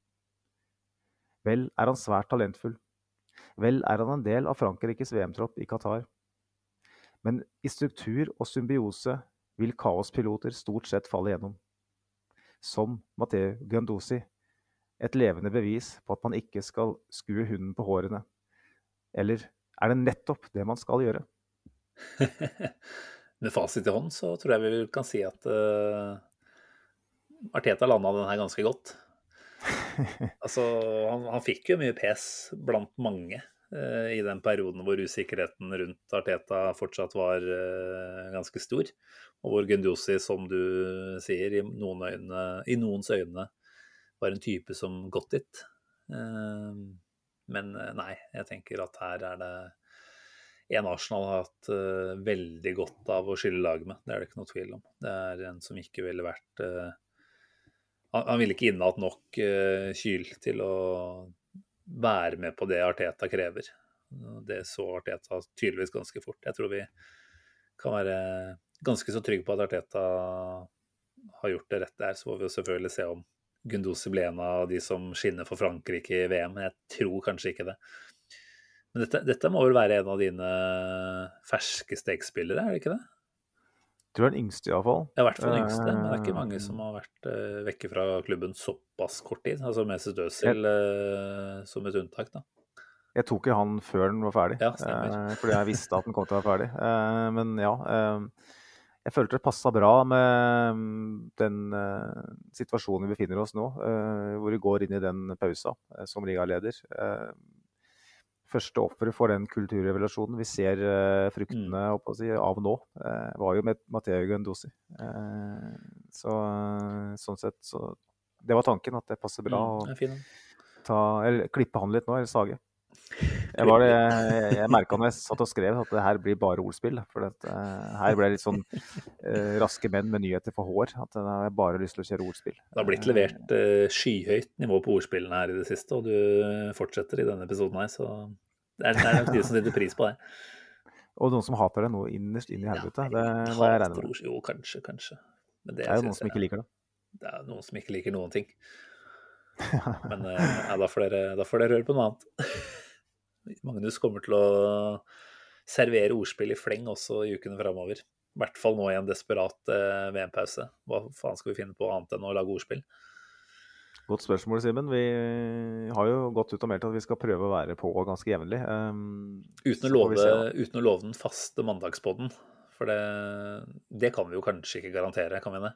Vel er han svært talentfull. Vel er han en del av Frankrikes VM-tropp i Qatar. Men i struktur og symbiose vil kaospiloter stort sett falle gjennom. Som Matteo Guendouzi, et levende bevis på at man ikke skal skue hunden på hårene. Eller er det nettopp det man skal gjøre? Med fasit i hånd så tror jeg vi kan si at uh, Arteta landa den her ganske godt. altså, han, han, fikk jo mye pes blant mange uh, i den perioden hvor usikkerheten rundt Arteta fortsatt var uh, ganske stor. Og hvor Gunduzi, som du sier, i, noen øyne, i, noens øyne var en type som gått dit. Uh, men nei, jeg tenker at her er det en Arsenal har hatt uh, veldig godt av å skille lag med. Det er det ikke noe tvil om. Det er en som ikke ville vært han, ville ikke innehatt nok kyl til å være med på det Arteta krever. Det så Arteta tydeligvis ganske fort. Jeg tror vi kan være ganske så trygge på at Arteta har gjort det rett der. Så får vi jo selvfølgelig se om Gundosi ble en av de som skinner for Frankrike i VM, men jeg tror kanskje ikke det. Men dette, dette, må vel være en av dine ferskeste X-spillere, er det ikke det? Du er den yngste, iallfall. Ja, i hvert fall den yngste. Men det er ikke mange som har vært uh, vekke fra klubben såpass kort tid. Altså Mesut Özil uh, som et unntak, da. Jeg tok jo han før den var ferdig, ja, uh, fordi jeg visste at den kom til å være ferdig. Uh, men ja. Jeg følte det passa bra med mm, den situasjonen vi befinner oss nå, hvor vi går inn i den pausa som ligaleder første offeret for den kulturrevolusjonen vi ser fruktene mm. si, av nå, var jo med Matheo Guendouzi. Uh, så sånn sett så Det var tanken, at det passer bra mm, å ta, eller, klippe han litt nå, eller sage. Jeg, var jeg, jeg merka når jeg satt og skrev at det her blir bare ordspill. For det, her ble det litt sånn raske menn med nyheter for hår. At jeg har bare lyst til å kjøre ordspill. Det har blitt levert skyhøyt nivå på ordspillene her i det siste, og du fortsetter i denne episoden her, så det er, det er nok de som setter pris på det. Og noen som hater det nå innerst inn i helvete. det må jeg regne med. Jo, kanskje, kanskje. Men det, det er jo noen som ikke liker det. Det er noen som ikke liker noen ting. Men ja, da, får dere, da får dere høre på noe annet. Magnus kommer til å servere ordspill i fleng også i ukene framover. I hvert fall nå i en desperat eh, VM-pause. Hva faen skal vi finne på annet enn å lage ordspill? Godt spørsmål, Simen. Vi har jo gått ut og meldt at vi skal prøve å være på ganske jevnlig. Um, uten, å love, uten å love den faste mandagspodden. For det, det, kan vi jo kanskje ikke garantere, kan vi det?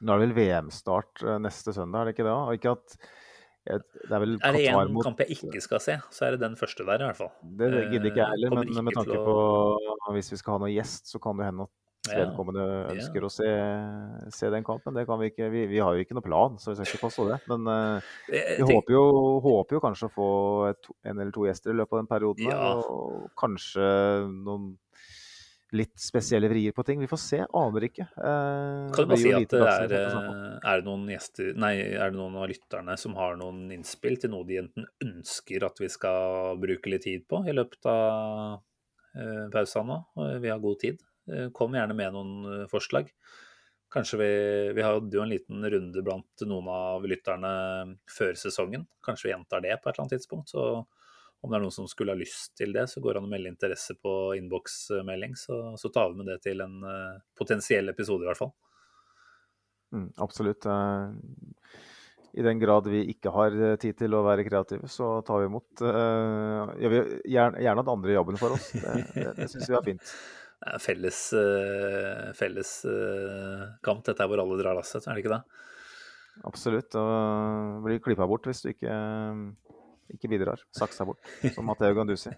Nå er det vel VM-start eh, neste søndag, er det ikke det? Og ikke at jeg, Det er Er det én mot kamp jeg ikke skal se, så er det den første der, i hvert fall. Det gidder ikke jeg heller, Kommer men med tanke å- på hvis vi skal ha noen gjest, så kan det hende at Ja, vedkommende ønsker å se, se den kampen. Det kan vi ikke. Vi, vi har jo ikke noen plan, så vi skal ikke påstå det. Men uh, vi tenker- håper jo, håper jo kanskje å få et, en eller to gjester i løpet av den perioden. Ja. Og kanskje noen litt spesielle vrier på ting. Vi får se, aner ikke. Eh, Kan du bare si at det er, eh, er det noen gjester Nei, er det noen av lytterne som har noen innspill til noe de enten ønsker at vi skal bruke litt tid på i løpet av eh, pausen nå? Eh, Vi har god tid. Eh, Kom gjerne med noen forslag. Kanskje vi Vi hadde jo en liten runde blant noen av lytterne før sesongen. Kanskje vi gjentar det på et eller annet tidspunkt. Så om det er noen som skulle ha lyst til det, så går det an å melde interesse på innboksmelding. Så, så tar vi med det til en uh, potensiell episode, i hvert fall. Mm, absolutt. eh, I den grad vi ikke har eh, tid til å være kreative, så tar vi imot. gjør vi gjerne, gjerne at andre jobben for oss. Det, det, det syns vi er fint. Det er felles, felles kamp, dette er hvor alle drar lasset, er det ikke det? Absolutt. Og blir klippa bort hvis du ikke, ikke bidrar. Saksa bort, som Matteo Ganduzi.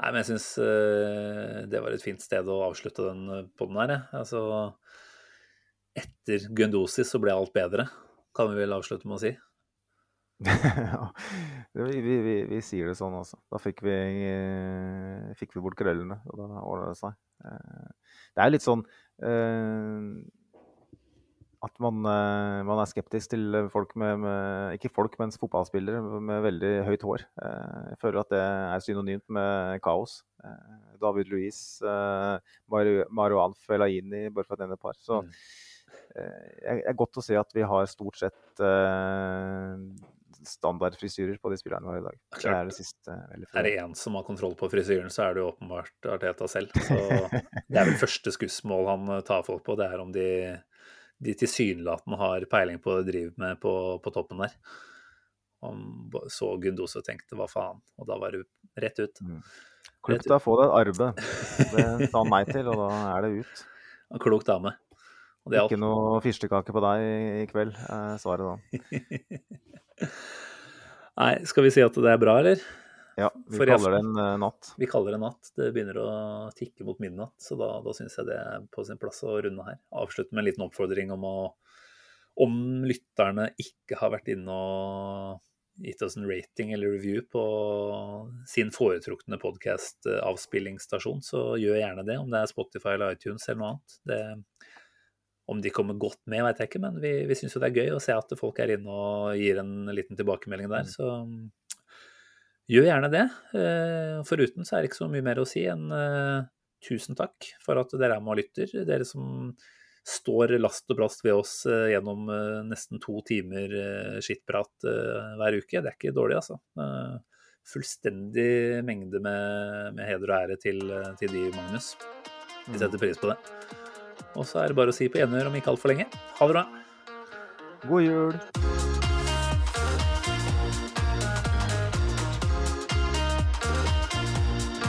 Nei, men jeg syns det var et fint sted å avslutte den podden her. jeg. Altså, etter Gundosi så ble alt bedre, kan vi vel avslutte med å si. Ja, vi, vi, vi, vi sier det sånn, altså. Da fikk vi, eh, fikk vi bort krøllene, og da ordna det seg. Eh, Det er litt sånn eh, at man, eh, man er skeptisk til folk med, med Ikke folk, men fotballspillere med veldig høyt hår. Eh, Jeg føler at det er synonymt med kaos. Eh, David Luiz, eh, Marouane Fellaini, bare for å nevne et par. Så Mm. eh, det er godt å se at vi har stort sett eh, standardfrisyrer på de spillerne vi har i dag. Det er det siste Er det én som har kontroll på frisyren, så er det jo åpenbart Arteta selv. Så det er vel første skussmål han eh, tar folk på, det er om de, de tilsynelatende har peiling på det de driver med på, på toppen der. Og så Gundoso og tenkte hva faen, og da var det rett ut. Klokt å få deg et arbeid. Det sa han nei til, og da er det ut. En klok dame. Og det Ikke noe fyrstekake på deg i kveld, er svaret da. Nei, skal vi si at det er bra, eller? Ja, vi For kaller det en eh, natt. Vi kaller det en natt. Det begynner å tikke mot midnatt, så da, da syns jeg det er på sin plass å runde her. Avslutte med en liten oppfordring om å Om lytterne ikke har vært inne og gitt oss en rating eller review på sin foretrukne podkast-avspillingsstasjon, så gjør gjerne det. Om det er Spotify eller iTunes eller noe annet. Det, om de kommer godt med, vet jeg ikke, men vi, vi syns jo det er gøy å se at folk er inne og gir en liten tilbakemelding der. Så gjør gjerne det. Eh, Foruten så er det ikke så mye mer å si enn eh, tusen takk for at dere er med og lytter. Dere som står last og brast ved oss eh, gjennom nesten to timer skittprat hver uke. Det er ikke dårlig, altså. Fullstendig mengde med, med heder og ære til, til de, Magnus. Vi setter pris på det. Og så er det bare å si på enhør om ikke altfor lenge. Ha det bra. God jul!